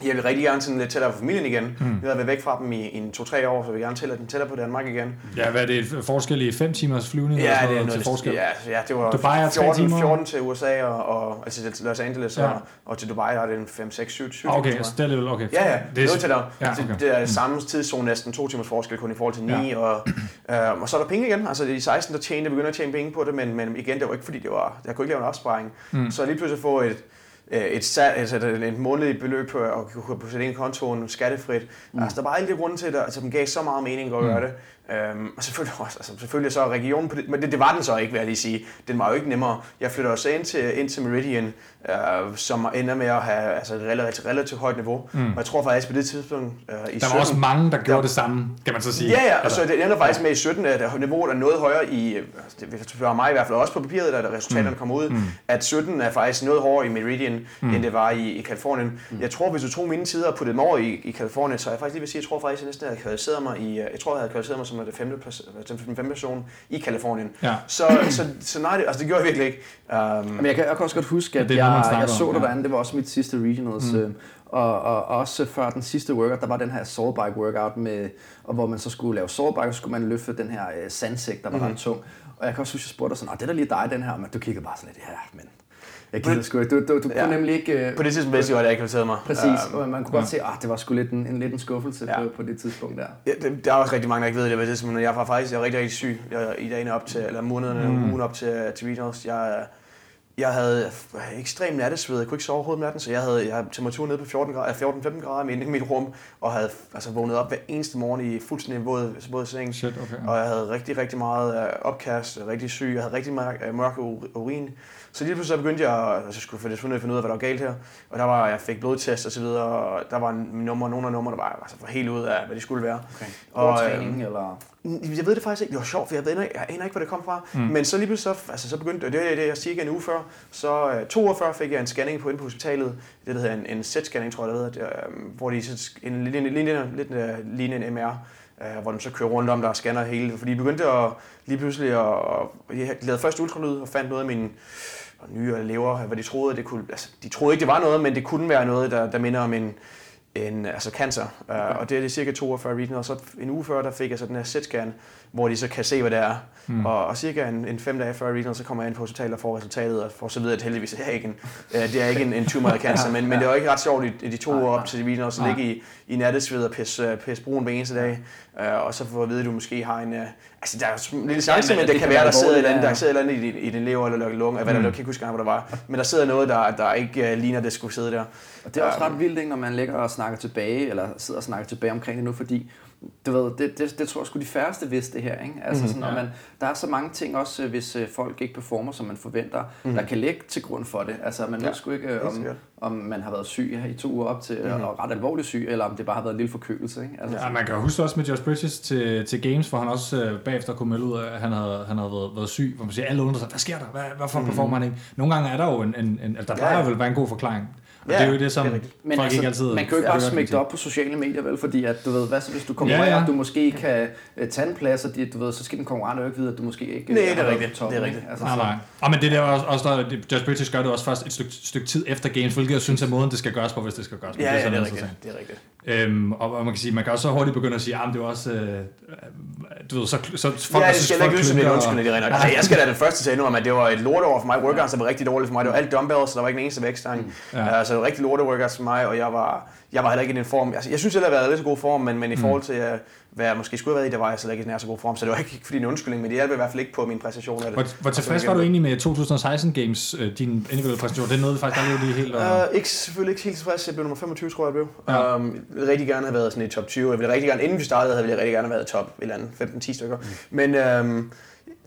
Jeg vil rigtig gerne sådan lidt tættere på familien igen. Mm. Jeg har været væk fra dem i, i en to-tre år, så jeg vil gerne tælle den tættere på Danmark igen. Ja, hvad er det? Forskel i fem timers flyvning? Ja, det er noget til forskel? ja, ja, det var Dubai er tre 14, timer? 14 til USA og, og altså til Los Angeles Ja. og, og til Dubai der er det en 5, 6, 7, 7 Ah, Okay, så det er alligevel okay. Ja, ja, det er noget tættere. Ja, okay. det, det er samme tidszone næsten, to timers forskel kun i forhold til 9, Ja. og, øh, og så er der penge igen. Altså i 16, der tjente jeg begyndte at tjene penge på det, men, men igen, det var ikke fordi, det var, jeg kunne ikke lave en opsparing. Mm. Så lige pludselig få et, øh, et, sal, altså et, et månedligt beløb på at kunne sætte ind i kontoen skattefrit. Mm. Altså, der var alle de grunde til det, altså, som gav så meget mening at gøre det. Øhm, og selvfølgelig, også, altså, selvfølgelig så er regionen på det, men det, det, var den så ikke, vil jeg lige sige. Den var jo ikke nemmere. Jeg flytter også ind til, ind til Meridian, øh, som ender med at have altså, et relativt, relativt højt niveau. Mm. Og jeg tror faktisk på det tidspunkt øh, i Der var 17, også mange, der gjorde det samme, kan man så sige. Ja, ja, og Eller- så det ender faktisk med i 17, at niveauet er noget højere i, altså det spørge mig i hvert fald også på papiret, da resultaterne mm. kommer ud, mm. at 17 er faktisk noget hårdere i Meridian, mm. end det var i, i Kalifornien. Mm. Jeg tror, hvis du tog mine tider og puttede dem over i, i Kalifornien, så er jeg faktisk lige vil sige, jeg tror faktisk, at jeg næsten havde kvalificeret mig i, jeg tror, jeg havde kvalificeret mig som det femte, den femte person i Kalifornien. Ja. Så, så, så nej, det, altså det gjorde jeg virkelig ikke. Um, Men jeg kan, jeg kan også godt huske, Ja, at det er jeg, snakker jeg så dig ja. derinde. Det var også mit sidste regionals. Mm. Og, og, også før den sidste workout, der var den her soul bike workout, med, og hvor man så skulle lave soul bike, og så skulle man løfte den her øh, sandsæk, der var mm. ret tung. Og jeg kan også huske, at jeg spurgte dig sådan, "Åh, det er da lige dig, den her. Men du kiggede bare sådan lidt, ja, men jeg gider sgu ikke. Du, du, du Ja. kunne nemlig ikke... øh, på det tidspunkt vidste jeg godt, at jeg ikke kvalificerede mig. Præcis, Øhm, og man kunne godt se, at det var sgu lidt en, en, lidt en skuffelse Ja. på, på det tidspunkt der. Ja, det, der er også rigtig mange, der ikke ved det, hvad det men jeg var faktisk jeg er rigtig, rigtig syg jeg, i dagene op til, eller månederne, mm. ugen op til, til regionals. Jeg, jeg havde ekstrem nattesved, jeg kunne ikke sove overhovedet om natten, så jeg havde, jeg havde temperatur nede på 14 grader, 14-15 grader inde i mit rum, og havde altså, vågnet op hver eneste morgen i fuldstændig våd, våd seng. Shit, okay. Og jeg havde rigtig, rigtig meget øh, opkast, rigtig syg, jeg havde rigtig mørk, øh, mørk ur- urin. Så lige pludselig så begyndte jeg, at- altså, skulle finde finde ud af, hvad der var galt her. Og der var, jeg fik blodtest og så videre, og der var en nummer, nogle af numrene, der var altså, for helt ud af, hvad de skulle være. Okay. Og, Og, øh, træning, eller... jeg ved det faktisk ikke. Det var sjovt, for jeg, ved, jeg aner ikke, hvor det kom fra. Mm. Men så lige pludselig, så, altså, så begyndte det, er det, jeg siger en uge før, så øh, to uger før fik jeg en scanning på inde på hospitalet. Det der hedder en, en Z-scanning, tror jeg, det hedder, det, øh, hvor de så, en, lidt, lidt, lidt, lidt øh, en MR, øh, hvor de så kører rundt om der og scanner hele. Fordi de begyndte at, lige pludselig at, at jeg lavede først ultralyd og fandt noget af min nye lever, hvad de troede, det kunne, altså, de troede ikke, det var noget, men det kunne være noget, der, der minder om en, en altså cancer. Okay. Uh, og det er det cirka to år før reading, og så en uge før, der fik jeg så den her CT-scan, hvor de så kan se, hvad det er. Mm. Og, og cirka en, en fem dage før reading, så kommer jeg ind på hospitalet og får resultatet, og får så videre, at heldigvis er ikke en, uh, det er ikke en, en tumor cancer, <laughs> men, men det var ikke ret sjovt i, i de to år op til og så ligge i, i nattesved og pisse, uh, pisse brun hver eneste dag, uh, og så få at vide, at du måske har en... Uh, altså, der er en lille chance, Ja, men det, det kan være, der sidder et andet, der sidder et andet i i din lever eller lunge, hvad der, jeg kan ikke huske, hvad der var. Men der sidder noget, der, der ikke uh, ligner, det skulle sidde der. Og det er også ret vildt, ikke, når man ligger og snakker tilbage, eller sidder og snakker tilbage omkring det nu, fordi du ved, det, det, det tror jeg sgu de færreste vidste det her. Ikke? Altså, sådan, når man, der er så mange ting også, øh, hvis øh, folk ikke performer, som man forventer, mm. der kan ligge til grund for det. Altså, man ja. ved sgu ikke, øh, om, om man har været syg her i to uger op til, mm. og ret alvorligt syg, eller om det bare har været en lille forkølelse. Ikke? Altså, Ja, man kan huske også med Josh Bridges til, til Games, hvor han også øh, bagefter kunne melde ud af, at han havde, han havde været, været syg, hvor man siger, alle undrer sig, hvad sker der? Hvad, hvorfor mm. performer han ikke? Nogle gange er der jo en, en, en altså, der plejer Ja, ja, ja. vel at være en god forklaring. Ja, det er jo det, som det er. Men folk altså, ikke altid... man kan jo ikke bare smække det op på sociale medier, vel? Fordi at, du ved, hvad så hvis du konkurrerer, Ja, ja, ja. ja. du måske kan uh, tage en plads, og de, du ved, så skal den konkurrent jo ikke vide, at du måske ikke øh, Nej, det er været rigtigt. toppen, Det er rigtigt. Altså, Nej, nej. Og men det der er også, også der, det- Josh Bridges gør det også først et stykke, stykke tid efter games, hvilket jeg synes er måden, det skal gøres på, hvis det skal gøres på. Ja, ja, sådan, det er jeg rigtigt. Det er rigtigt. Øhm, og, og, man kan sige, man kan også så hurtigt begynde at sige, at det er også, øh, du ved, så, så folk, ja, det synes, skal ikke klynker, undskyldning, det er rent. Altså, jeg skal da den første til endnu om, at det var et lorteår for mig. Workouts der var rigtig dårligt for mig. Det var alt dumbbells, så der var ikke en eneste vægtstang. Mm. Ja. Altså, rigtig lorte workouts for mig, og jeg var, jeg var heller ikke i den form. Altså, jeg synes, jeg har været i lidt så god form, men, men i forhold til, uh, hvad jeg måske skulle have været i, der var jeg slet ikke i nær så god form. Så det var ikke fordi en undskyldning, men det hjalp i hvert fald ikke på min præstation af det. Hvor, hvor tilfreds var du egentlig med 2016 Games, øh, din individuelle præstation? Det nåede faktisk aldrig lige helt... at- Uh, ikke, selvfølgelig ikke helt tilfreds. Jeg blev nummer 25, tror jeg, jeg blev. Ja. Um, jeg ville rigtig gerne have været sådan i top 20. Jeg ville rigtig gerne, inden vi startede, havde jeg rigtig gerne have været top et eller andet 15-10 stykker. Mm. Men um,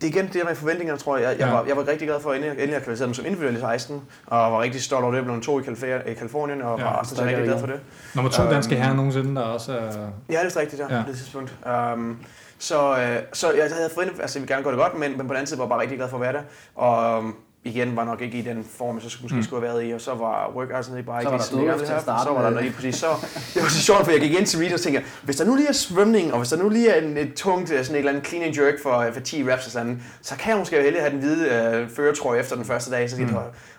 det er igen det der med forventningerne, tror jeg. Jeg, jeg, Ja. var, jeg var rigtig glad for, at endelig, endelig at kvalificere mig som individuel i 16, og var rigtig stolt over det. Jeg blev to i, Kalifor- i Kalifornien, og Ja, var også rigtig glad for det. Nummer to Øhm, danske herrer nogensinde, der også er... Ja, det er rigtigt, ja, Ja. på det tidspunkt. Um, så, øh, så jeg havde forventet, altså jeg ville gerne gøre det godt, men, men på den anden side var jeg bare rigtig glad for at være der. Og um, igen var nok ikke i den form, jeg så skulle, måske Mm. skulle have været i, og så var ikke bare Så ikke var der til at starte Så var der med. lige præcis. Så, det var så sjovt, for jeg gik ind til Readers og tænkte, hvis der nu lige er svømning, og hvis der nu lige er en, et tungt, øh, sådan et eller andet clean and jerk for, for 10 reps og sådan, så kan jeg måske heldig have den hvide øh, føretrøje efter den første dag. Så mm.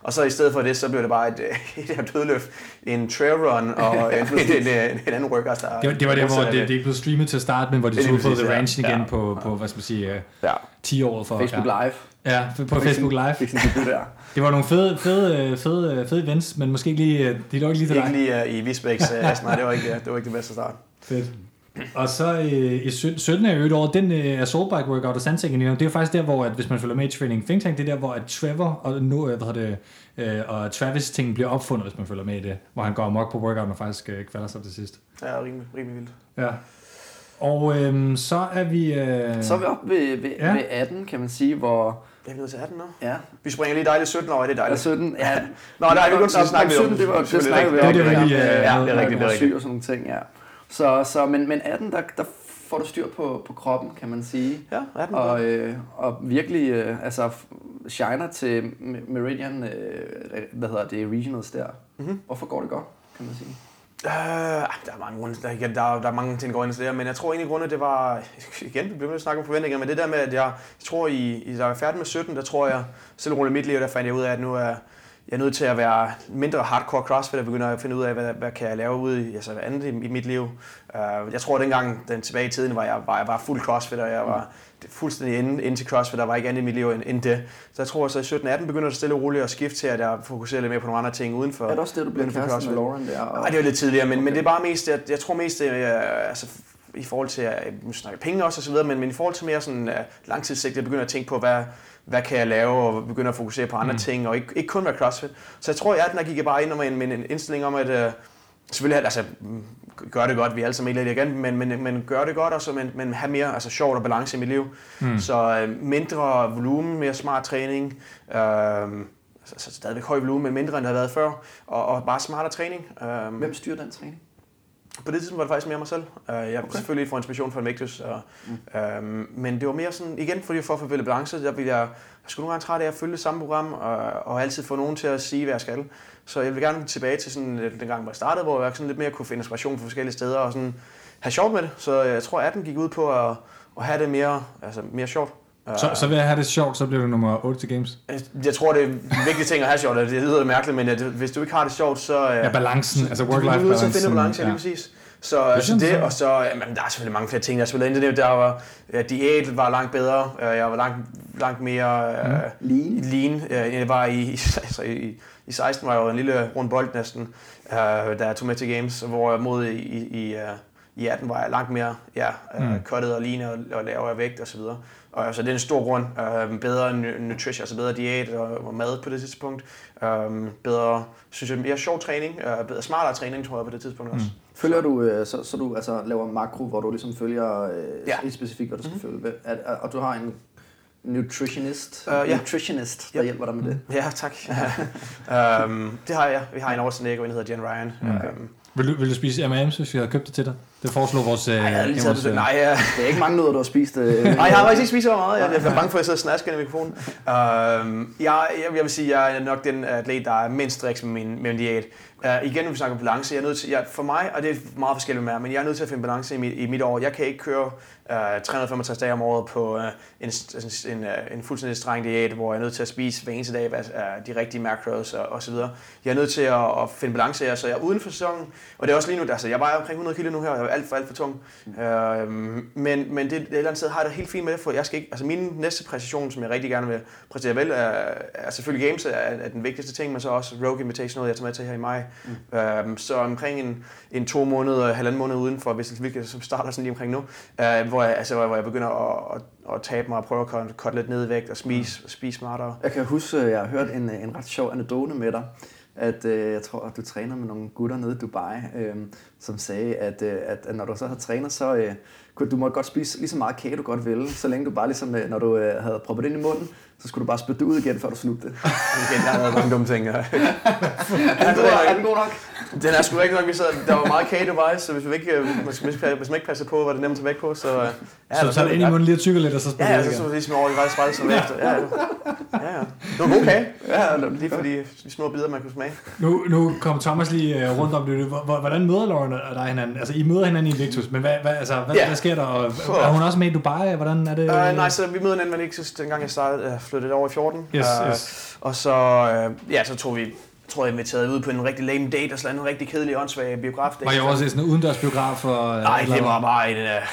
Og så i stedet for det, så blev det bare et, øh, <laughs> et her dødløft, en trail run og <laughs> en, en, en, en, en anden workout, der Det, var- det var der, hvor det, det ikke blev streamet til at starte, men hvor de Det tog på The. Ranch igen Ja. på, på, hvad skal man sige, øh, Ja. 10 år for... Facebook ja. Live. Ja, på Facebook Live. Fik sin debut der. <laughs> Det var nogle fede, fede, øh, fede, øh, fede events, men måske ikke lige, øh, de lå ikke lige til Ikke dig. lige uh, i Visbæks, uh, nej, det var ikke, det var ikke det bedste start. Fedt. Og så øh, i syt- 17. er et år, den øh, assault bike workout og sandsengen, det er faktisk der, hvor at, hvis man følger med i Training Think Tank, det er der, hvor at Trevor og, nu, øh, hvad hedder det, øh, og Travis ting bliver opfundet, hvis man følger med i det, hvor han går amok på workouten og faktisk øh, kvalder sig til sidst. Ja, rimelig, rimelig vildt. Ja. Og øhm, så er vi... Øh... Så er vi oppe ved, ved, Ja. ved 18, kan man sige, hvor... Det er vi nødt til 18 nu. Ja, Vi springer lige dejligt 17 år, det er eller dejligt. 17. Ja, Nå, nej, vi kunne Nå, snakke om 17, det var det Selvfølgelig snakker vi rigtigt. om. Det er det, vi, øh, Ja, det er rigtigt, det er rigtigt. og sådan nogle ting, ja. Så, så men, men 18, der, der får du styr på, på kroppen, kan man sige. Ja, 18 Og, øh, og virkelig øh, altså, shiner til Me- Meridian, øh, hvad hedder det, regionals der. Mm-hmm. Hvorfor går det godt, kan man sige? Øh, der er mange grunde, der, igen, der, der er mange ting, der går ind i det men jeg tror egentlig, grunde, det var, <laughs> igen, vi bliver nødt at snakke om forventninger, men det der med, at jeg, jeg tror, i, i der er færdig med 17, der tror jeg, selv roligt mit liv, der fandt jeg ud af, at nu er jeg er nødt til at være mindre hardcore crossfit, og begynder at finde ud af, hvad, hvad kan jeg lave ude i altså, andet i, i mit liv. Uh, jeg tror, at dengang den tilbage i tiden, var jeg, var jeg bare fuld crossfit, og jeg var mm fuldstændig inde, inde til CrossFit, der var ikke andet i mit liv end, end det. Så jeg tror, så i 17-18 begynder det stille og roligt at skifte til, at jeg fokuserer lidt mere på nogle andre ting uden for Er det også det, du bliver uden for kæreste med. Lauren der? Og... Nej, det var lidt tidligere, men, okay. men det er bare mest, jeg, jeg tror mest, det er, øh, altså, i forhold til, at nu snakker penge også og så videre, men, men i forhold til mere sådan uh, langtidssigtet, jeg begynder at tænke på, hvad, hvad kan jeg lave, og begynder at fokusere på andre mm. ting, og ikke, ikke kun være CrossFit. Så jeg tror, at den der gik jeg bare ind med en, med en indstilling om, at uh, selvfølgelig, altså, gør det godt, vi er alle sammen lidt igen, men, men, men gør det godt også, men, men have mere altså, sjovt og balance i mit liv. Mm. Så uh, mindre volumen, mere smart træning, uh, altså, stadigvæk høj volumen, men mindre end det har været før, og, og bare smartere træning. Uh, Hvem styrer den træning? På det tidspunkt var det faktisk mere mig selv. Uh, jeg okay. selvfølgelig får inspiration fra Invictus, og, mm. um, men det var mere sådan, igen, fordi for at få balance, der ville jeg, jeg skulle nogle gange træt af at følge det samme program, og, og altid få nogen til at sige, hvad jeg skal. Så jeg vil gerne tilbage til sådan, den gang, hvor jeg startede, hvor jeg sådan lidt mere kunne finde inspiration fra forskellige steder, og sådan have sjovt med det. Så jeg tror, at 18 gik ud på at, at have det mere, altså mere sjovt. Så, så vil jeg have det sjovt, så bliver det nummer 8 til Games. Jeg- Jeg tror, det er en vigtig ting at have sjovt. Det lyder mærkeligt, men at hvis du ikke har det sjovt, så... øh, Ja, balancen, altså du, du er work-life nødt til at balance. finde balance, ja. lige præcis. Så, det, jeg. og så, jamen, der er selvfølgelig mange flere ting, der spiller ind i det. Der var, ja, diæt var langt bedre, Øh, jeg var langt, langt mere Mm. øh, Lean? lean, øh, end jeg var i, i, altså i, i 16 var jeg jo en lille rund bold næsten, øh, da jeg tog med til Games, hvor jeg mod i, i, i, øh, i 18 var jeg langt mere ja, øh, Mm. cuttet og lean og, og lavere vægt og så videre. Og altså, det er en stor grund. Øh, bedre nu- nutrition, altså bedre diæt og, og mad på det tidspunkt. Øh, bedre, synes jeg, mere sjov træning. Øh, bedre, smartere træning, tror jeg, på det tidspunkt også. Følger du, øh, så, så du altså laver makro, hvor du ligesom følger øh, Ja. helt specifikt, hvad du skal mm-hmm. følge, at, at, og du har en nutritionist, Øh, ja. nutritionist der Yep. hjælper dig med det. Ja, tak. um, <laughs> det har jeg. Vi har en oversnækker, der hedder Jen Ryan. Okay. Um, Vil du, vil du spise M&M's, hvis vi havde købt det til dig? Det foreslår vores... Øh, jeg lige vores, det. øh, Nej, ja. Det er ikke mange nødder, du har spist. Øh, Nej, jeg har faktisk ikke spist så meget. Jeg er bange for, at jeg sidder og snasker i mikrofonen. Um, jeg, jeg, jeg vil sige, at jeg er nok den atlet, der er mindst striks med min, med min diæt. Uh, igen, når vi snakker balance, jeg er nødt til, jeg, for mig, og det er meget forskelligt med mig, men jeg er nødt til at finde balance i mit, i mit år. Jeg kan ikke køre uh, 365 dage om året på uh, en, en, en, uh, en fuldstændig streng diæt, hvor jeg er nødt til at spise hver eneste dag uh, de rigtige macros og, og så videre. Jeg er nødt til at, at finde balance her, så jeg er uden for sæsonen, og det er også lige nu, altså jeg vejer omkring 100 kilo nu her, og jeg er alt for, alt for tung. Uh, men, men det, det, et eller andet sted har jeg det helt fint med for jeg skal ikke, altså min næste præcision, som jeg rigtig gerne vil præstere vel, er, er selvfølgelig Games er, er, den vigtigste ting, men så også Rogue Invitational, jeg tager med til her i maj. Mm. Um, så omkring en, en to måneder, halvanden måned udenfor, hvis hvilket som starter sådan lige omkring nu, uh, hvor, jeg, altså, hvor jeg begynder at, at, at tabe mig og prøve at cutte lidt ned i vægt og spise, mm. spise smartere. Jeg kan huske, at jeg har hørt en, en ret sjov anekdote med dig, at øh, jeg tror, at du træner med nogle gutter nede i Dubai, øh, som sagde, at, øh, at, at når du så havde trænet, så øh, kunne du måtte godt spise lige så meget kage, du godt ville, så længe du bare ligesom, øh, når du øh, havde proppet det ind i munden, så skulle du bare spytte det ud igen, før du slugte det. <laughs> Igen, jeg har lavet mange dumme ting. <laughs> er, den god, er den god nok? Den er sgu ikke nok, vi sad, der var meget kage device, så hvis man ikke, øh, hvis hvis man ikke passer på, var det nemt at tage væk på, så... øh, Ja, Så tager det ind i munden lige og tykker lidt, og så Ja, spiller ja, det så så ligesom over i vej spredte sig efter. Ja, ja. ja, ja. Det var god kage. Ja, Lige for de, de små bidder, man kunne smage. Nu, nu kom Thomas lige øh, rundt om det. Hvor- hvor- Hvordan møder Lauren og dig hinanden? Altså, I møder hinanden i Invictus, men hvad, hvad, altså, hvad, Ja. hvad sker der? Og, er hun også med i Dubai? Hvordan er det? Uh, nej, så vi mødte hinanden, men ikke sidst, dengang jeg startede, uh, flyttede over i 14. Yes, Øh, yes. Og så, uh, ja, så tog vi, tror jeg, inviteret ud på en rigtig lame date, og sådan en rigtig kedelig, åndssvag biograf. Var jeg også i sådan en udendørsbiograf? Og, øh, Nej, det var bare en... Uh,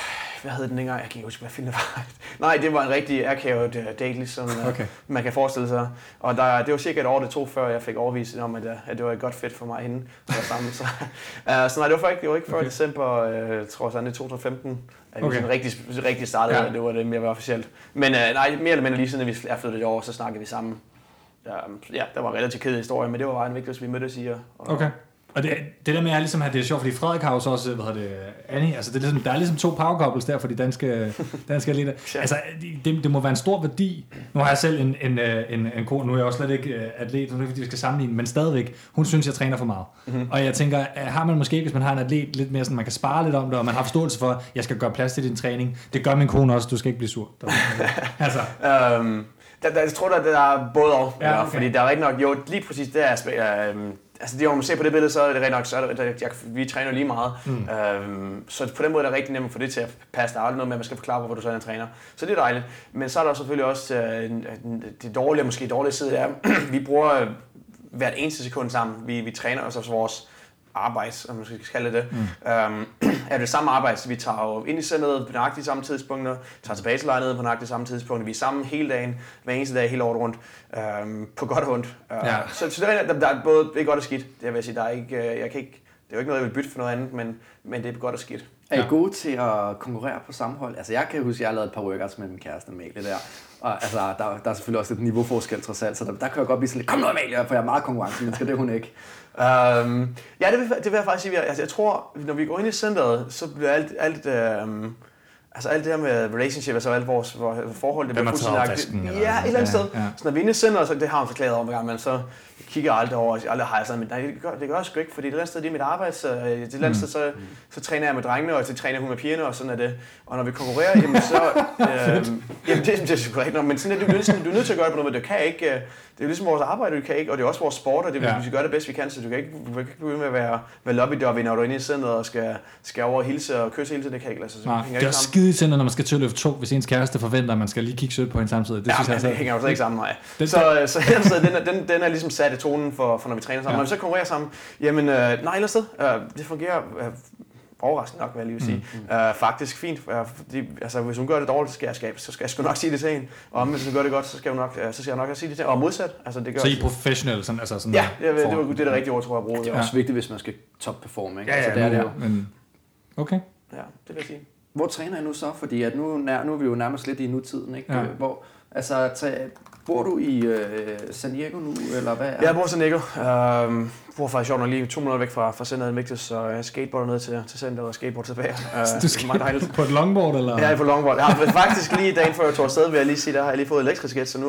hvad hed den dengang? Jeg kan ikke huske, hvad film det <laughs> var. Nej, det var en rigtig akavet uh, date, ligesom uh, Okay. man kan forestille sig. Og der, det var cirka et år, det tog, før jeg fik overvist om, at, uh, at det var et godt fedt for mig hende være sammen. Så, uh, <laughs> så nej, det var faktisk det var ikke før Okay. december, uh, jeg tror sådan i 2015, at vi Okay. sådan rigtig, rigtig startede, Ja. det var det mere officielt. Men uh, nej, mere eller mindre lige siden, at vi er flyttet over, så snakkede vi sammen. Um, ja, der var en relativt kedelig historie, men det var bare en vigtig, vi mødtes i. Og, Okay. Og det, det der med at ligesom det er sjovt, fordi Frederik har jo så også, hvad hedder det, Annie, altså det er ligesom, der er ligesom to power couples der for de danske, <laughs> danske atleter. Altså, det, det, må være en stor værdi. Nu har jeg selv en, en, øh, en, en kone, nu er jeg også slet ikke øh, atlet, nu er det fordi, vi skal sammenligne, men stadigvæk, hun synes, jeg træner for meget. Mm-hmm. Og jeg tænker, har man måske, hvis man har en atlet lidt mere sådan, man kan spare lidt om det, og man har forståelse for, at jeg skal gøre plads til din træning. Det gør min kone også, du skal ikke blive sur. <laughs> altså. Øhm, der, der, jeg tror, der, der er både og. Ja, okay. Fordi der er rigtig nok, jo, lige præcis det aspekt, øhm, altså det, når man ser på det billede, så er det rigtig nok, så er det, jeg, vi træner lige meget. Mm. Øhm, så på den måde er det rigtig nemt at få det til at passe. Der er aldrig noget med, at man skal forklare, hvorfor du så er en træner. Så det er dejligt. Men så er der selvfølgelig også øh, det dårlige, måske dårlige side er, <clears throat> vi bruger øh, hvert eneste sekund sammen. Vi, vi træner os vores arbejde, om man skal kalde det mm. øhm, <clears throat> er det samme arbejde, så vi tager jo ind i centret på nøjagtigt samme tidspunkter, tager tilbage til lejligheden på nøjagtigt samme tidspunkter, vi er sammen hele dagen, hver eneste dag, hele året rundt, øhm, på godt og ondt. Øh, ja. Så, så der, der, der, er både det er godt og skidt, det vil jeg sige, der er ikke, øh, jeg kan ikke, det er jo ikke noget, jeg vil bytte for noget andet, men, men det er godt og skidt. Er I ja. gode til at konkurrere på samme hold? Altså jeg kan huske, at jeg har lavet et par workouts med min kæreste Amalie der. Og altså, der, der er selvfølgelig også et niveauforskel trods alt, så der, der kan jeg godt blive sådan lidt, kom nu Amalie, for jeg er meget konkurrencemenneske, det er hun ikke. Um, ja, det vil, det vil jeg faktisk sige. Altså, jeg tror, når vi går ind i centret, så bliver alt, alt um, altså alt det her med relationship, altså alt vores, vores forhold, det bliver fuldstændig... Ja, et eller andet sted. Ja. Så når vi er inde i centret, så det har han forklaret om, men så kigger jeg aldrig over, og aldrig jeg sådan, men nej, det gør, det gør jeg sgu ikke, fordi det er sted, det er mit arbejde, så det er mm. sted, så, så træner jeg med drengene, og så træner hun med pigerne, og sådan er det. Og når vi konkurrerer, jamen så, <laughs> øh, jamen det, det er sgu rigtigt, men sådan er det, du, er, ligesom, du er nødt til at gøre det på noget, men du kan ikke, øh, det er ligesom vores arbejde, du kan ikke, og det er også vores sport, og det, ja. vi gøre det bedst, vi kan, så du kan ikke, du kan ikke begynde med at være, være lobby når du er inde i centret og skal, skal over og hilse og kysse hele tiden, det kan ikke lade sig. Nej, det er også skide i når man skal til at løfte to, hvis ens kæreste forventer, at man skal lige kigge sødt på hende samtidig. Det, ja, synes jeg, det hænger jo slet ikke sammen, nej. Det, så, så, så, <laughs> så den, den, den er ligesom sat i tonen for, for når vi træner sammen. Ja. Når vi så konkurrerer sammen, jamen øh, nej, ellers øh, det fungerer øh, overraskende nok, vil jeg lige vil sige. Mm. Uh, faktisk fint, uh, fordi, altså, hvis hun gør det dårligt, så skal jeg, skabe, så skal jeg sgu nok sige det til hende. Og hvis hun gør det godt, så skal, hun nok, uh, så skal jeg nok sige det til hende. Og modsat. Altså, det gør så I er professionelle? Sådan, altså sådan ja, det, det, det, var, det er det rigtige ord, tror jeg, at bruge. Ja, det er også ja. vigtigt, hvis man skal top-performe. Ikke? Ja, ja, altså, det er det jo. Men, okay. Ja, det vil jeg sige. Hvor træner jeg nu så? Fordi at nu, nu er vi jo nærmest lidt i nutiden. Ikke? Ja. Hvor, altså, Bor du i øh, San Diego nu, eller hvad? Jeg bor i San Diego. Um, bor faktisk sjovt nok lige to minutter væk fra, fra centret i Vigtis, så jeg skateboarder ned til, til centret og skateboard tilbage. Uh, <laughs> du skal meget på et longboard, eller? Ja, på longboard. Ja, men faktisk lige dagen før jeg tog afsted, vil jeg lige sige, der har jeg lige fået elektrisk et, så nu,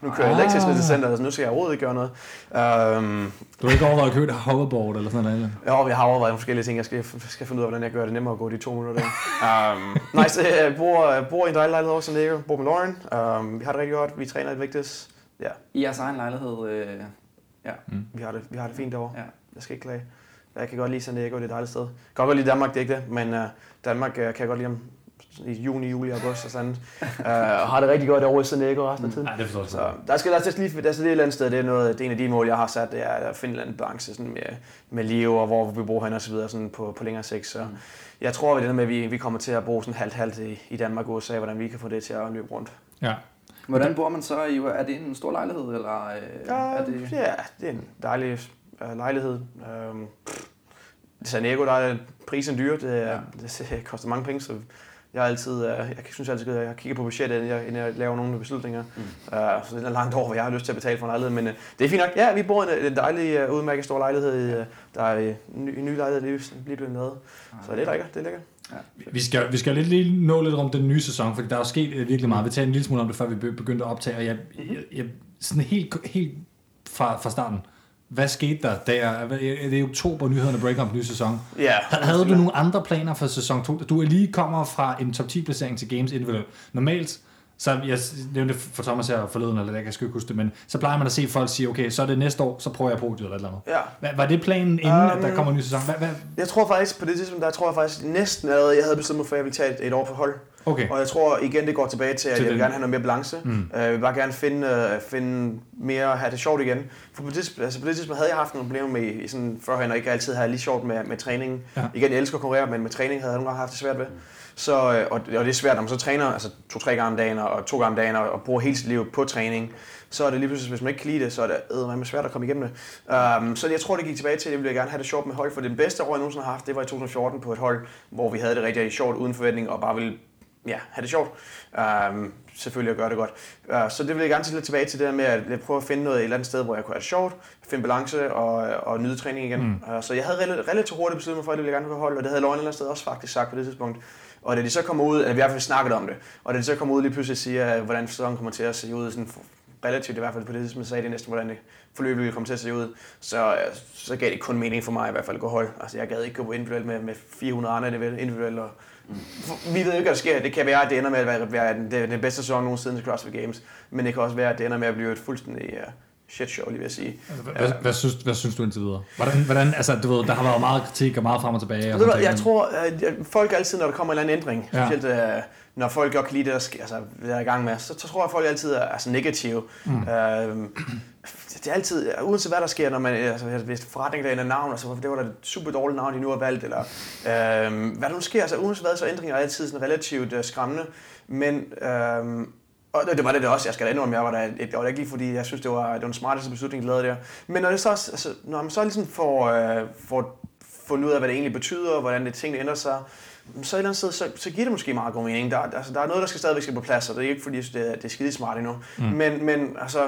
nu kører jeg ah. elektrisk ned til centret, så nu skal jeg overhovedet ikke gøre noget. Uh, du har ikke overvejet at købe et hoverboard eller sådan noget? Eller? Ja, jeg har overvejet forskellige ting. Jeg skal, skal finde ud af, hvordan jeg gør det nemmere at gå de to minutter. um, nice, jeg bor, bor i en dejlig lejlighed over San Diego, bor med Lauren. Um, vi har det rigtig godt, vi træner i Vigtis. Ja. I jeres egen lejlighed? Øh, ja. Mm. Vi, har det, vi har det fint derovre. Ja. Jeg skal ikke klage. Jeg kan godt lide San Diego, det er et dejligt sted. Jeg kan godt lide Danmark, det er ikke det, men uh, Danmark uh, kan jeg godt lide om i juni, juli, august og sådan. uh, <laughs> og har det rigtig godt derovre i San Diego resten af tiden. Nej, det forstår jeg. Så der skal der skal lige, der skal lige et eller andet sted, det er, noget, det er en af de mål, jeg har sat, det er at finde en eller anden balance sådan med, med liv og hvor vi bor hen og så videre sådan på, på længere sigt. Så mm. jeg tror, at det med, at vi, vi kommer til at bruge sådan halvt-halvt i, i Danmark og USA, hvordan vi kan få det til at løbe rundt. Ja, Hvordan bor man så? I, er det en stor lejlighed? Eller, øh, ja, er det... ja, det er en dejlig uh, lejlighed. Um, San Diego, der er prisen dyr. Det, er, ja. det koster mange penge, så jeg altid, uh, jeg synes altid, at jeg kigger på budgettet, inden jeg, inden jeg laver nogle beslutninger. Mm. Uh, så det er langt over, hvad jeg har lyst til at betale for en lejlighed. Men uh, det er fint nok. Ja, vi bor i en, en dejlig, uh, udmærket stor lejlighed. Uh, der er en ny, en ny lejlighed lige, lige blevet lavet. Så det er lækkert. Det er lækkert. Ja. Vi skal, vi skal lidt lige nå lidt om den nye sæson, for der er jo sket øh, virkelig meget. Vi talte en lille smule om det, før vi begyndte at optage, og jeg, jeg, jeg sådan helt, helt fra, fra starten, hvad skete der der? Er det i oktober, nyhederne om den nye sæson? Ja. Havde du nogle andre planer for sæson 2? Du er lige kommer fra en top 10 placering til Games individuelt. Normalt, så jeg nævnte for Thomas her forleden, eller jeg kan ikke huske det, men så plejer man at se folk sige, okay, så er det næste år, så prøver jeg podiet eller et eller andet. Ja. Var det planen inden, um, at der kommer en ny sæson? Hvad, hvad? Jeg tror faktisk, på det tidspunkt, der tror jeg faktisk næsten allerede, jeg havde bestemt mig for, at jeg ville tage et, et år på hold. Okay. Og jeg tror igen, det går tilbage til, at til jeg vil gerne have noget mere balance. Mm. Uh, jeg vil bare gerne finde, uh, finde mere, have det sjovt igen. For på det, altså på det tidspunkt havde jeg haft nogle problemer med, i sådan, førhen, og ikke altid havde lige sjovt med, med træningen. Ja. Igen, jeg elsker at konkurrere, men med træning havde jeg nogle gange haft det svært ved. Mm. Så, øh, og, og det er svært, når man så træner altså to-tre gange om dagen og to gange om dagen og, og bruger hele sit liv på træning, så er det lige pludselig, hvis man ikke kan lide det, så er det øh, svært at komme igennem det. Um, så jeg tror, det gik tilbage til, at jeg ville gerne have det sjovt med hold, for det bedste år, jeg nogensinde har haft, det var i 2014 på et hold, hvor vi havde det rigtig sjovt uden forventning og bare ville ja, have det sjovt. Um, selvfølgelig at gøre det godt. Uh, så det vil jeg gerne til lidt tilbage til det der med at prøve at finde noget et eller andet sted, hvor jeg kunne have det sjovt, finde balance og, og nyde træning igen. Mm. Uh, så jeg havde relativt, relativt hurtigt besluttet mig for, at det ville jeg gerne holde, og det havde Løgn et eller andet sted også faktisk sagt på det tidspunkt. Og da de så kommer ud, eller vi i hvert fald snakket om det, og da de så kommer ud lige pludselig siger, hvordan sæsonen kommer til at se ud, sådan relativt i hvert fald på det tidspunkt, sagde det næsten, hvordan det forløb ville komme til at se ud, så, så gav det kun mening for mig i hvert fald at gå hold. Altså jeg gad ikke gå individuelt med, med 400 andre individuelt, og Mm. Vi ved ikke, hvad der sker. Det kan være, at det ender med at være, være den, den bedste sæson nogensinde til CrossFit Games, men det kan også være, at det ender med at blive et fuldstændig uh, shit show, lige vil jeg sige. Altså, hvad, hvad, synes, hvad synes du indtil videre? Hvordan, hvordan, altså, du ved, der har været meget kritik og meget frem og tilbage. Og ved, jeg, tror, at folk altid, når der kommer en eller anden ændring, ja. specielt uh, når folk godt kan lide det, der, altså, det er i gang med, så, så tror jeg, at folk altid er altså, negative. Mm. Uh, det er altid, uanset hvad der sker, når man, altså, hvis forretningen der navn, altså, det var da et super dårligt navn, de nu har valgt, eller øh, hvad der nu sker, altså uanset hvad, så ændringer er altid sådan relativt uh, skræmmende, men øh, og det var det, det også, jeg skal da indrømme, jeg var der, det var da ikke lige fordi, jeg synes, det var, det var den smarteste beslutning, de lavede der. Men når, det så, altså, når man så ligesom får, øh, får fundet ud af, hvad det egentlig betyder, hvordan det tingene ændrer sig, så et eller andet sted, så, så giver det måske meget god mening. Der, altså, der er noget, der skal stadigvæk skal på plads, og det er ikke fordi, det er, det er skide smart endnu. Mm. Men, men altså,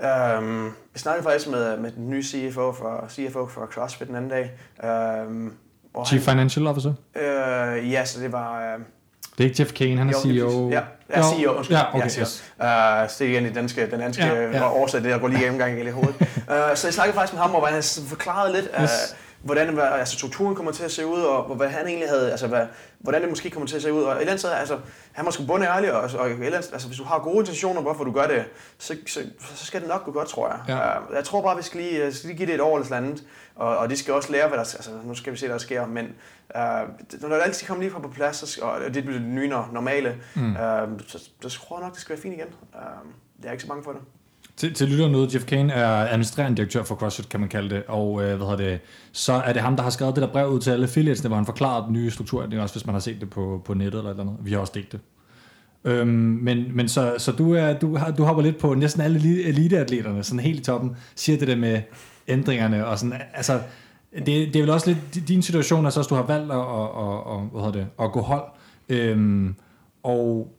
øhm, jeg snakkede faktisk med, med den nye CFO for, CFO for CrossFit den anden dag. Øhm, Chief Financial Officer? Øh, ja, så det var... Øh, det er ikke Jeff Kane, han er jo, CEO. Ja, ja CEO. Undskyld. Ja, okay, ja, CEO. Yes. Uh, så det er igen i danske, den danske ja, ja. oversæt, det der går lige gennemgang i hovedet. uh, så jeg snakkede faktisk med ham, hvor han forklarede lidt, yes. uh, hvordan altså, strukturen kommer til at se ud, og hvad han egentlig havde, altså hvad, hvordan det måske kommer til at se ud. Og et eller andet sted, altså, han må sgu bunde ærlig, og, og et eller andet, altså, hvis du har gode intentioner, hvorfor du gør det, så, så, så skal det nok gå godt, tror jeg. Ja. Jeg tror bare, vi skal lige, skal lige give det et år eller andet, og, og de skal også lære, hvad der altså, nu skal vi se, hvad der sker, men uh, når det altid kommer lige på plads, og det bliver det nye normale, mm. uh, så, så tror jeg nok, det skal være fint igen. Uh, jeg er ikke så bange for det. Til, til lytter noget, Jeff Kane er administrerende direktør for CrossFit, kan man kalde det, og øh, hvad hedder det, så er det ham, der har skrevet det der brev ud til alle affiliates, hvor han forklarer den nye struktur, det er også, hvis man har set det på, på nettet eller, eller andet. Vi har også delt det. Øhm, men, men så, så du, er, du, har, du hopper lidt på næsten alle eliteatleterne, sådan helt i toppen, siger det der med ændringerne, og sådan, altså, det, det er vel også lidt din situation, altså også du har valgt at, at, at, hvad hedder det, at gå hold, øhm, og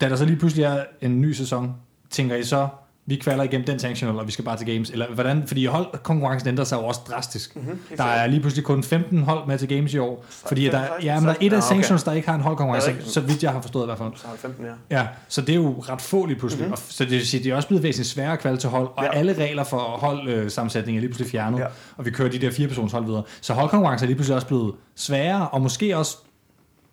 da der så lige pludselig er en ny sæson, tænker I så, vi kvalder igennem den sanctional, og vi skal bare til games. Eller hvordan, fordi holdkonkurrencen ændrer sig jo også drastisk. Mm-hmm, der er lige pludselig kun 15 hold med til games i år. Fordi der, ja, men der er et af sanctionals, der ikke har en holdkonkurrence, så, vidt jeg har forstået i hvert fald. Så 15, ja. ja. Så det er jo ret få lige pludselig. Mm-hmm. så det vil sige, det er også blevet væsentligt sværere at kvalde til hold, og ja. alle regler for holdsammensætning er lige pludselig fjernet, ja. og vi kører de der fire persons hold videre. Så holdkonkurrence er lige pludselig også blevet sværere, og måske også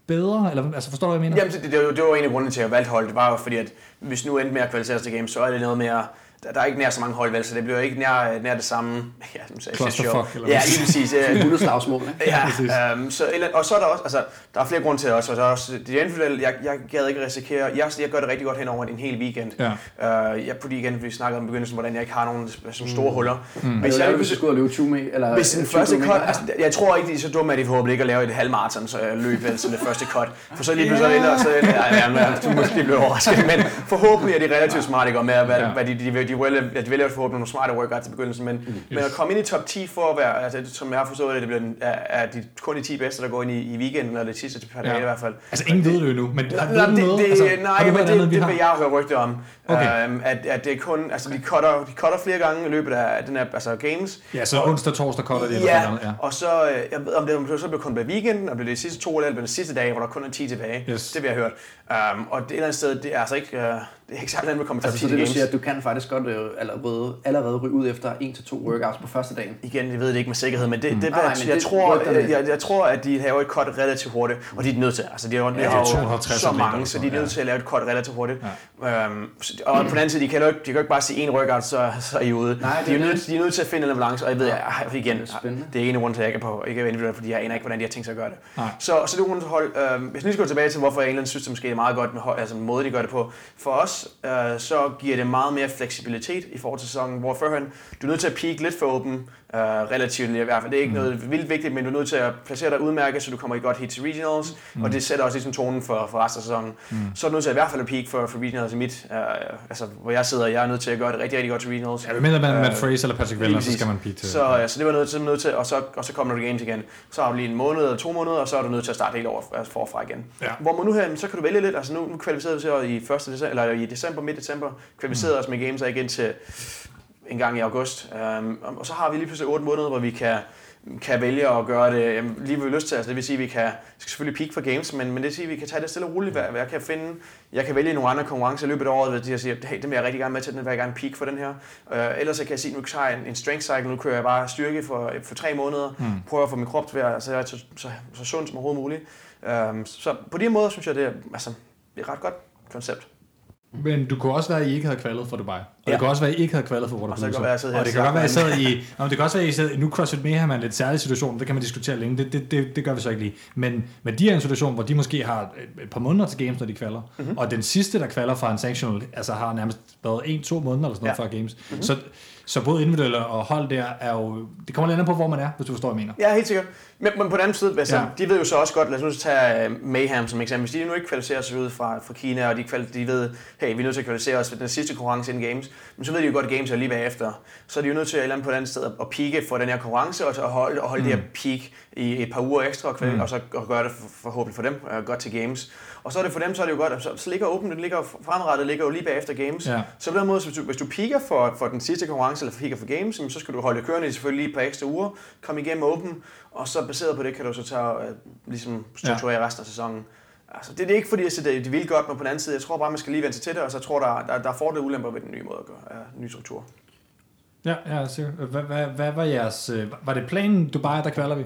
bedre? Eller, altså forstår du, hvad jeg mener? Jamen, det, det, det, var, det var en af grundene til, at jeg valgte holdet. Det var jo fordi, at hvis nu endte med at kvalificere sig til games, så er det noget mere der, der er ikke nær så mange hold, så det bliver ikke nær, nær det samme. Ja, som sagde, Clusterfuck, eller Ja, lige præcis. Ja. <laughs> slagsmål, ikke? Ja, <laughs> um, så, og så er der også, altså, der er flere grunde til det også. Og der er også det individuelt, jeg, jeg gad ikke risikere, jeg, jeg gør det rigtig godt hen over en hel weekend. Ja. Uh, jeg, fordi igen, vi snakkede om begyndelsen, hvordan jeg ikke har nogen som store mm. huller. Mm. Hvis jeg, hvis jeg skulle løbe 20 meter, eller hvis den første cut, altså, jeg tror ikke, de er så dumme, at de forhåbentlig ikke at lave et halvmarathon, så jeg løb vel som det første cut. For så lige pludselig yeah. så ja, ja, ja, du måske blive overrasket, men forhåbentlig er de relativt smarte med, hvad, hvad de, de, de, de, de, de vælger forhåbentlig nogle smarte workouts til begyndelsen, men, mm. men at komme ind i top 10 for at være, altså, som jeg har forstået det, det bliver er, er de, kun de 10 bedste, der går ind i, i weekenden, eller det sidste par dage ja. i hvert fald. Altså ingen ved det jo nu, men nej, det, noget? Det, altså, nej, men det, det, det vil jeg høre rygte om. Okay. Um, at, at det er kun, altså de cutter, de cutter flere gange i løbet af den her, altså games. Ja, så og, onsdag, torsdag cutter de. Ja, ja, og så, øh, jeg ved, om det om det så bliver kun på weekenden, og bliver det sidste to eller det sidste dag, hvor der kun er 10 tilbage. Yes. Det vil jeg hørt. Um, og det et eller andet sted, det er altså ikke, uh, det er ikke særlig, at vi kommer til altså, så det vil sige, at du kan faktisk godt øh, allerede, allerede ryge ud efter en til to workouts på første dagen? Igen, jeg ved det ikke med sikkerhed, men det, mm. det, nej, nej, men jeg, det, tror, jeg, jeg, jeg, tror, at de laver et cut relativt hurtigt, og de er nødt til. Altså, de har, ja, de har jo så mange, så de er nødt til at lave et cut relativt hurtigt. Ja. Um, og på den anden side, de kan jo ikke, de kan jo ikke bare sige en workout, så, så er I ude. Nej, de, er nødt, de er nødt til at finde en balance, og jeg ved, ja, igen, det er, det er en grund til, at jeg ikke er på, ikke er individuelt, fordi jeg aner ikke, hvordan de har tænkt sig at gøre det. Så, så det er hold. Øh, hvis vi skal gå tilbage til, hvorfor jeg egentlig synes, det måske er meget godt med altså, måde, de gør det på. For for øh, så giver det meget mere fleksibilitet i forhold til sæsonen, hvor førhen, du er nødt til at peak lidt for åben, øh, relativt i hvert fald. Det er ikke mm. noget vildt vigtigt, men du er nødt til at placere dig udmærket, så du kommer i godt hit til regionals, mm. og det sætter også ligesom tonen for, for resten af sæsonen. Mm. Så er du nødt til at i hvert fald at peak for, for regionals i mit, øh, altså hvor jeg sidder, jeg er nødt til at gøre det rigtig, rigtig godt til regionals. Ja, mindre man Matt Fraser eller Patrick Vellner, så skal man peak til. Så, ja, så det var nødt til, nødt til og, så, og så kommer du games igen. Så har du lige en måned eller to måneder, og så er du nødt til at starte helt over altså forfra igen. Ja. Hvor man nu her, så kan du vælge lidt, altså nu, nu kvalificerede vi os i, 1. December, eller i december, midt december, kvalificerede mm. os med games igen til en gang i august. Um, og så har vi lige pludselig 8 måneder, hvor vi kan, kan vælge at gøre det jamen, lige vi lyst til. Altså, det vil sige, at vi kan skal selvfølgelig peak for games, men, men det vil sige, at vi kan tage det stille og roligt, hvad, hvad jeg kan finde. Jeg kan vælge nogle andre konkurrencer i løbet af året, hvor jeg siger, hey, den vil jeg rigtig gerne med til, den vil jeg gerne peak for den her. Uh, ellers så kan jeg sige, nu tager jeg en, en strength cycle, nu kører jeg bare styrke for, for tre måneder, mm. prøver at få min krop til at være så, så, så, så sund som overhovedet muligt. Um, så på de måder synes jeg, det er, altså, det er et ret godt koncept. Men du kunne også være, at I ikke havde kvalet for Dubai. Og ja. det kan også være, at I ikke havde kvalet for Waterpolo. Og, være, og det kan godt være, at I sad i... Nå, det kan også være, at I sad, nu CrossFit Mayhem er en lidt særlig situation, det kan man diskutere længe, det, det, det, det gør vi så ikke lige. Men, men de er en situation, hvor de måske har et, par måneder til games, når de kvaler. Mm-hmm. Og den sidste, der kvaler fra en sanctional, altså har nærmest været en-to måneder eller sådan noget ja. før games. Mm-hmm. Så, så både individuelle og hold der er jo... Det kommer lidt an på, hvor man er, hvis du forstår, hvad jeg mener. Ja, helt sikkert. Men, men på den anden side, altså, ja. de ved jo så også godt, lad os nu tage øh, Mayhem som eksempel. Hvis de nu ikke kvalificerer sig ud fra, fra Kina, og de, de ved, hey, vi er nødt til at kvalificere os for den sidste konkurrence inden Games, men så ved de jo godt, at Games er lige bagefter. Så er de jo nødt til at eller på et andet sted at peake for den her konkurrence, og at holde, og holde mm. det her peak i et par uger ekstra, og, mm. og så og gøre det for, forhåbentlig for dem uh, godt til Games. Og så er det for dem, så er det jo godt, så, så ligger åbent, det ligger fremrettet, ligger jo lige bagefter Games. Ja. Så på den måde, hvis du, hvis du peaker for, for den sidste konkurrence, eller peaker for Games, så skal du holde kørende selvfølgelig lige et par ekstra uger, komme igennem åben, og så baseret på det kan du så tage, uh, ligesom strukturere ja. resten af sæsonen. Altså, det er ikke fordi, jeg siger, det, det vil godt, men på den anden side, jeg tror bare, man skal lige vende sig til det, og så tror der, der, der er fordele og ulemper ved den nye måde at gøre, ja, ny struktur. Ja, ja, sikkert. Hvad, hvad, hvad var jeres, øh, var det planen, Dubai, der kvalder vi?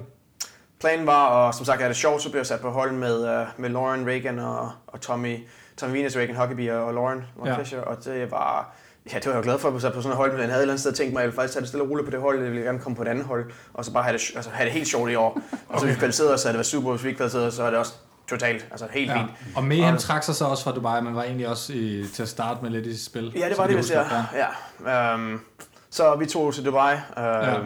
Planen var, og som sagt er det sjovt, så bliver jeg sat på hold med, uh, med Lauren Reagan og, og Tommy, Tommy Venus, Reagan Huckabee og Lauren, Lauren ja. Fisher, og det var, Ja, det var jeg glad for at på sådan et hold, men jeg havde et eller andet sted tænkt mig, at jeg ville faktisk tage det stille og roligt på det hold, jeg ville gerne komme på et andet hold, og så bare have det, altså, have det helt sjovt i år. <laughs> Og så vi kvalificerede os, så det var super, hvis vi ikke kvalificerede så er det også totalt, altså helt ja. fint. Og Mayhem trak sig så også fra Dubai, men var egentlig også i, til at starte med lidt i spil. Ja, det var det, hvis jeg, ja. ja. Um, så vi tog til Dubai, um, ja.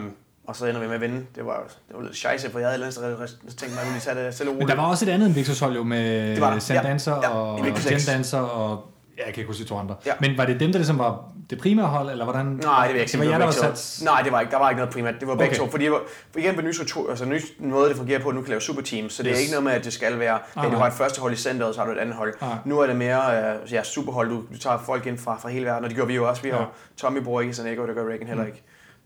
Og så ender vi med at vinde. Det var, det var lidt scheisse, for jeg havde et eller andet tænkt mig, at vi tage det stille Men der var også et andet Invictus hold jo med Sandancer ja. ja. og, og Dancer og Ja, jeg kan ikke huske de to andre. Ja. Men var det dem, der ligesom var det primære hold, eller hvordan? Nej, det jeg ikke. Det var jer, der var sat... Nej, det var ikke, der var ikke noget primært. Det var begge okay. to. Fordi for igen på ny, altså, ny måde, det fungerer på, at nu kan lave superteams. Så det yes. er ikke noget med, at det skal være, at ah, du har et første hold i centret, og så har du et andet hold. Ah. Nu er det mere uh, ja, superhold. Du, du tager folk ind fra, fra hele verden, og det gør vi jo også. Vi har ja. Tommy bruger ikke Sanego, det gør Reagan heller mm.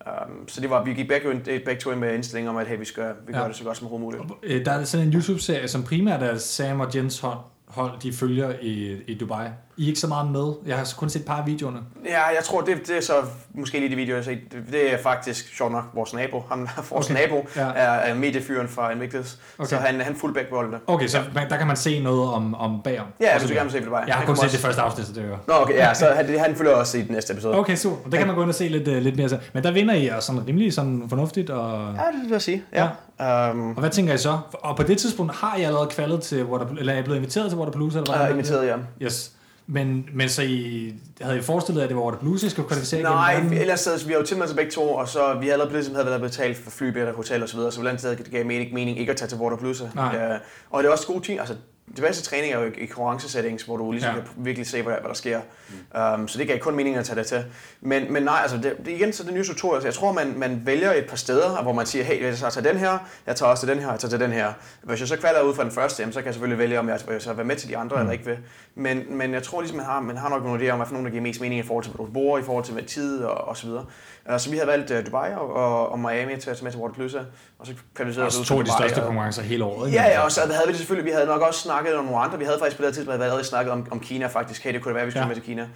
Um, så det var, vi gik begge, begge to ind med indstilling om, at hey, vi skal vi ja. gør det så godt som muligt. Øh, der er sådan en YouTube-serie, som primært er Sam og Jens hold, hold de følger i, i Dubai. I er ikke så meget med. Jeg har kun set et par af videoerne. Ja, jeg tror, det, det er så måske lige de videoer, jeg har set. Det, det er faktisk sjovt nok vores nabo. Han, <laughs> vores okay. nabo ja. er, er mediefyren fra Invictus. Okay. Så han, han fuldback bolden. Okay, så ja. der kan man se noget om, om bagom? Ja, hvis du gerne vil se det bare. Jeg har kun set også... det første afsnit, så det er Nå, okay, ja, så han, han følger også i den næste episode. Okay, super. Det kan man gå ind og se lidt, uh, lidt mere. Men der vinder I og sådan rimelig sådan fornuftigt. Og... Ja, det vil jeg sige. Ja. ja. Um... Og hvad tænker I så? Og på det tidspunkt har I allerede kvalet til Water, eller er I blevet inviteret til Waterpalooza? Eller hvad? Uh, inviteret, ja. Yes. Men, men så I, havde I forestillet, at det var Water Blues, I skulle kvalificere Nej, vi, ellers så, vi har jo tilmeldt begge to, og så vi allerede ligesom havde været betalt for flybilletter, hotel og så videre, så andet det gav mening, mening ikke at tage til Water Blues. Ja, og det er også gode ting, altså det bedste træning er jo i konkurrencesettings, hvor du ligesom ja. kan virkelig se, hvad, hvad der sker. Mm. Um, så det gav kun mening at tage det til. Men, men nej, altså det, det igen så det nye struktur. Altså, jeg tror, man, man vælger et par steder, hvor man siger, hey, jeg tager den her, jeg tager også til den her, jeg tager til den her. Hvis jeg så kvalder ud fra den første, så kan jeg selvfølgelig vælge, om jeg vil være med til de andre mm. eller ikke vil. Men, men jeg tror ligesom, man har, man har nok nogle idéer om, hvad for nogen, der giver mest mening i forhold til, hvor du bor, i forhold til hvad tid og, og så videre. Uh, så vi havde valgt uh, Dubai og, og, og Miami til at tage med til Waterplusa, og så kvalificerede vi os to af de største konkurrencer hele året. Ja, ja, og så havde vi det selvfølgelig, vi havde nok også snakket om nogle andre. Vi havde faktisk på det tidspunkt allerede snakket om, om Kina faktisk. Hey, det kunne det være, vi skulle ja. med til Kina.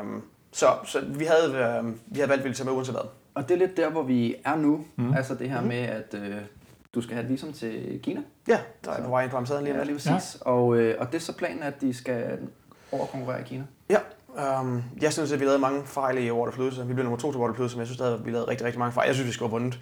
Um, så, så vi havde, uh, vi havde valgt, at vi tage med uanset hvad. Og det er lidt der, hvor vi er nu. Mm. Altså det her mm. med, at uh, du skal have et visum til Kina. Ja, der er på vej ind på ambassaden lige Ja, lige præcis. Ja. Og, uh, og det er så planen, at de skal over konkurrere i Kina. Ja, Um, jeg synes, at vi lavede mange fejl i Waterfluse. Vi blev nummer to til Waterfluse, men jeg synes, at vi lavede rigtig, rigtig mange fejl. Jeg synes, vi skulle have vundet.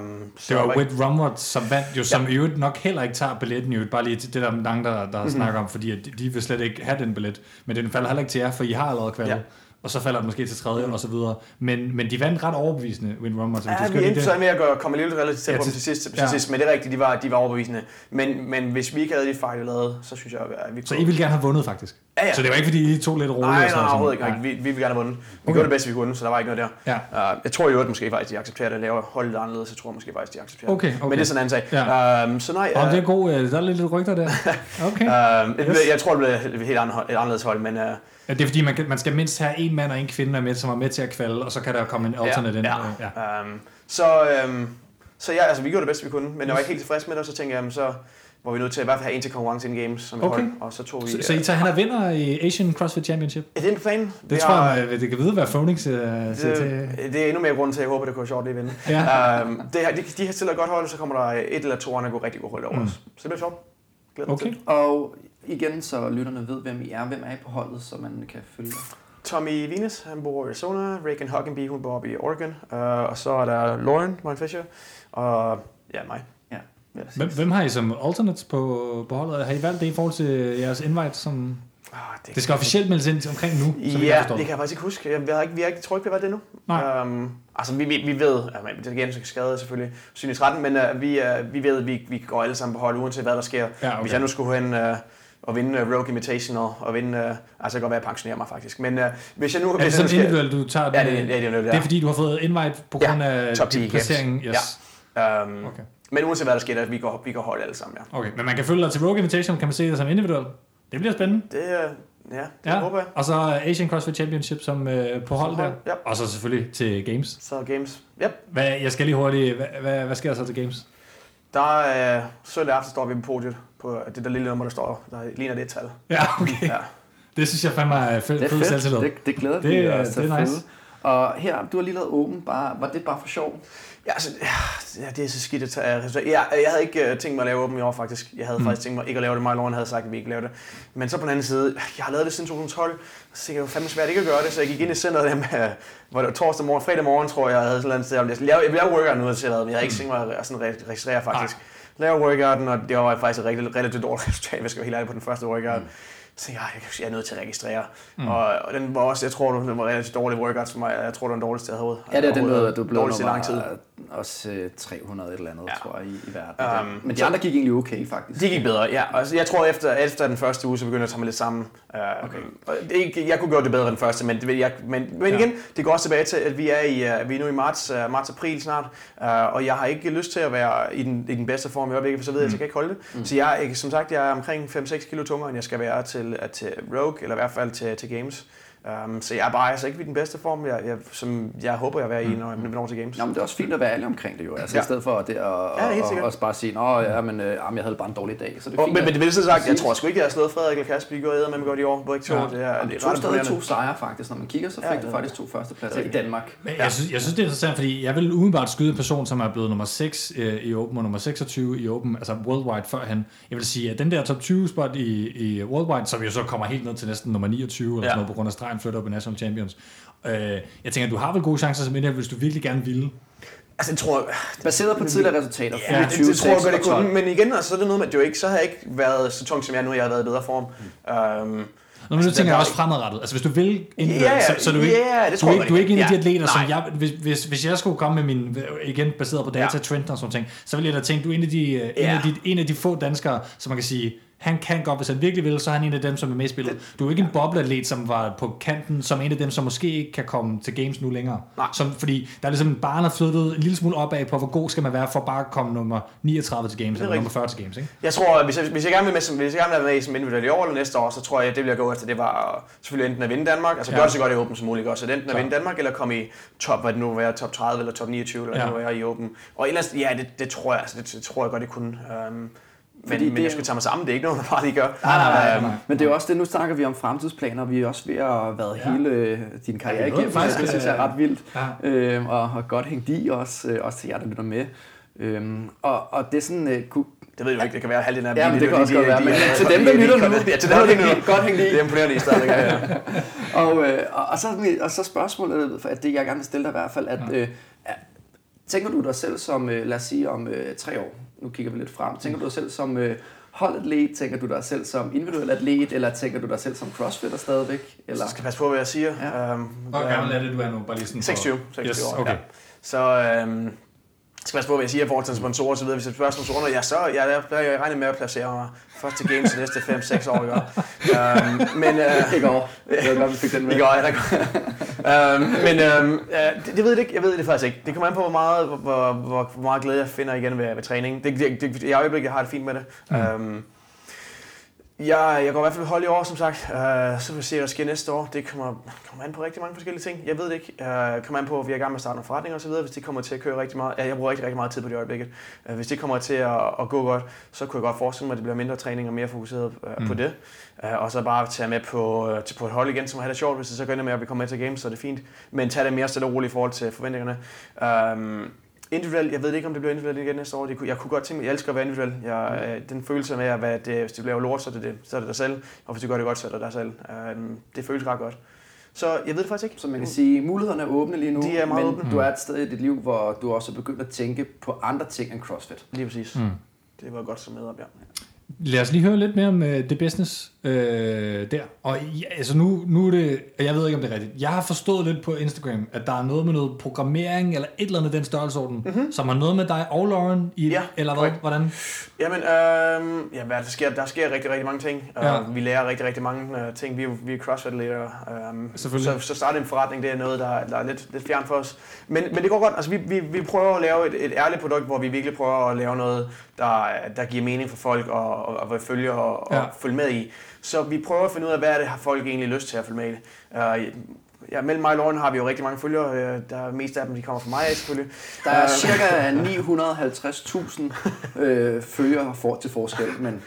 Um, det var Whit Rumrod, som vandt jo, som ja. øvrigt nok heller ikke tager billetten jo, bare lige til det der mange, der, der mm-hmm. snakker om, fordi de, de vil slet ikke have den billet. Men den falder heller ikke til jer, for I har allerede kvalet. Ja og så falder den måske til tredje, mm. og så videre. Men, men de vandt ret overbevisende, Win Rummer. Ja, vi endte så med at gøre, komme lidt relativt tæt ja, til, til, sidst, til ja. sidst, men det er rigtigt, de var, de var overbevisende. Men, men hvis vi ikke havde de fejl, vi lavede, så synes jeg, at vi kunne... Så I ville gerne have vundet, faktisk? Ja, ja. Så det var ikke, fordi I tog lidt roligt? Nej, nej, nej, overhovedet ikke. Vi, vi ville gerne have vundet. Vi okay. gjorde det bedste, vi kunne, så der var ikke noget der. Ja. Uh, jeg tror jo, at måske faktisk, de accepterer det, at lave holdet anderledes. Jeg tror måske faktisk, de accepterer okay, okay. Men det er sådan en anden sag. Ja. Um, så nej... Uh, det er god, øh, der er lidt rygter der. <laughs> Okay. uh, yes. Jeg tror, det bliver et helt anderledes hold, men... Uh, Ja, det er fordi, man, kan, man skal mindst have en mand og en kvinde med, som er med til at kvalde, og så kan der komme en alternate ja, ind. Ja. Ja. Um, så, um, så ja, altså, vi gjorde det bedste, vi kunne, men jeg var ikke helt tilfreds med det, og så tænkte jeg, så var vi nødt til at i hvert fald have en til konkurrence in games som okay. hold, og så tog vi... Så, så I tager han er vinder i Asian CrossFit Championship? Er det en plan? Det vi tror har, jeg, det kan vide, hvad Phoenix uh, det, til. Det er endnu mere grund til, at jeg håber, det kunne sjovt at vinde. Ja. Um, det, de, de har stillet et godt hold, så kommer der et eller to andre, der går rigtig godt hold over mm. os. Så det bliver sjovt. Glæder okay. Til. Og igen, så lytterne ved, hvem I er. Hvem er I på holdet, så man kan følge? Tommy Venus, han bor i Arizona. Reagan Hockenby, hun bor i Oregon. Uh, og så er der Lauren Warren Fisher. Og ja, mig. Hvem, hvem har I som alternates på, på holdet? Har I valgt det i forhold til jeres invite? Som oh, det, det skal officielt meldes ind omkring nu, så Ja, det kan jeg faktisk ikke huske. Jeg, har ikke, vi har ikke, tror ikke, vi har det nu. Nej. Um, altså, vi, vi, vi ved, at det igen, så kan skade selvfølgelig synes 13, men uh, vi, uh, vi ved, at vi, vi går alle sammen på hold, uanset hvad der sker. Ja, okay. Hvis jeg nu skulle hen... Uh, og vinde uh, Rogue Invitational, og vinde, uh, altså jeg kan godt være, at pensionere mig faktisk. Men uh, hvis jeg nu... Er det sådan individuelt, du tager Ja, det, ja, det, det, det, er fordi, du har fået invite på grund ja, af top 10 placeringen? Yes. Ja. Um, okay. Men uanset hvad der sker, vi går, vi går holde alle sammen, ja. Okay, men man kan følge dig til Rogue Invitational, kan man se det som individuelt? Det bliver spændende. Det, Ja, det ja. håber jeg. Og så Asian CrossFit Championship som øh, på hold, der. Ja. Og så selvfølgelig til Games. Så Games, yep. Hvad, jeg skal lige hurtigt, hvad, hvad, hvad sker der så til Games? Der er, øh, søndag aften står vi på podiet, på det der lille nummer, der står, der ligner det et tal. Ja, okay. Ja. Det synes jeg fandme er fedt. Det er fedt. Det, det glæder vi det, os Det er nice. Og her, du har lige lavet åben, bare, var det bare for sjov? Ja, altså, ja, det er så skidt at tage. Jeg, jeg havde ikke uh, tænkt mig at lave åben i år, faktisk. Jeg havde mm. faktisk tænkt mig ikke at lave det. Mig og havde sagt, at vi ikke lavede det. Men så på den anden side, jeg har lavet det siden 2012, så det var fandme svært ikke at gøre det, så jeg gik ind i centret der med, <laughs> hvor det var torsdag morgen, fredag morgen, tror jeg, jeg havde sådan noget, jeg ville lave, jeg ville lave workout nu, til men jeg havde ikke tænkt mig at sådan registrere faktisk. Nej. Lave workouten, og det var faktisk et rigtig, relativt dårligt <laughs> resultat, hvis jeg skal være helt ærlig på den første workout. Mm. Så jeg, jeg er nødt til at registrere. Mm. Og, og, den var også, jeg tror, den var relativt dårlig workouts for mig. Jeg tror, det var den dårligste, jeg havde. Ja, det er den, du, du blev nummer, lang tid. også 300 et eller andet, ja. tror jeg, i, i verden. Um, Men de andre gik egentlig okay, faktisk. De gik bedre, ja. Og jeg tror, efter, efter den første uge, så begyndte jeg at tage mig lidt sammen. Uh, okay. det, jeg kunne gøre det bedre den første, men, det, jeg, men, men igen, det går også tilbage til, at vi er, i, uh, vi er nu i marts, uh, marts-april snart, uh, og jeg har ikke lyst til at være i den, i den bedste form i øjeblikket, for så ved jeg, at jeg kan ikke holde det. Mm. Så jeg, som sagt, jeg er omkring 5-6 kilo tungere, end jeg skal være til, til Rogue, eller i hvert fald til, til Games. Um, så jeg er bare altså ikke i den bedste form, jeg, jeg, som jeg håber, jeg vil være i, når jeg når til games. Jamen, det er også fint at være ærlig omkring det jo. Altså, ja. I stedet for det at, ja, og, og, bare sige, at ja, men, øh, jeg havde bare en dårlig dag. Så det er fint, oh, men, men det vil så sagt, jeg tror sgu ikke, jeg har slået Frederik eller Kasper, de går med mig godt i år. Begge to. Ja. Det er, det er ret stadig to sejre faktisk. Når man kigger, så fik ja, du faktisk to førstepladser i Danmark. Men jeg, synes, jeg synes, det er interessant, fordi jeg vil umiddelbart skyde en person, som er blevet nummer 6 øh, i Open og nummer 26 i Open, altså worldwide førhen. Jeg vil sige, at den der top 20 spot i, i worldwide, som jo så kommer helt ned til næsten nummer 29 eller sådan noget, på grund af stregen flytter op i National Champion Champions. Øh, jeg tænker, du har vel gode chancer som indhæld, hvis du virkelig gerne ville. Altså, jeg tror... Baseret på tidligere resultater. Ja, 24, det, det tror jeg godt, det kunne. Men igen, altså, så er det noget med, at jo ikke, så har jeg ikke været så tung, som jeg nu jeg har været i bedre form. Mm. Um, Nå, men nu altså, tænker jeg også fremadrettet. Altså hvis du vil individuelt, yeah, så, så du, ikke, yeah, det tror du, jeg, du er ikke en af de atleter, som jeg, hvis, hvis, hvis jeg skulle komme med min, igen baseret på data, ja. trend og sådan ting, så ville jeg da tænke, du er en af de, yeah. en, af de, en af de få danskere, som man kan sige, han kan godt, hvis han virkelig vil, så er han en af dem, som er med i spillet. Du er ikke en bobleatlet, som var på kanten, som en af dem, som måske ikke kan komme til games nu længere. Nej. Som, fordi der er ligesom en barn, der flyttet en lille smule opad på, hvor god skal man være for bare at komme nummer 39 til games, eller nummer 40 til games. Ikke? Jeg tror, hvis jeg, hvis jeg gerne vil med, hvis jeg gerne vil være med som individuel i år eller næste år, så tror jeg, at det vil jeg gå efter, det var selvfølgelig enten at vinde Danmark, altså ja. gøre det så godt i Open som muligt også, enten at vinde Danmark, eller komme i top, hvad det nu være, top 30 eller top 29, eller ja. nu være i Open. Og ellers, ja, det, det tror jeg, altså, det, det, tror jeg godt, det kunne. Um, men, men det, jeg skal tage mig sammen, det er ikke noget, man <laughs> bare lige gør. Nej, nej, nej, nej. Men det er også det, nu snakker vi om fremtidsplaner, vi er også ved at have været ja. hele din karriere igennem, faktisk, det synes jeg er ret vildt, ja. øhm, og, og godt hængt i også, øh, også til jer, der lytter med. Øhm, og, og det er sådan, øh, kunne, Det ved jeg ikke, det kan være halvdelen af dem. Ja, men de- det kan også godt være. Men til de- dem, der de- de- lytter nu, Ja, til dem, der lytter godt hænge lige. Det er imponerende i. Ja, ja. <laughs> og, øh, og, og, så, og så spørgsmålet, for at det jeg gerne vil stille dig i hvert fald, at øh, er- tænker du dig selv som, øh, lad os sige om øh, tre år, nu kigger vi lidt frem, tænker du dig selv som øh, holdatlet, tænker du dig selv som individuel atlet, eller tænker du dig selv som crossfitter stadigvæk? Eller? Så skal jeg passe på, hvad jeg siger. Ja. Øhm, Hvor gammel er det, du er nu? Bare lige sådan for- 26. 26 Yes, år. okay. Ja. Så øhm, skal passe på, hvad jeg siger i forhold til sponsorer og så videre. Hvis jeg spørger sponsorer, ja, så jeg, jeg, jeg, jeg regner med at placere mig først til games de næste 5-6 år. Ikke? <laughs> øhm, men, øh, Ikke over. Det var godt, vi fik den med. det går jeg, der går. <laughs> øhm, men øhm, øh, det, det, ved jeg ikke. Jeg ved det faktisk ikke. Det kommer an på, hvor meget, hvor, hvor, hvor, meget glæde jeg finder igen ved, ved træning. Det, det, det, jeg i øjeblikket har det fint med det. Mm. Øhm, jeg, jeg går i hvert fald hold i år, som sagt. Uh, så vil vi se, hvad der sker næste år. Det kommer, kommer an på rigtig mange forskellige ting. Jeg ved det ikke. Uh, kommer an på, at vi er i gang med at starte nogle forretninger osv. Hvis det kommer til at køre rigtig meget. Ja, jeg bruger rigtig, rigtig meget tid på det i øjeblikket. Uh, hvis det kommer til at, at, gå godt, så kunne jeg godt forestille mig, at det bliver mindre træning og mere fokuseret uh, mm. på det. Uh, og så bare tage med på, uh, til på et hold igen, som har det sjovt. Hvis det så går ind med, at vi kommer med til games, så er det fint. Men tag det mere stille og roligt i forhold til forventningerne. Uh, Individuelt, jeg ved ikke, om det bliver individuelt igen næste år. Det kunne, jeg kunne godt tænke mig, jeg elsker at være individuel. Jeg, øh, den følelse med, at hvad det, hvis du laver lort, så er det, det, så er det dig selv. Og hvis du gør det godt, så er det dig selv. Um, det føles ret godt. Så jeg ved det faktisk ikke. Så man kan sige, mulighederne er åbne lige nu, De er meget men åbne. du er et sted i dit liv, hvor du også er begyndt at tænke på andre ting end CrossFit. Lige præcis. Mm. Det var godt som med op, ja. Lad os lige høre lidt mere om uh, det business øh, der. Og ja, altså nu, nu er det, jeg ved ikke om det er rigtigt. Jeg har forstået lidt på Instagram, at der er noget med noget programmering, eller et eller andet den størrelsesorden, mm-hmm. som har noget med dig og Lauren i, Ja, eller hvad? korrekt. Hvordan? Jamen, øh, ja, hvad der sker, der sker rigtig, rigtig mange ting. Ja. Ja. vi lærer rigtig, rigtig mange uh, ting. Vi er, vi er crossfit-ledere. Um, Selvfølgelig. så, så starte en forretning, det er noget, der, der er lidt, lidt fjern for os. Men, men det går godt. Altså, vi, vi, vi prøver at lave et, et ærligt produkt, hvor vi virkelig prøver at lave noget, der, der giver mening for folk og, og, og følge og, Ja. og følge med i. Så vi prøver at finde ud af, hvad er det, har folk egentlig lyst til at følge med i. Uh, ja, mellem mig og Lauren har vi jo rigtig mange følgere. Øh, Der er mest af dem, de kommer fra mig selvfølgelig. Der er Øh, cirka 950.000 øh, følgere for, til forskel, men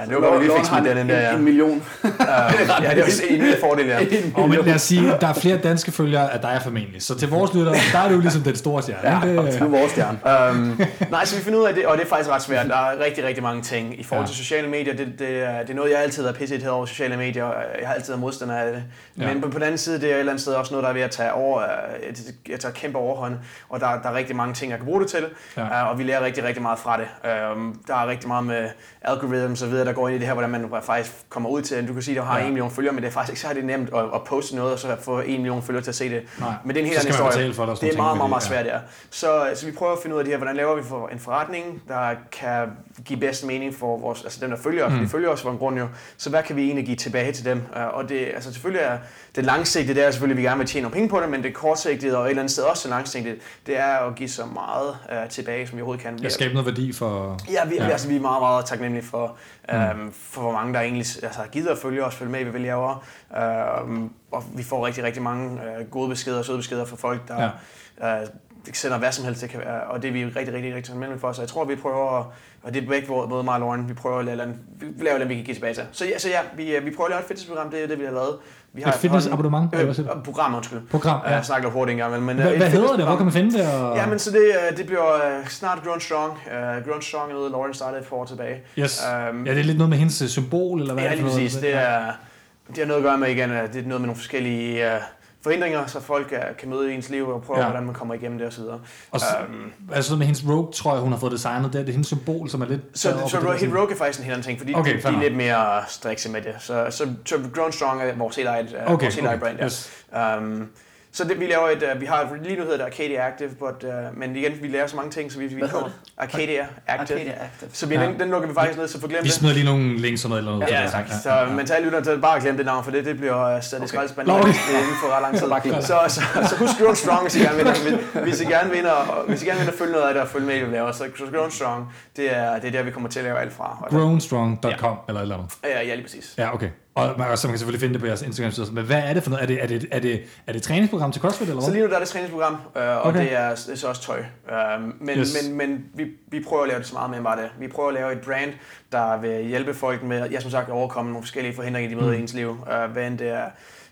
Ja, det var godt, vi Lauren fik smidt den der, en, ja. en million. Uh, ja, <laughs> det er også en lille fordel, ja. Og men lad os sige, der er flere danske følgere af dig formentlig. Så til vores lyttere, der er du ligesom den store stjerne. Ja, ikke? du er det, vores stjerne. um, nej, så vi finder ud af det, og det er faktisk ret svært. Der er rigtig, rigtig mange ting. I forhold Ja. til sociale medier, det, det, er, det er noget, jeg altid har pisset over sociale medier. Jeg har altid været modstander af det. Ja. Men på, på den anden side, det er et eller andet sted også noget, der er ved at tage over, øh, jeg tager kæmpe overhånd, og der, der er rigtig mange ting, jeg kan bruge det til, Ja. ja. og vi lærer rigtig, rigtig meget fra det. Um, der er rigtig meget med algorithm og så videre, der går ind i det her, hvordan man faktisk kommer ud til, du kan sige, at du har Ja. en million følgere, men det er faktisk ikke særlig nemt at, at poste noget, og så få en million følgere til at se det. Nej. Men det er en helt anden historie. for det er meget, meget, meget det, svært, ja. Så, så vi prøver at finde ud af det her, hvordan laver vi for en forretning, der kan give bedst mening for vores, altså dem, der følger os, Mm. de følger os for en grund jo. Så hvad kan vi egentlig give tilbage til dem? Uh, Og det, altså selvfølgelig er det langsigtede, det er selvfølgelig, at vi gerne vil tjene nogle penge på det, men det kortsigtede og et eller andet sted også det langsigtede, det er at give så meget uh, tilbage, som vi overhovedet kan. Jeg skaber noget værdi for... Ja, vi, Ja. Altså, vi er meget, meget taknemmelige for, øhm, for hvor mange, der egentlig altså, har givet at følge os, følge med, hvad vi laver. Øhm, og vi får rigtig, rigtig mange øh, gode beskeder og søde beskeder fra folk, der ja. øh, sender hvad som helst, det kan være, og det er vi rigtig, rigtig, rigtig taknemmelige for. Så jeg tror, vi prøver, at- og det er begge både mig og Lauren, vi prøver at lave, vi laver vi kan give tilbage til. Så ja, så ja vi, øh, vi prøver at lave et fitnessprogram, det er det, vi har lavet. Vi har Et fitnessabonnement, siger Øh, program, undskyld. Program, Ja. Jeg snakker hurtigt engang, men... Hvad, øh, hvad hedder det? Hvor kan man finde det? Og... Ja, men så det, øh, det bliver øh, snart Grown Strong. Uh, Grown Strong er noget, Lauren startede par år tilbage. Yes. Øhm, Ja, det er lidt noget med hendes øh, symbol, eller hvad ja, er lige for præcis. Det, er, det har noget at gøre med igen, det er noget med nogle forskellige uh, forhindringer, så folk uh, kan møde i ens liv og prøve, Ja. hvordan man kommer igennem det osv. Og så, Øhm, altså med hendes rogue, tror jeg, hun har fået designet, det er, det er hendes symbol, som er lidt... så, så der Hit sådan- Rogue er faktisk en helt anden ting, fordi Okay, de, de er lidt mere strikse med det. Så, så, så Grown Strong er vores helt eget, uh, Okay, vores helt eget okay. brand. Ja. Yes. Um, så det, vi laver et, uh, vi har lige nu hedder det Arcadia Active, but, uh, men igen, vi lærer så mange ting, så vi, vi Hvad kommer... Arcadia Active. Arcadia Active. Så vi, Ja. den, den lukker vi faktisk ned, så for glem Vi det. smider lige nogle links og noget eller noget. Ja, det. tak. Så, men til alle lytterne, så bare glem det navn, for det, det bliver uh, stadig okay. skraldespanden Nå, okay. inden for ret lang tid. Bare glem Så, så, så husk Grown Strong, hvis I gerne vil, hvis- hvis I gerne vil, og, hvis I gerne vil og følge noget af det og følge med i, hvad vi laver. Så, så Grown Strong, det er, det er der, vi kommer til at lave alt fra. Grownstrong.com eller et eller andet. Ja, ja, lige præcis. Ja, okay. Og man, så man kan selvfølgelig finde det på jeres Instagram-side. Men hvad er det for noget? Er det, er det, er det, er det et træningsprogram til CrossFit, eller Så hvad? lige nu der er det et træningsprogram, øh, og Okay. det, er, det er så også tøj. Øh, men yes. men, men vi, vi prøver at lave det så meget mere end bare det. Vi prøver at lave et brand, der vil hjælpe folk med, ja, som sagt, at overkomme nogle forskellige forhindringer, de møder Mm. i ens liv. Øh, hvad end det er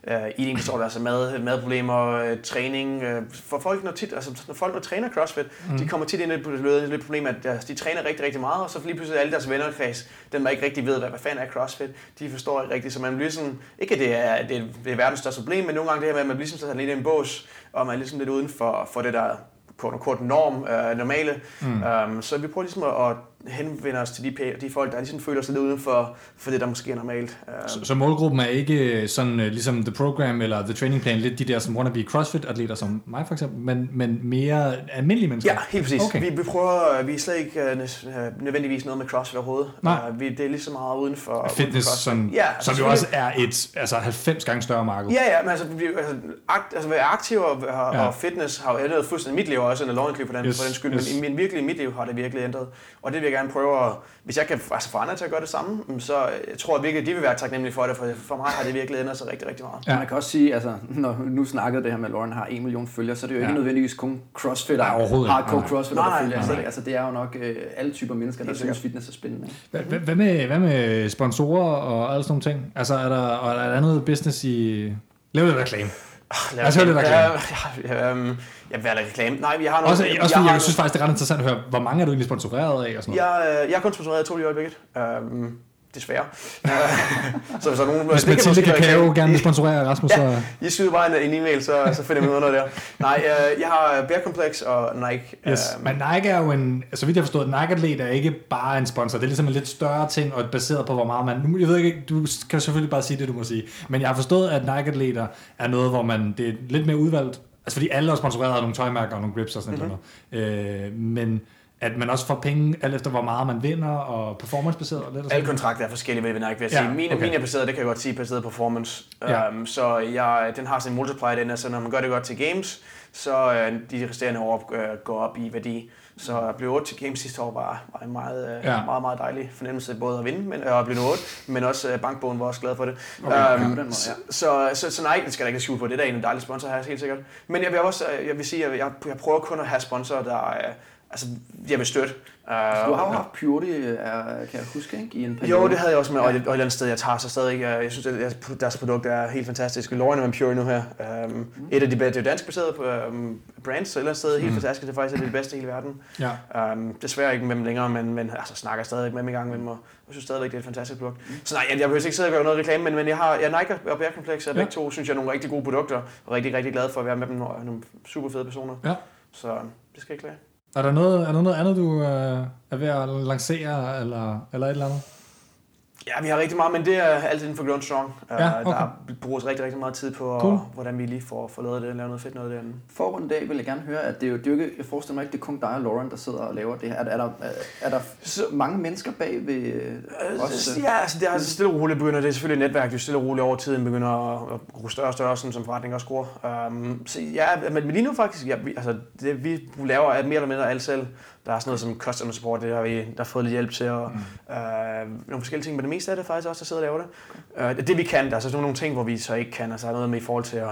uh, eating disorder, altså mad, madproblemer, uh, træning. Uh, for folk, når, tit, altså, når folk der træner CrossFit, mm. de kommer tit ind i et, et problem, at de træner rigtig, rigtig meget, og så lige pludselig alle deres vennerkreds, dem der ikke rigtig ved, hvad, hvad fanden er CrossFit, de forstår ikke rigtigt, så man bliver sådan, ikke at det er, det er, det er verdens største problem, men nogle gange det her med, at man bliver ligesom sat lidt i en bås, og man er ligesom lidt uden for, for det der kort norm, uh, normale. Mm. Um, så vi prøver ligesom at, at henvende os til de, de folk, der ligesom føler sig lidt uden for, for det, der måske er normalt. Så, så målgruppen er ikke sådan uh, ligesom The Program eller The Training Plan, lidt de der som wannabe CrossFit-atleter som mig for eksempel, men, men mere almindelige mennesker? Ja, helt præcis. Okay. Vi, vi prøver, vi er slet ikke uh, nødvendigvis noget med CrossFit overhovedet. Nej. Uh, vi, det er lige så meget uden for Fitness, uden for sådan, ja, som jo også er et altså 90 gange større marked. Ja, ja, men altså, vi, altså, akt, altså være aktiv og, og, ja. og fitness har jo ændret fuldstændig mit liv også, en long for den, yes, for den skyld, yes. men i min, virkelig mit liv har det virkelig ændret. Og det jeg gerne prøve at, hvis jeg kan altså få andre til at gøre det samme, mm, så jeg tror jeg virkelig, de vil være taknemmelige for det, for for mig har det virkelig ændret sig rigtig, rigtig meget. Ja. Man kan også sige, altså, når nu snakkede det her med, at Lauren har en million følgere, så er det jo ikke ja. nødvendigvis kun crossfit, overhovedet hardcore crossfit, der følger. Nej, nej. Altså, det er jo nok øh, alle typer mennesker, der synes fitness er spændende. Hvad med, hvad med sponsorer og alle sådan nogle ting? Altså, er der, er der andet business i... Lav lidt reklame. Lad os høre lidt reklame. Ja, ja, um, jeg vil reklame. Nej, vi har nogle... Også, også jeg, jeg synes faktisk, det er ret interessant at høre, hvor mange er du egentlig sponsoreret af? Og sådan noget? Jeg, øh, jeg er kun sponsoreret af to i øjeblikket. Um, desværre. <laughs> så hvis der er nogen... Hvis Mathilde Kakao gerne vil sponsorere Rasmus, så... Ja, I skyder bare en, en e-mail, så, så finder vi ud af noget der. Nej, øh, jeg har Bear Complex og Nike. Yes. Øh, men Nike er jo en... Så vidt jeg har forstået, Nike Atlet er ikke bare en sponsor. Det er ligesom en lidt større ting, og baseret på, hvor meget man... Jeg ved ikke, du kan selvfølgelig bare sige det, du må sige. Men jeg har forstået, at Nike Atleter er noget, hvor man... Det er lidt mere udvalgt. Altså fordi alle er sponsoreret af nogle tøjmærker og nogle grips og sådan mm-hmm. noget. Øh, men at man også får penge, alt efter hvor meget man vinder, og performancebaseret? Og lidt Alle kontrakter er forskellige, vil jeg ikke vil sige. Ja, min, okay. min er baseret, det kan jeg godt sige, baseret på performance. Ja. Um, så jeg, den har en multiplier, den, altså når man gør det godt til games, så uh, de resterende år uh, går op i værdi. Så at blive 8 til games sidste år var, var en meget, uh, ja. meget, meget dejlig fornemmelse, både at vinde men, uh, at blive 8, men også uh, bankbogen var også glad for det. Okay, måde, ja. så, så, så, så, nej, det skal der ikke skjule på. Det er da en dejlig sponsor her, helt sikkert. Men jeg vil også jeg vil sige, at jeg, jeg prøver kun at have sponsorer, der, altså, jeg vil støtte. Uh, du har jo haft Purity, er, kan jeg huske, ikke? i en periode. Jo, det havde jeg også med, og et, og et andet sted, jeg tager så stadig. Jeg, jeg synes, at deres produkt er helt fantastisk. Lauren med Purity nu her. Um, mm. Et af de bedste, det er dansk baseret på um, brands, så et eller andet sted, helt mm. fantastisk. Det er faktisk det bedste i hele verden. Ja. Um, desværre ikke med dem længere, men, men altså, snakker stadig med dem i gang med dem, og jeg synes stadigvæk, det er et fantastisk produkt. Mm. Så nej, jeg, jeg behøver ikke sidde og gøre noget reklame, men, men jeg har jeg Nike og Bear Complex, og ja. begge to synes jeg er nogle rigtig gode produkter, og rigtig, rigtig glad for at være med dem, og nogle super fede personer. Ja. Så det skal jeg klage. Er der noget, er der noget andet, du øh, er ved at lancere, eller, eller et eller andet? Ja, vi har rigtig meget, men det er altid inden for Grown Strong. Ja, okay. Der bruges rigtig, rigtig meget tid på, cool. hvordan vi lige får, får lavet det, lave noget fedt noget derinde. For en dag vil jeg gerne høre, at det er jo, det er jo ikke, jeg forestiller mig ikke, det er kun dig og Lauren, der sidder og laver det her. Er, er, der, er der så, mange mennesker bag ved øh, os? Ja, altså det er altså stille og roligt begynder, det er selvfølgelig et netværk, det er stille og roligt over tiden begynder at, at gro større og større, sådan, som forretning også gror. Um, så ja, men lige nu faktisk, ja, vi, altså det vi laver er mere eller mindre alt selv. Der er sådan noget som customer support, det har vi der har fået lidt hjælp til, og mm. øh, nogle forskellige ting, men det meste af det er faktisk også, der sidder og laver det. Øh, det vi kan, der er så nogle ting, hvor vi så ikke kan, altså der er noget med i forhold til at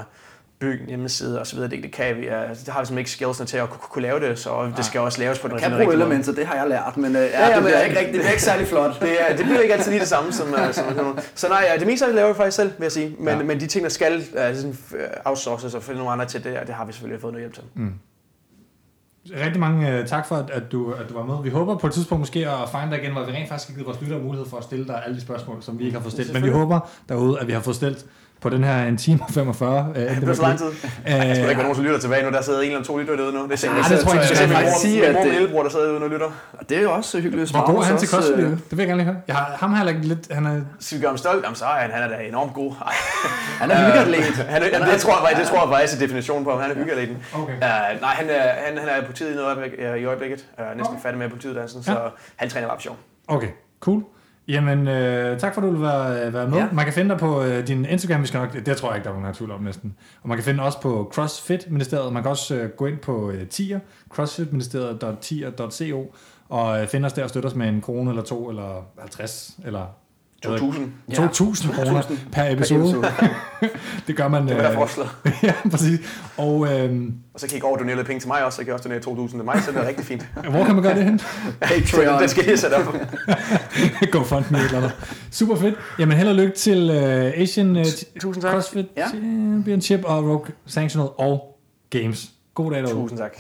bygge en hjemmeside og så videre, det, det kan vi. Altså, det har vi simpelthen ikke skillsene til at kunne, kunne lave det, så det skal også laves på den rigtige måde. Jeg kan bruge elementer, det har jeg lært, men uh, ja, ja, det, bliver ikke, det bliver ikke særlig flot. <laughs> det, er, det bliver ikke altid lige det samme som, uh, som Så nej, det meste af det laver vi faktisk selv, vil jeg sige. Men, ja. men de ting, der skal uh, outsources og finde nogle andre til, det, det har vi selvfølgelig fået noget hjælp til. Mm. Rigtig mange uh, tak for, at, at, du, at du var med. Vi håber på et tidspunkt måske at finde dig igen, hvor vi rent faktisk har givet vores lyttere mulighed for at stille dig alle de spørgsmål, som vi ikke har fået stillet. Men vi håber derude, at vi har fået stillet på den her en time og 45. Øh, det er så lang tid. Æh, jeg skal ikke være nogen, som lytter tilbage nu. Der sidder en eller to lytter derude nu. Det er ja, det tror jeg, jeg, jeg, jeg sige, at... Min lillebror, der sidder ude og lytter. Det er jo også hyggeligt. Hvor god er han til CrossFit? Det vil jeg gerne lige høre. Jeg har, ham her lidt... Han er... Skal vi gøre ham stolt? Jamen, så er han, han er da enormt god. <laughs> han er hyggeatlet. han er, det, tror jeg, det tror jeg faktisk er definitionen på ham. Han er hyggeatleten. Okay. Uh, nej, han er, han, han er på tid i, noget i øjeblikket. Uh, næsten okay. færdig med politiuddannelsen, så han træner bare Okay, cool. Jamen, øh, tak for, at du vil være, være med. Ja. Man kan finde dig på øh, din Instagram, vi skal nok, det tror jeg ikke, der er nogen tvivl om næsten. Og man kan finde også på CrossFit-ministeriet. Man kan også øh, gå ind på øh, tier, crossfitministeriet.tier.co, og øh, finde os der og støtte os med en krone eller to, eller 50, eller 2.000. 2.000 kroner per episode. <laughs> det gør man... Det var der øh, <laughs> ja, præcis. Og øhm, Og så kan I gå over og donere lidt penge til mig også, så kan I også donere 2.000 til mig, så det er rigtig fint. <laughs> hvor kan man gøre det hen? Patreon. Det skal I sætte op. GoFundMe eller noget. Super fedt. Jamen held og lykke til uh, Asian uh, Tusind tak. CrossFit Ja. Championship og Rogue Sanctional og Games. God dag derude. Tusind tak.